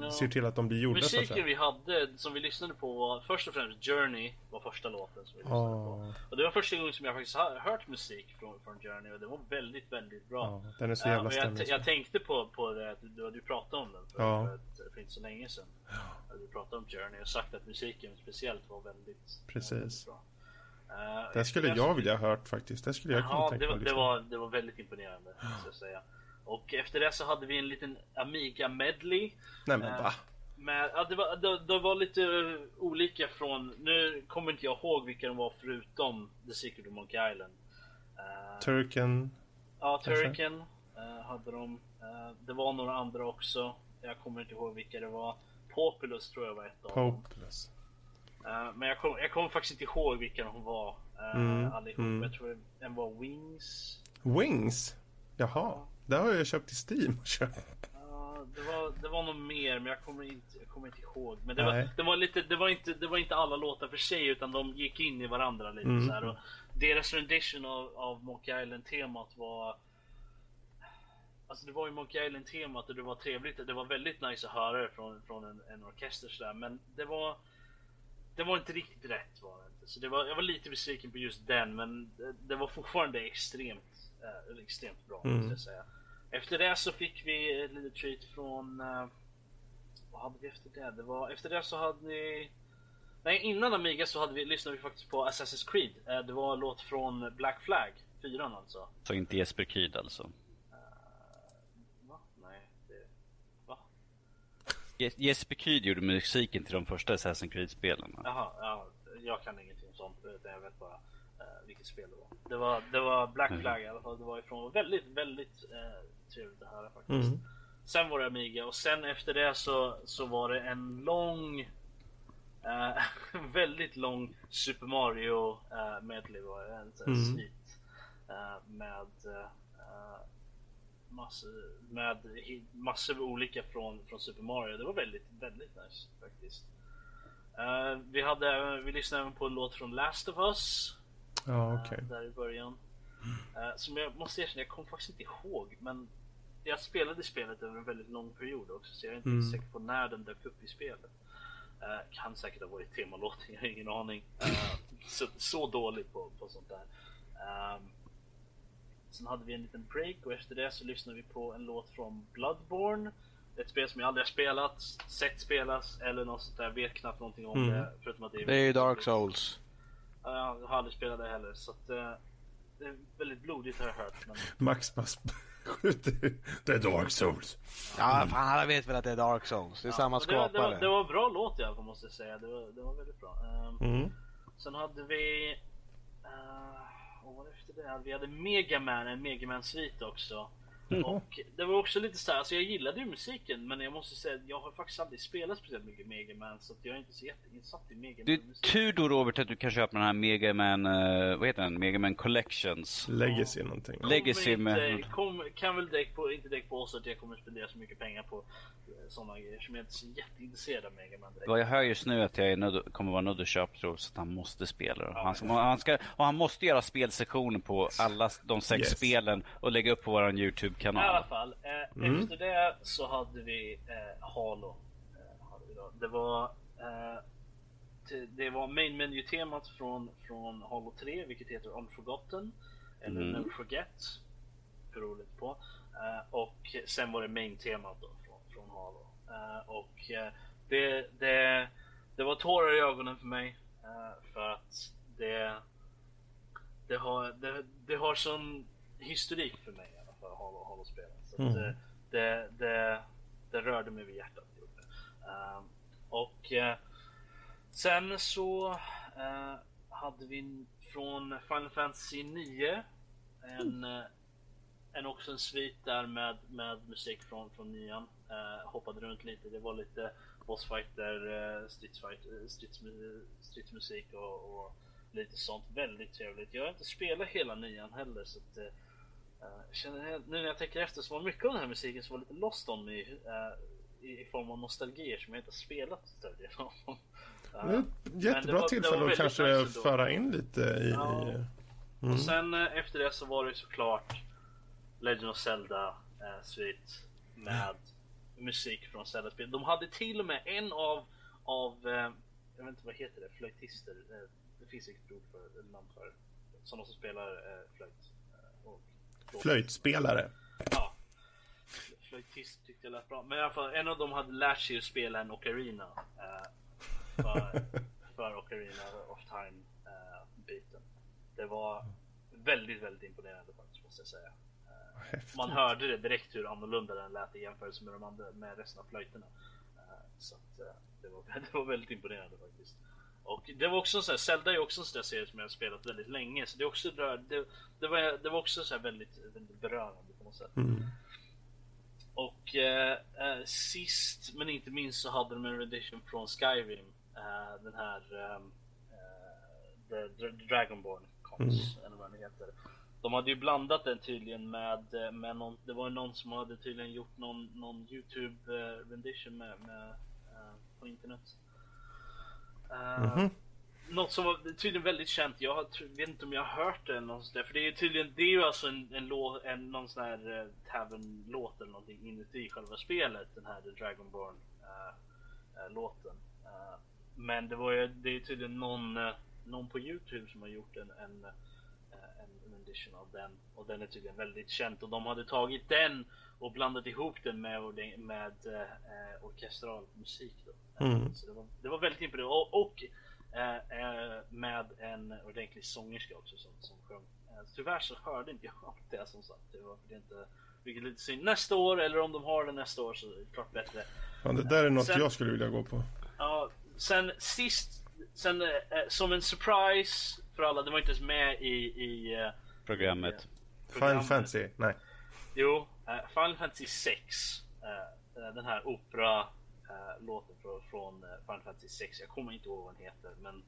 Ja. ser till att de blir gjorda så att Musiken säga. vi hade som vi lyssnade på var först och främst Journey var första låten som vi lyssnade på. Och det var första gången som jag faktiskt har hört musik från, från Journey och det var väldigt, väldigt bra. ja, den är så jävla och jag, jag tänkte på, på det att du, du pratade om den för, Ja. för, för inte så länge sedan. Att Du pratade om Journey och sagt att musiken speciellt var väldigt, Precis. väldigt bra. Uh, Det skulle jag vilja ha hört faktiskt. Det skulle jag kunna Ja, tänka det var, att det, lyssna. var, det var väldigt imponerande. Ska jag säga. Och efter det så hade vi en liten Amiga medley. Nej men Eh, va? Men, ja, det, var, det, det var lite olika från, nu kommer inte jag ihåg vilka de var förutom The Secret of Monkey Island. Eh, Turken, ja? Turrican eh, hade de. Eh, det var några andra också. Jag kommer inte ihåg vilka det var. Populous tror jag var ett av dem. Populous. Eh, men jag kommer jag kommer faktiskt inte ihåg vilka de var uh, Mm, allihop. mm. Jag tror en var Wings. Wings? Jaha, det har jag köpt i Steam. Ja, det, var, det var nog mer men jag kommer inte, jag kommer inte ihåg. Men det var, det, var lite, det, var inte, det var inte alla låtar för sig utan de gick in i varandra lite Mm. så här, och Deras rendition av, av Monkey Island-temat var... Alltså det var ju Monkey Island-temat och det var trevligt. Det var väldigt nice att höra det från, från en, en orkester sådär. Men det var... Det var inte riktigt rätt var det inte. Så det var, jag var lite besviken på just den men det, det var fortfarande extremt, eh, extremt bra Mm. måste jag säga. Efter det så fick vi ett litet treat från... eh, vad hade vi efter det? det var, efter det så hade vi... Nej, innan Amiga så hade vi, lyssnade vi faktiskt på Assassin's Creed. Eh, det var en låt från Black Flag, fyran alltså. Så inte Jesper Kyd alltså. Va? Nej, det... Va? Je- Jesper Kyd gjorde musiken till de första Assassin's Creed-spelen. Jaha, ja, jag kan ingenting om sånt. utan Jag vet bara vilket spel det var. Det var, det var Black Mm. Flag i alla fall. Det var ifrån väldigt, väldigt eh, trevligt att höra faktiskt. Mm. Sen var det Amiga och sen efter det så, så var det en lång eh, Väldigt lång Super Mario eh, medley var det. En sån här Mm. svit eh, Med eh, massor, med massor olika från, från Super Mario. Det var väldigt, väldigt nice faktiskt. Eh, vi, hade, vi lyssnade även på en låt från Last of Us. Ja, eh, okej. Där i början. Eh, som jag måste erkänna, jag kommer faktiskt inte ihåg. Men jag spelade spelet över en väldigt lång period också. Så jag är inte Mm. säker på när den dök upp i spelet. Eh, kan säkert ha varit temalåten, jag har ingen aning. Så, så dålig på, på sånt där. Ehm, sen hade vi en liten break och efter det så lyssnade vi på en låt från Bloodborne. Ett spel som jag aldrig har spelat, sett spelas eller något sånt där. Vet knappt någonting om Mm. det. Förutom att det är Det är Dark Souls. Ja, Jag har aldrig spelat det heller så att eh, det är väldigt blodigt har jag hört. Men Max bara skjuter. Det är Dark Souls. Ja, fan alla vet väl att det är Dark Souls. Det är samma och det, var- det, var, skapare. det var bra låt i alla fall måste jag säga. Det var, det var väldigt bra. Ehm, Mm. Sen hade vi... Uh, vad var det efter det? Vi hade Mega Man, en Mega Man-svit också. Och det var också lite så här, alltså jag gillade ju musiken men jag måste säga att jag har faktiskt aldrig spelat speciellt mycket Mega Man så att jag är inte så jätteinsatt i Mega Det är tur då Robert att du kan köpa den här Mega Man, eh, vad heter den? Mega Man Collections. Legacy någonting. Le- Legacy Kommer med- inte, kom, kan väl direkt på, inte direkt på oss att jag kommer spendera så mycket pengar på sådana grejer som jag inte är så jätteintresserad av Mega Man direkt. Vad jag hör just nu är att jag är nödd, kommer vara nödd att köpa tror så att han måste spela det. Han ska, han ska, och han måste göra spelsektioner på alla de sex Yes. spelen och lägga upp på vår I alla fall, eh, Mm. efter det så hade vi eh, Halo. Eh, hade vi då. Det var eh, det var main menu-temat från, från Halo 3, vilket heter Unforgotten. Eller Mm. Never Forget. roligt på. Eh, och sen var det main-temat då från, från Halo. Eh, och det, det, det var tårar i ögonen för mig. för att det, det, har, det, det har sån historik för mig fall, Halo, Halo-spelen. Så Mm. eh, det, det, det rörde mig vid hjärtat. det det. Eh, och eh, sen så eh, hade vi från Final Fantasy 9 en, eh, en också en svit där med, med musik från, från nian. Hoppade runt lite, det var lite bossfighter, stridsfight, stridsmusik och, och lite sånt. Väldigt trevligt. Jag har inte spelat hela nian heller så att, känner, nu när jag tänker efter så var mycket av den här musiken som var lite lost on me eh, i, i form av nostalgier som jag inte har spelat större delen av. Det Eh, men jättebra det var- det tillfälle att kanske föra in lite i... Ja. i Och sen eh, efter det så var det såklart Legend of Zelda eh, Suite med musik från Zelda-spel. De hade till och med en av, av eh, jag vet inte vad heter det, flöjtister. Eh, det finns inget ord för, namn för. Sådana som spelar eh, flöjt. Flöjtspelare. Ja. Flöjtist tyckte jag lät bra. Men i alla fall, en av dem hade lärt sig att spela en Ocarina. Eh, för, för Ocarina of Time eh, biten. Det var väldigt, väldigt imponerande faktiskt måste jag säga. Eh, Häftigt. man hörde det direkt hur annorlunda den lät i jämförelse med, de andra, med resten av flöjterna. Eh, så att, det, var, det var väldigt imponerande faktiskt. Och det var också så här, Zelda är också en sån där serie som jag har spelat väldigt länge. Så det, är också, det, det, var, det var också så här väldigt, väldigt berörande på något sätt. Mm. Och eh, eh, sist men inte minst så hade de en rendition från Skyrim. Eh, den här ehm, eh, The, Dragonborn Cons, eller vad den heter. De hade ju blandat den tydligen med, eh, med någon, det var någon som hade tydligen gjort någon, någon Youtube eh, rendition med, med på internet. Mm-hmm. Eh, något som var tydligen väldigt känt. Jag vet inte om jag har hört det eller något sånt där. För det är ju tydligen, det är ju alltså en, en, låt, en någon sån här uh, tavern-låt eller någonting inuti själva spelet. Den här The Dragonborn uh, låten. Men det var ju, det är tydligen någon, någon på Youtube som har gjort en, en, eh, en edition av den. Och den är tydligen väldigt känd. Och de hade tagit den och blandat ihop den med, med eh, eh, orkestral musik. Då. Eh, Mm. Så det var, det var väldigt imponerande. Och, och eh, eh, med en ordentlig sångerska också som, som sjöng. Eh, tyvärr så hörde inte jag det som sagt. Det var det inte, vilket är lite synd. Nästa år, eller om de har det nästa år så är det klart bättre. Fan, det där är något Sen- jag skulle vilja gå på. Ja, sen sist, sen eh, eh, som en surprise för alla, det var inte ens med i, i eh, Programmet. Final programmet. Fantasy? Nej. Jo, eh, Final Fantasy 6. Eh, eh, den här opera låten från, från Final Fantasy 6. Jag kommer inte ihåg vad den heter, men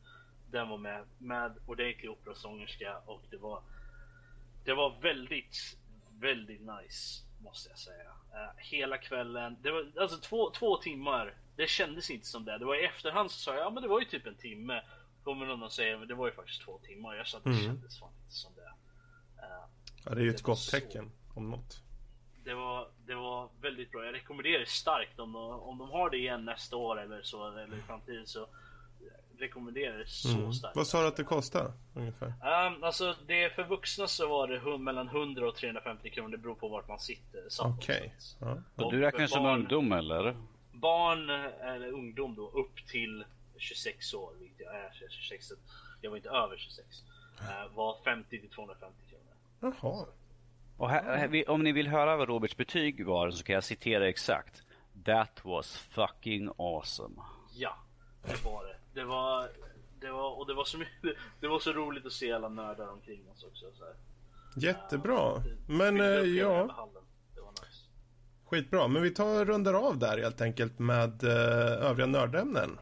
den var med med ordentlig operasångerska och det var det var väldigt, väldigt nice måste jag säga. Hela kvällen, det var alltså två, två timmar. Det kändes inte som det. Det var i efterhand så sa jag, ja men det var ju typ en timme. Kommer någon och säger, men det var ju faktiskt två timmar. Jag sa att det Mm. kändes fan inte som det. Ja, det är ju ett gott så- tecken om något. Det var, det var väldigt bra. Jag rekommenderar det starkt om de, om de har det igen nästa år eller så eller i framtiden så rekommenderar det så Mm. starkt. Vad sa du att det kostar ungefär? Um, alltså det för vuxna så var det mellan 100 och 350 kronor. Det beror på vart man sitter. Okej. någonstans. Ja. Och du räknar för som ungdom eller? Barn eller ungdom då upp till 26 år, vilket jag är 26. så Jag var inte över 26. eh, var 50 till 250 kronor. Jaha. Och här, här, vi- om ni vill höra vad Roberts betyg var så kan jag citera exakt. That was fucking awesome. Ja, det var det. Det var, det var, och det var så mycket, det var så roligt att se alla nördar omkring oss också. Så här. Jättebra. Det Men eh, ja, hallen. Det var nice. skitbra. Men vi tar rundar av där helt enkelt med eh, övriga nördämnen.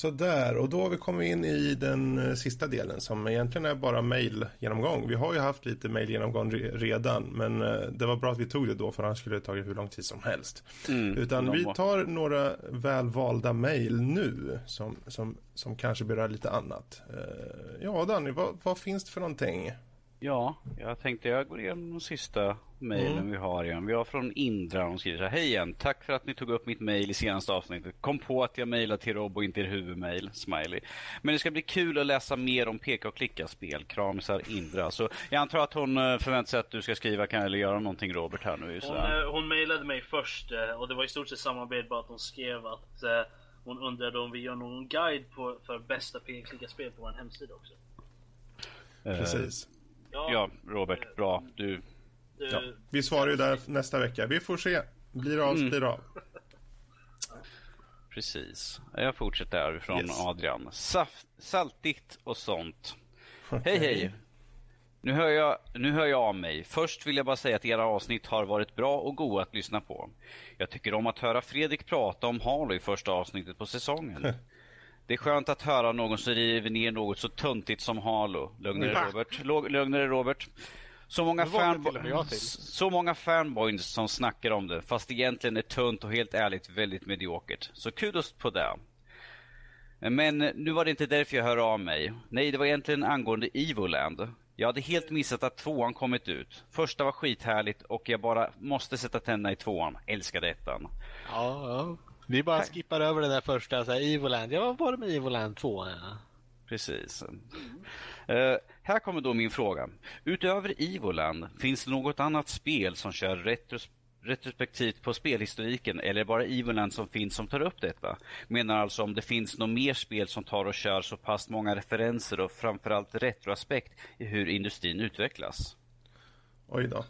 Sådär, och då har vi kommit in i den eh, sista delen som egentligen är bara mail-genomgång. Vi har ju haft lite mail-genomgång re- redan, men eh, det var bra att vi tog det då för annars skulle det tagit hur lång tid som helst. Utan de vi tar några välvalda mail nu som, som, som kanske berör lite annat. Eh, ja, Danny, vad, vad finns det för någonting? Ja, jag tänkte jag går igenom de sista mejlen mm. vi har igen. Vi har från Indra som skriver så här. Hej igen, tack för att ni tog upp mitt mejl i senaste avsnittet. Kom på att jag mejlade till Rob och inte er huvudmejl, smiley. Men det ska bli kul att läsa mer om peka och klicka-spel. Kramsar Indra. Så jag antar att hon eh, förväntar sig att du ska skriva kan, eller göra någonting Robert här nu. Hon, eh, hon mejlade mig först eh, och det var i stort sett samma bild bara att hon skrev att hon undrade om vi gör någon guide på, för bästa peka och klicka-spel på vår hemsida också. Precis. Ja, ja Robert, bra. Du... Ja. Vi svarar ju där nästa vecka. Vi får se. Blir det av mm. blir det av. Precis. Jag fortsätter härifrån yes. Adrian. Saft, saltigt och sånt. Hej hej. Nu hör, jag, nu hör jag av mig. Först vill jag bara säga att era avsnitt har varit bra och goda att lyssna på. Jag tycker om att höra Fredrik prata om Halo i första avsnittet på säsongen. Det är skönt att höra någon som river ner något så tuntigt som Halo. Lugna dig Robert. Lugna dig Robert. Så många, fanbo- så många fanboys som snackar om det, fast egentligen är tunt och helt ärligt väldigt mediokert. Så kudos på det. Men nu var det inte därför jag hör av mig. Nej, det var egentligen angående Evoland. Jag hade helt missat att tvåan kommit ut. Första var skithärligt och jag bara måste sätta tänderna i tvåan. Älskade ettan. Ja, ja. Vi bara skippar över den där första, så här, Evoland. Ja, vad var det med Evoland 2? Ja. Precis. Uh, här kommer då min fråga. Utöver Evoland, finns det något annat spel som kör retros retrospektivt på spelhistoriken eller det bara Evoland som finns som tar upp detta? Menar alltså om det finns något mer spel som tar och kör så pass många referenser och framförallt retroaspekt i hur industrin utvecklas? Oj då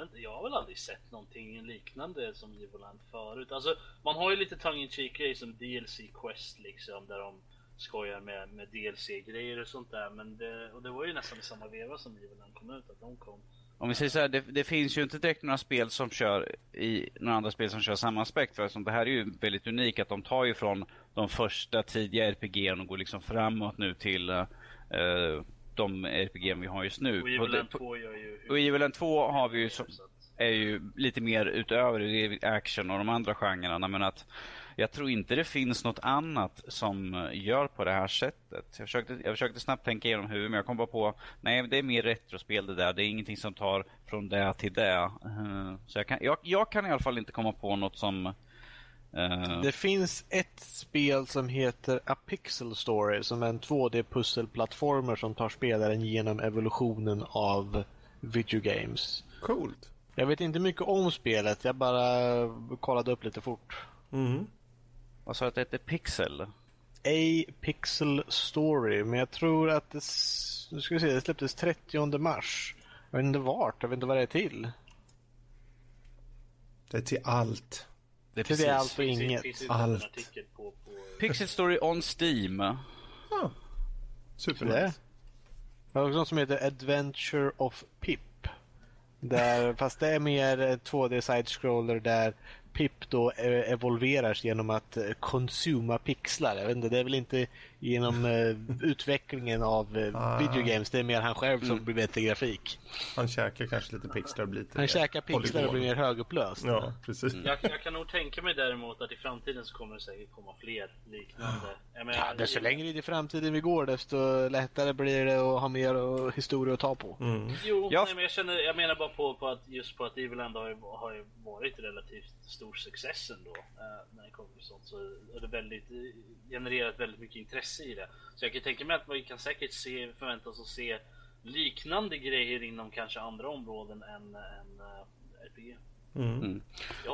väl, jag har väl aldrig sett någonting liknande som Evoland förut. Alltså, man har ju lite tongue in cheek grejer som DLC Quest liksom, där de skojar med, med DLC-grejer och sånt där. Men det, och det var ju nästan i samma veva som Evoland kom ut, att de kom. Om vi säger så här, det, det, finns ju inte direkt några spel som kör i några andra spel som kör samma aspekt. För det här är ju väldigt unikt att de tar ju från de första tidiga RPG och går liksom framåt nu till uh, de RPG vi har just nu. Och Evil 2 gör ju... Och Evil 2 har vi ju som, är ju lite mer utöver action och de andra genrerna. Men att jag tror inte det finns något annat som gör på det här sättet. Jag försökte, jag försökte snabbt tänka igenom huvudet men jag kom bara på nej det är mer retrospel det där. Det är ingenting som tar från det till det. Eh, så jag kan, jag, jag kan i alla fall inte komma på något som Uh... Det finns ett spel som heter A Pixel Story som är en 2D-pusselplattformer som tar spelaren genom evolutionen av videogames. Coolt. Jag vet inte mycket om spelet, jag bara kollade upp lite fort. Mm. Vad sa du att det hette Pixel? A Pixel Story, men jag tror att det, nu ska vi se, det släpptes 30 mars. Jag vet inte vart, jag vet inte vad det är till. Det är till allt. Det är, precis. det är allt och inget. Allt. På, på... Pixel Story on Steam. Ah. Supernice. Det är något som heter Adventure of Pip. Där, fast det är mer 2D side-scroller där Pip då eh, evolveras genom att eh, konsuma pixlar. Jag vet inte, det är väl inte genom uh, utvecklingen av uh, ah. videogames. Det är mer han själv som mm. blir bättre grafik. Han käkar kanske lite pixlar och blir lite Han käkar pixlar och blir mer högupplöst. Ja, precis. Mm. Jag, jag, kan nog tänka mig däremot att i framtiden så kommer det säkert komma fler liknande. Menar, ja, desto längre in i framtiden vi går desto lättare blir det att ha mer och historia att ta på. Mm. Jo, jag... Nej, men jag, känner, jag menar bara på, på att just på att Evil ändå har, har varit relativt stor success ändå. Uh, när det kommer till sånt så är det väldigt genererat väldigt mycket intresse i det. Så jag kan tänka mig att vi kan säkert se, förvänta oss att se liknande grejer inom kanske andra områden än, än uh, eh, RPG. Mm. Mm.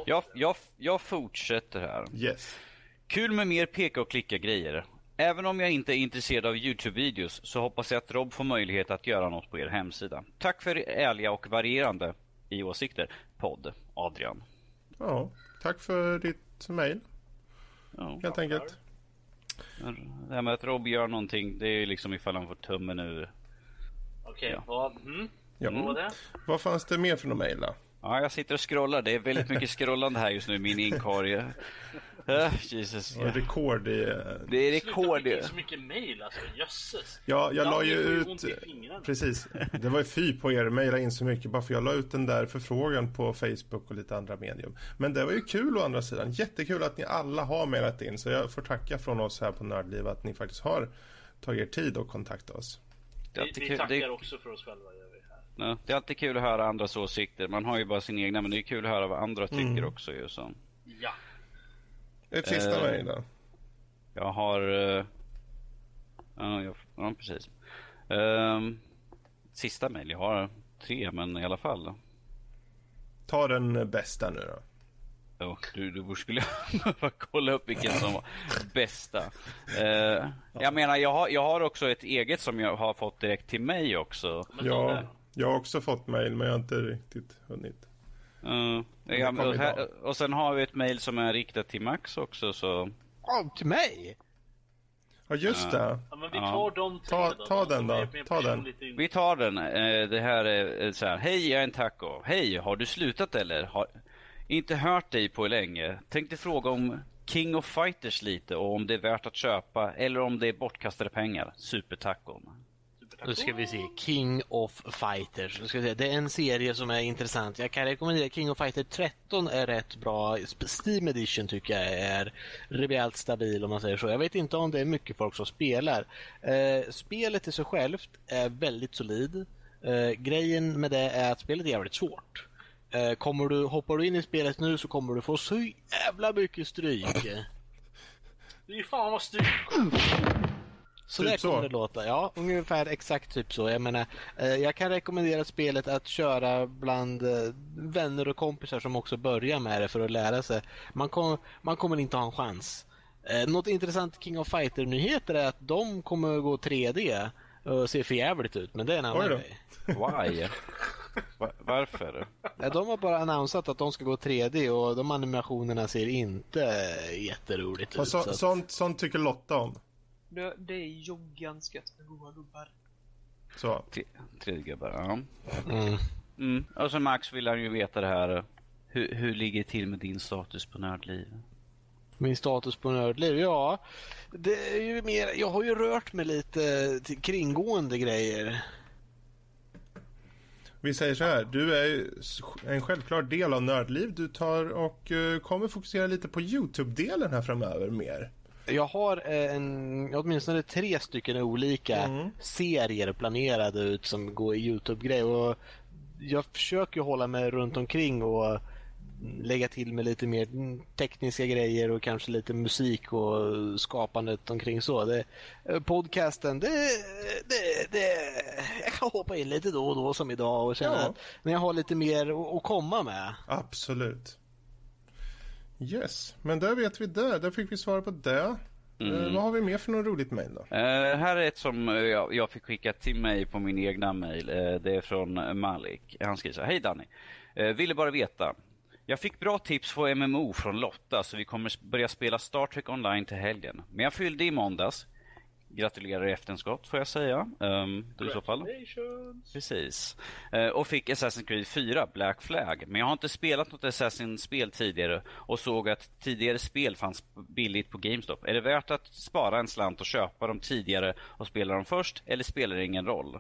Jag, jag, jag fortsätter här. Yes. Kul med mer peka och klicka grejer. Även om jag inte är intresserad av Youtube-videos så hoppas jag att Rob får möjlighet att göra något på er hemsida. Tack för ärliga och varierande i åsikter. Podd Adrian. Ja, tack för ditt mail. Ja, helt enkelt. Det här med att Rob gör någonting, det är liksom ifall han får tummen ur. Okej, okay, ja. vad, mm. ja. vad var det? Vad fanns det mer för några mejl då? Ja, jag sitter och scrollar. Det är väldigt mycket scrollande här just nu i min inkorg. Jesus. Ja, rekord i... Det är rekord i... så mycket mail alltså, jösses. Ja, jag la ju ut... Precis. Det var ju fy på er att mejla in så mycket bara för jag la ut den där förfrågan på Facebook och lite andra medium. Men det var ju kul å andra sidan. Jättekul att ni alla har mejlat in. Så jag får tacka från oss här på Nördliv att ni faktiskt har tagit er tid att kontakta oss. det är Vi, vi tackar Det är, också för oss själva. Gör vi här. ja, det är alltid kul att höra andras åsikter. Man har ju bara sin egna, men det är kul att höra vad andra tycker Mm. också. Ju, så. Ja. Ett sista Eh, då. Jag har... eh, ja, jag, ja, precis. Ehm, sista mejl. Jag har tre, men i alla fall. Ta den bästa nu då. Oh, du, du borde skulle behöva kolla upp vilken som var bästa. Eh, jag menar, jag har, jag har också ett eget som jag har fått direkt till mig också. Ja, jag har också fått mejl men jag har inte riktigt hunnit. Uh, ja, och, här, och sen har vi ett mejl som är riktat till Max också. Så. Ja, till mig? Ja, just det. Ja, men vi Ja. tar de tre Ta- då, ta de den då. Ta den. Vi tar den. Eh, det här är eh, så här. Hej, jag är en taco. Hej, har du slutat eller? Har inte hört dig på länge. Tänkte fråga om King of Fighters lite och om det är värt att köpa eller om det är bortkastade pengar. Supertacon. Nu ska vi se. King of Fighters. Nu ska vi se. Det är en serie som är intressant. Jag kan rekommendera King of Fighters 13 är rätt bra. Steam Edition tycker jag är rejält stabil om man säger så. Jag vet inte om det är mycket folk som spelar. Eh, spelet i sig självt är väldigt solid. Eh, grejen med det är att spelet är jävligt svårt. Eh, kommer du, hoppar du in i spelet nu så kommer du få så jävla mycket stryk. Ju fan vad stryk. Så Typ där kommer så. det låta. Ja, ungefär exakt typ så. Jag menar, eh, jag kan rekommendera spelet att köra bland eh, vänner och kompisar som också börjar med det för att lära sig. Man, kom, man kommer inte ha en chans. Eh, något intressant King of Fighter-nyheter är att de kommer gå 3D och se för jävligt ut, men det är en annan grej. Why? Va- varför? De har bara annonsat att de ska gå 3D och de animationerna ser inte jätteroligt Och ut. så, så att- sånt, sånt tycker Lotta om. Det, det är ju ganska med goa gubbar. Så. Tre, tre gubbar, ja. Mm. Mm. Och så Max vill han ju veta det här. Hur, hur ligger det till med din status på Nördliv? Min status på Nördliv? Ja, det är ju mer, jag har ju rört mig lite till kringgående grejer. Vi säger så här, du är en självklar del av Nördliv. Du tar och eh, kommer fokusera lite på Youtube-delen här framöver mer. Jag har eh, en, åtminstone tre stycken olika Mm. serier planerade ut som går i Youtube-grej. Och jag försöker hålla mig runt omkring och lägga till med lite mer tekniska grejer och kanske lite musik och skapandet omkring så. Det, eh, podcasten, det, det, det, jag kan hoppa in lite då och då som idag och känna Ja. att när jag har lite mer att komma med. Absolut. Yes, men där vet vi det. Där fick vi svar på det. Eh, vad har vi mer för något roligt mejl då? Eh, här är ett som eh, jag, jag fick skicka till mig på min egna mail. Eh, det är från Malik. Han skriver så här. Hej Danny. Eh, ville bara veta. Jag fick bra tips på MMO från Lotta så vi kommer börja spela Star Trek online till helgen. Men jag fyllde i måndags. Gratulerar i efterskott får jag säga. Um, du i så fall. Precis. Eh, och fick Assassin's Creed 4, Black Flag. Men jag har inte spelat något Assassin-spel tidigare och såg att tidigare spel fanns billigt på GameStop. Är det värt att spara en slant och köpa dem tidigare och spela dem först eller spelar det ingen roll?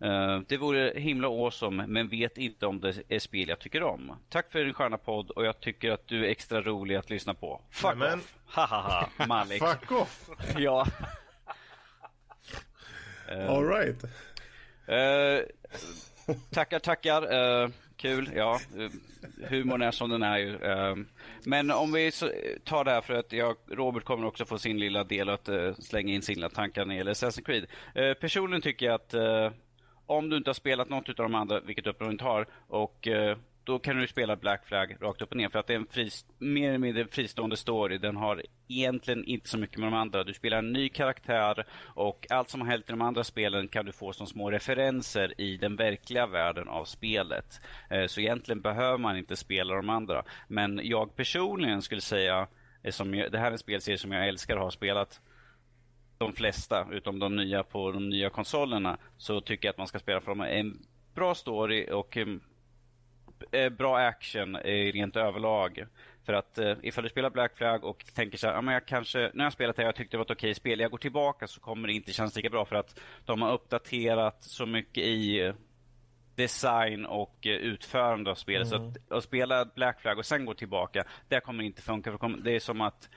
Eh, det vore himla awesome, men vet inte om det är spel jag tycker om. Tack för din sköna podd och jag tycker att du är extra rolig att lyssna på. Fuck Nämen. off! Hahaha, Malik. Fuck off! ja. All right. Eh, tackar, tackar. Eh, kul, ja. Humorn är som den är ju. Eh, men om vi tar det här för att jag, Robert kommer också få sin lilla del att eh, slänga in sina tankar när det gäller Assassin's Creed. Eh, personligen tycker jag att eh, om du inte har spelat något av de andra, vilket du uppenbarligen inte har, och eh, då kan du spela Black Flag rakt upp och ner för att det är en frist, mer eller mindre fristående story. Den har egentligen inte så mycket med de andra. Du spelar en ny karaktär och allt som har hänt i de andra spelen kan du få som små referenser i den verkliga världen av spelet. Eh, så egentligen behöver man inte spela de andra. Men jag personligen skulle säga, eh, som jag, det här är en spelserie som jag älskar och har spelat de flesta, utom de nya på de nya konsolerna, så tycker jag att man ska spela för dem. En bra story och eh, bra action eh, rent överlag. För att eh, ifall du spelar Black Flag och tänker så här, ja, men jag kanske, jag har spelat det här, jag tyckte det var ett okej spel, jag går tillbaka så kommer det inte kännas lika bra för att de har uppdaterat så mycket i eh, design och eh, utförande av spelet. Så att, att spela Black Flag och sen gå tillbaka, det kommer inte funka. För det är som att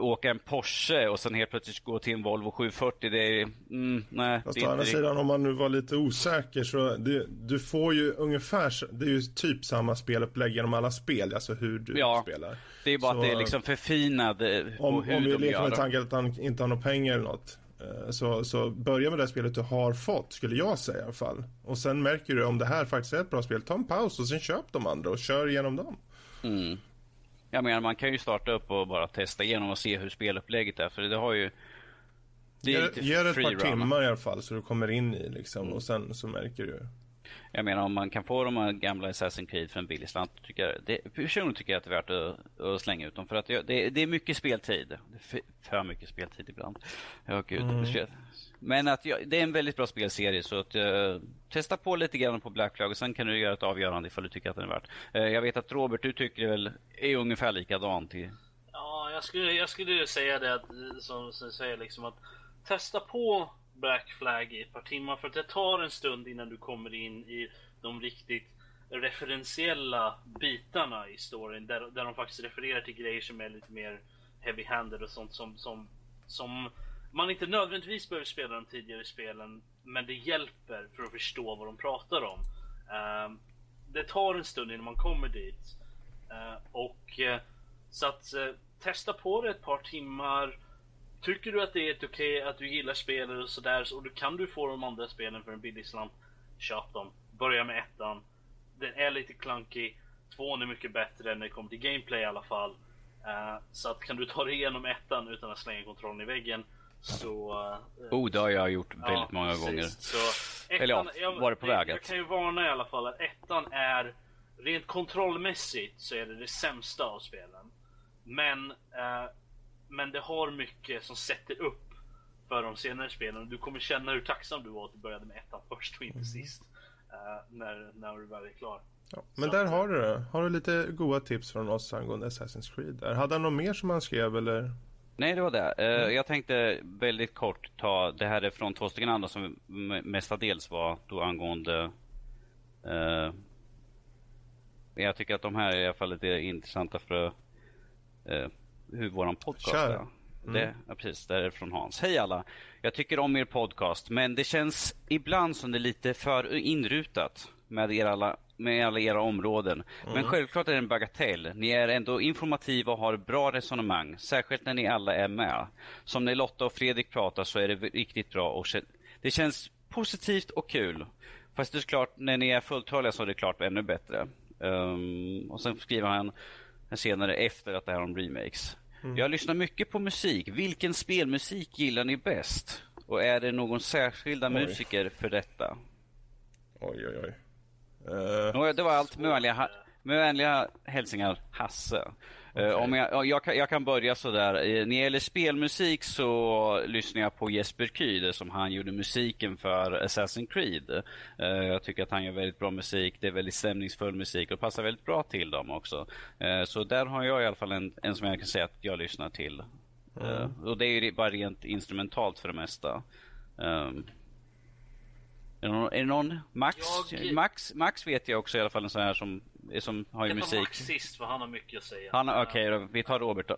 åka en Porsche och sen helt plötsligt gå till en Volvo 740. Det är, mm, nej. Fast det är å andra sidan om man nu var lite osäker så det, du får ju ungefär, det är ju typ samma spelupplägg genom alla spel, alltså hur du Ja, spelar. Det är bara Så, att det är liksom förfinad eh, Om, om vi leker med tanken att han inte har några pengar eller något. eh, Så, så börja med det spelet du har fått, skulle jag säga i alla fall. Och sen märker du om det här faktiskt är ett bra spel, ta en paus och sen köp de andra och kör igenom dem. Mm. Jag menar, man kan ju starta upp och bara testa igenom och se hur spelupplägget är. För det har ju... Det ge det ett par timmar i alla fall så du kommer in i liksom och sen så märker du. Jag menar om man kan få de här gamla Assassin's Creed för en billig slant. Tycker jag, det, personligen tycker jag att det är värt att, att slänga ut dem. För att det, det, det är mycket speltid. Det är för, för mycket speltid ibland. Ja, gud. Mm. Men att jag, det är en väldigt bra spelserie. Så att, eh, testa på lite grann på Black Flag och sen kan du göra ett avgörande ifall du tycker att den är värt. Eh, jag vet att Robert, du tycker väl är ungefär likadant. I, Ja, jag skulle, jag skulle säga det att, eh, som, som säger liksom att testa på Black Flag i ett par timmar för att det tar en stund innan du kommer in i de riktigt referentiella bitarna i storyn där, där de faktiskt refererar till grejer som är lite mer heavy-handed och sånt som, som, som man inte nödvändigtvis behöver spela de tidigare spelen men det hjälper för att förstå vad de pratar om. Uh, det tar en stund innan man kommer dit. Uh, och uh, så att testa på det ett par timmar. Tycker du att det är okej, att du gillar spelet och sådär, så och då kan du få de andra spelen för en billig slant. Köp dem. Börja med ettan. Den är lite clunky. Tvåan är mycket bättre när det kommer till gameplay i alla fall. Eh, så att kan du ta dig igenom ettan utan att slänga kontrollen i väggen så... eh, oh, det har jag gjort Ja, väldigt många precis. gånger. Så, Eller ja, jag, var det på väg Jag kan ju varna i alla fall att ettan är rent kontrollmässigt så är det det sämsta av spelen. Men, eh, men det har mycket som sätter upp för de senare spelen. Du kommer känna hur tacksam du var att du började med ettan först och inte Mm. sist. Eh, när, när du väl är klar. Ja, men Så där att- har du det. Har du lite goda tips från oss angående Assassin's Creed där? Hade han något mer som han skrev eller? Nej, det var det. Eh, Jag tänkte väldigt kort ta, det här är från två stycken andra som mestadels var då angående eh, jag tycker att de här är i alla fall lite intressanta för eh, hur våran podcast Kör. är. Det, ja, precis, det är från Hans. Hej alla! Jag tycker om er podcast, men det känns ibland som det är lite för inrutat med, er alla, med alla era områden. Men självklart är det en bagatell. Ni är ändå informativa och har bra resonemang, särskilt när ni alla är med. Som när Lotta och Fredrik pratar så är det riktigt bra och det känns positivt och kul. Fast det är klart, när ni är fulltaliga så är det klart ännu bättre. Ehm, och sen skriver han senare efter att det här om remakes. Jag lyssnar mycket på musik. Vilken spelmusik gillar ni bäst? Och är det någon särskilda Oj. musiker för detta? Oj, oj, oj. Eh, Nåja, det var allt med vänliga, med vänliga hälsningar, Hasse. Eh, om jag, ja, jag, kan, jag kan börja sådär. Uh, när det gäller spelmusik så lyssnar jag på Jesper Kyd som han gjorde musiken för Assassin's Creed. Eh, jag tycker att han gör väldigt bra musik. Det är väldigt stämningsfull musik och passar väldigt bra till dem också. Eh, så där har jag i alla fall en, en som jag kan säga att jag lyssnar till. Eh, och det är ju bara rent instrumentalt för det mesta. Är det någon, är det någon Max? Jag- Max? Max vet jag också i alla fall en sån här som, som har ju musik. Max sist för han har mycket att säga. Han, okej då, vi tar Robert då.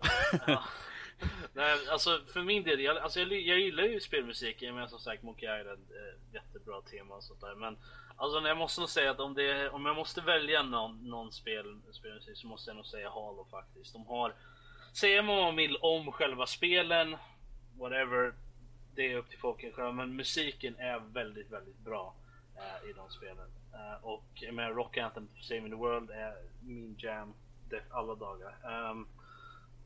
Nej, alltså för min del, jag, alltså jag, jag gillar ju spelmusik, jag menar som sagt Monkey Island, eh, jättebra tema och sånt där. Men alltså jag måste nog säga att om, det, om jag måste välja någon, någon spel, spelmusik så måste jag nog säga Halo faktiskt. De har, säga vad man vill om själva spelen, whatever, det är upp till folken själva. Men musiken är väldigt, väldigt bra Eh, i de spelen. Eh, och jag menar Rock Anthem Saving the World är min jam alla dagar. Ehm,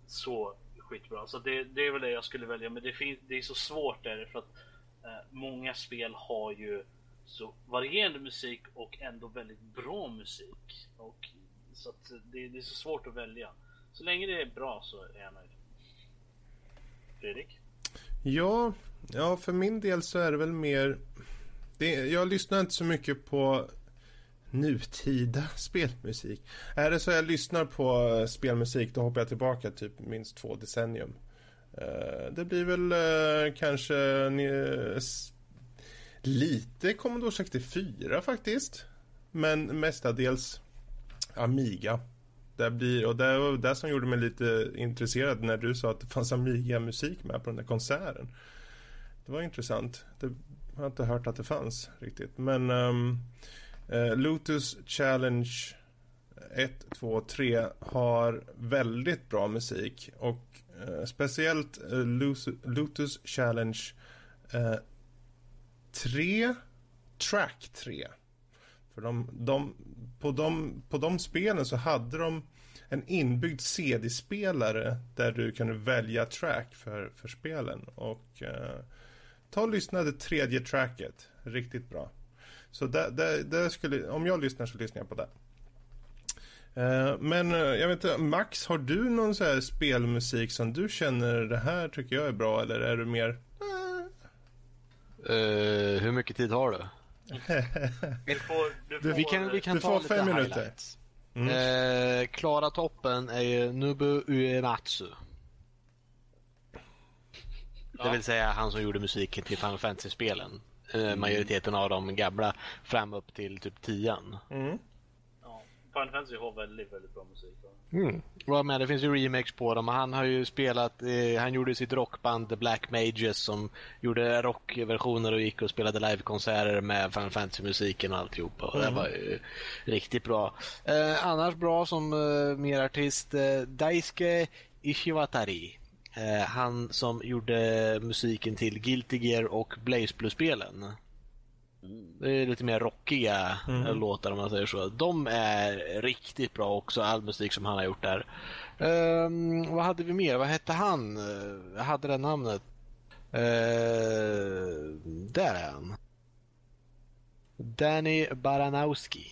så skitbra. Så det, det är väl det jag skulle välja. Men det, finns, det är så svårt där för att eh, många spel har ju så varierande musik och ändå väldigt bra musik. Och, så att det, det är så svårt att välja. Så länge det är bra så är jag nöjd. Fredrik? Ja, ja, för min del så är det väl mer... Det, jag lyssnar inte så mycket på nutida spelmusik. Är det så jag lyssnar på eh, spelmusik då hoppar jag tillbaka typ minst två decennium. Eh, det blir väl eh, kanske lite Commodore 64 faktiskt. Men mestadels Amiga. det blir, och det var det som gjorde mig lite intresserad när du sa att det fanns Amiga-musik med på den där konserten. Det var intressant. Det jag har inte hört att det fanns riktigt. Men um, uh, Lotus Challenge 1, 2, 3 har väldigt bra musik. Och uh, speciellt uh, Lotus Challenge 3, Track 3. För de, de, på, de, på de spelen så hade de en inbyggd CD-spelare där du kunde välja track för, för spelen. Och eh, ta och lyssna det tredje tracket. Riktigt bra. Så där, där, där skulle, om jag lyssnar så lyssnar jag på det. Eh, men eh, jag vet inte, Max, har du någon så här spelmusik som du känner det här tycker jag är bra eller är du mer? Uh, hur mycket tid har du? Du får, du får, vi kan, vi kan du ta får fem minuter. Mm. Klara toppen är ju Nubu Uematsu. Det vill säga han som gjorde musiken till Final Fantasy-spelen. Eh, majoriteten av de gamla fram upp till typ tian. Mm. Ja, Final Fantasy har väldigt, väldigt bra musik. Mm. Ja, men det finns ju remakes på dem han har ju spelat, eh, han gjorde sitt rockband The Black Mages som gjorde rockversioner och gick och spelade livekonserter med Final Fantasy-musiken och alltihopa. Och Det var ju riktigt bra. Eh, annars bra som eh, mer artist, eh, Daisuke Ishiwatari. Eh, han som gjorde musiken till Guilty Gear och Blaze Blue-spelen. Det är lite mer rockiga eh, låtar om man säger så. De är riktigt bra också, all musik som han har gjort där. Ehm, vad hade vi mer? Vad hette han? Eh, Jag hade det namnet. Uh, där är han. Danny Baranowski.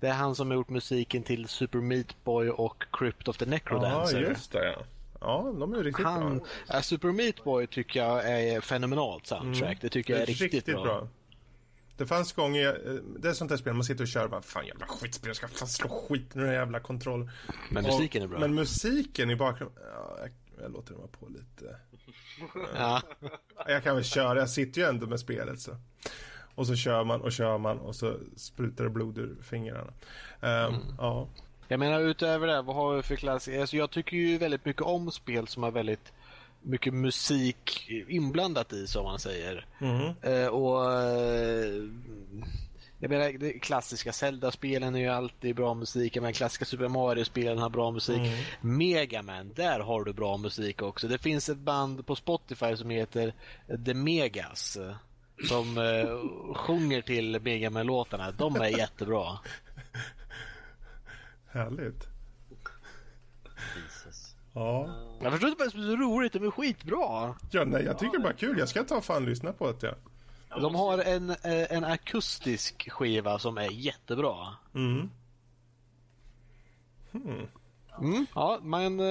Det är han som har gjort musiken till Super Meat Boy och Crypt of the Ja, Necrodancer. just det. Ja, ja de är riktigt han, bra. äh, Super Meat Boy tycker jag är fenomenalt soundtrack. Det tycker jag är riktigt, bra. Det fanns gånger, eh, det är sånt där spel man sitter och kör och bara Fan jävla skitspel, jag ska fan slå skit nu den jävla kontroll. Men musiken är bra. Men musiken i bakgrunden, ja, jag, jag låter den vara på lite. Ja. Jag kan väl köra, jag sitter ju ändå med spelet så. Och så kör man och kör man och så sprutar det blod ur fingrarna. Ehm, Mm. Ja. Jag menar utöver det, vad har vi för klass? Alltså, jag tycker ju väldigt mycket om spel som har väldigt mycket musik inblandat i som man säger. Mhm. Eh, och eh, jag menar, det klassiska Zelda-spelen är ju alltid bra musik. Menar, klassiska Super Mario-spelen har bra musik. Mega Man, där har du bra musik också. Det finns ett band på Spotify som heter The Megas. eh, Som eh, sjunger till Mega Man-låtarna. De är jättebra. Härligt. Jesus. Ja. Jag förstår inte vad som är så roligt, de är skitbra. ja, nej jag tycker bara kul. Jag ska ta fan lyssna på det. Ja. De har en, eh, en akustisk skiva som är jättebra. Mm. Mm, ja, men... eh,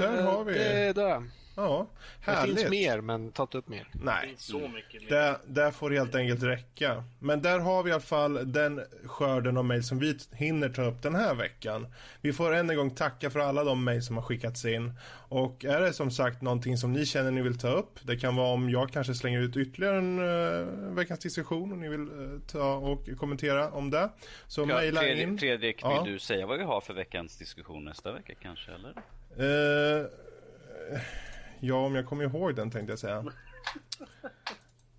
Där har vi. Det, det, Ja, det härligt. finns mer, men ta inte upp mer. Det Nej, finns så mycket mer. där, där får det helt enkelt räcka. Men där har vi i alla fall den skörden av mejl som vi hinner ta upp den här veckan. Vi får än en gång tacka för alla de mejl som har skickats in. Och är det som sagt någonting som ni känner ni vill ta upp, det kan vara om jag kanske slänger ut ytterligare en uh, veckans diskussion och ni vill eh, ta och kommentera om det. Så Ja, mejla Fredrik, in. Fredrik, vill Ja. du säga vad vi har för veckans diskussion nästa vecka kanske? Eller? Eh, ja, om jag kommer ihåg den tänkte jag säga.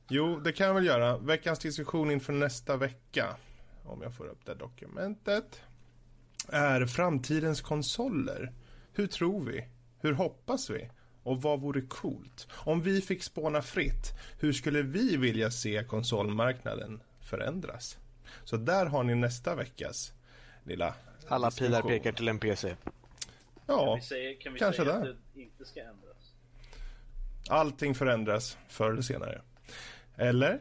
Jo, det kan jag väl göra. Veckans diskussion inför nästa vecka, om jag får upp det dokumentet, är framtidens konsoler. Hur tror vi? Hur hoppas vi? Och vad vore coolt? Om vi fick spåna fritt, hur skulle vi vilja se konsolmarknaden förändras? Så där har ni nästa veckas lilla Alla pilar pekar till en PC. Ja, vi säger, kan vi kanske säga där. att det inte ska ändras? Allting förändras förr eller senare. Eller?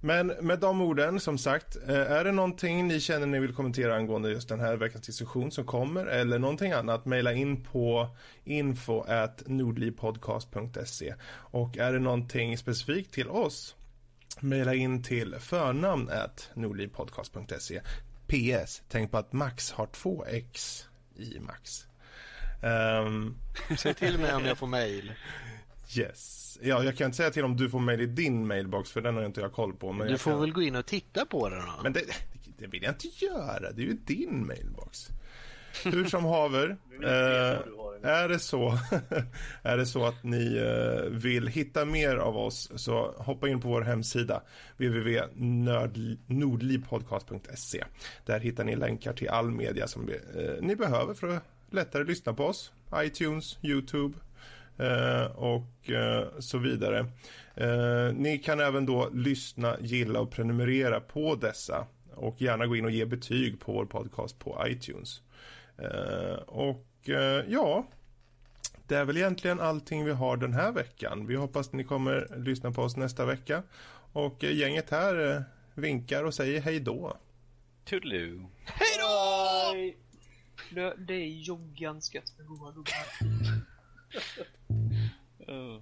Men med de orden, som sagt, eh, är det någonting ni känner ni vill kommentera angående just den här veckans diskussion som kommer eller någonting annat, mejla in på info nordlivpodcast.se och är det någonting specifikt till oss, mejla in till förnamn nordlivpodcast.se PS, tänk på att Max har två X i Max. Um... Säg till mig om jag får mejl. Yes. Ja, jag kan inte säga till om du får mejl i din mailbox för den har inte jag koll på. Men Du får kan... väl gå in och titta på den då. Men det, det vill jag inte göra. Det är ju din mailbox. hur som haver. Eh, är det så är det så att ni eh, vill hitta mer av oss så hoppa in på vår hemsida www.nordlivpodcast.se. Där hittar ni länkar till all media som eh, ni behöver för att lättare lyssna på oss. iTunes, Youtube och eh, så vidare. Eh, ni kan även då lyssna, gilla och prenumerera på dessa och gärna gå in och ge betyg på vår podcast på iTunes. Eh, och eh, ja, det är väl egentligen allting vi har den här veckan. Vi hoppas att ni kommer lyssna på oss nästa vecka. Och eh, gänget här eh, vinkar och säger hej då. Toodaloo. Det, det är joggans gött med goda gubbar. Oh.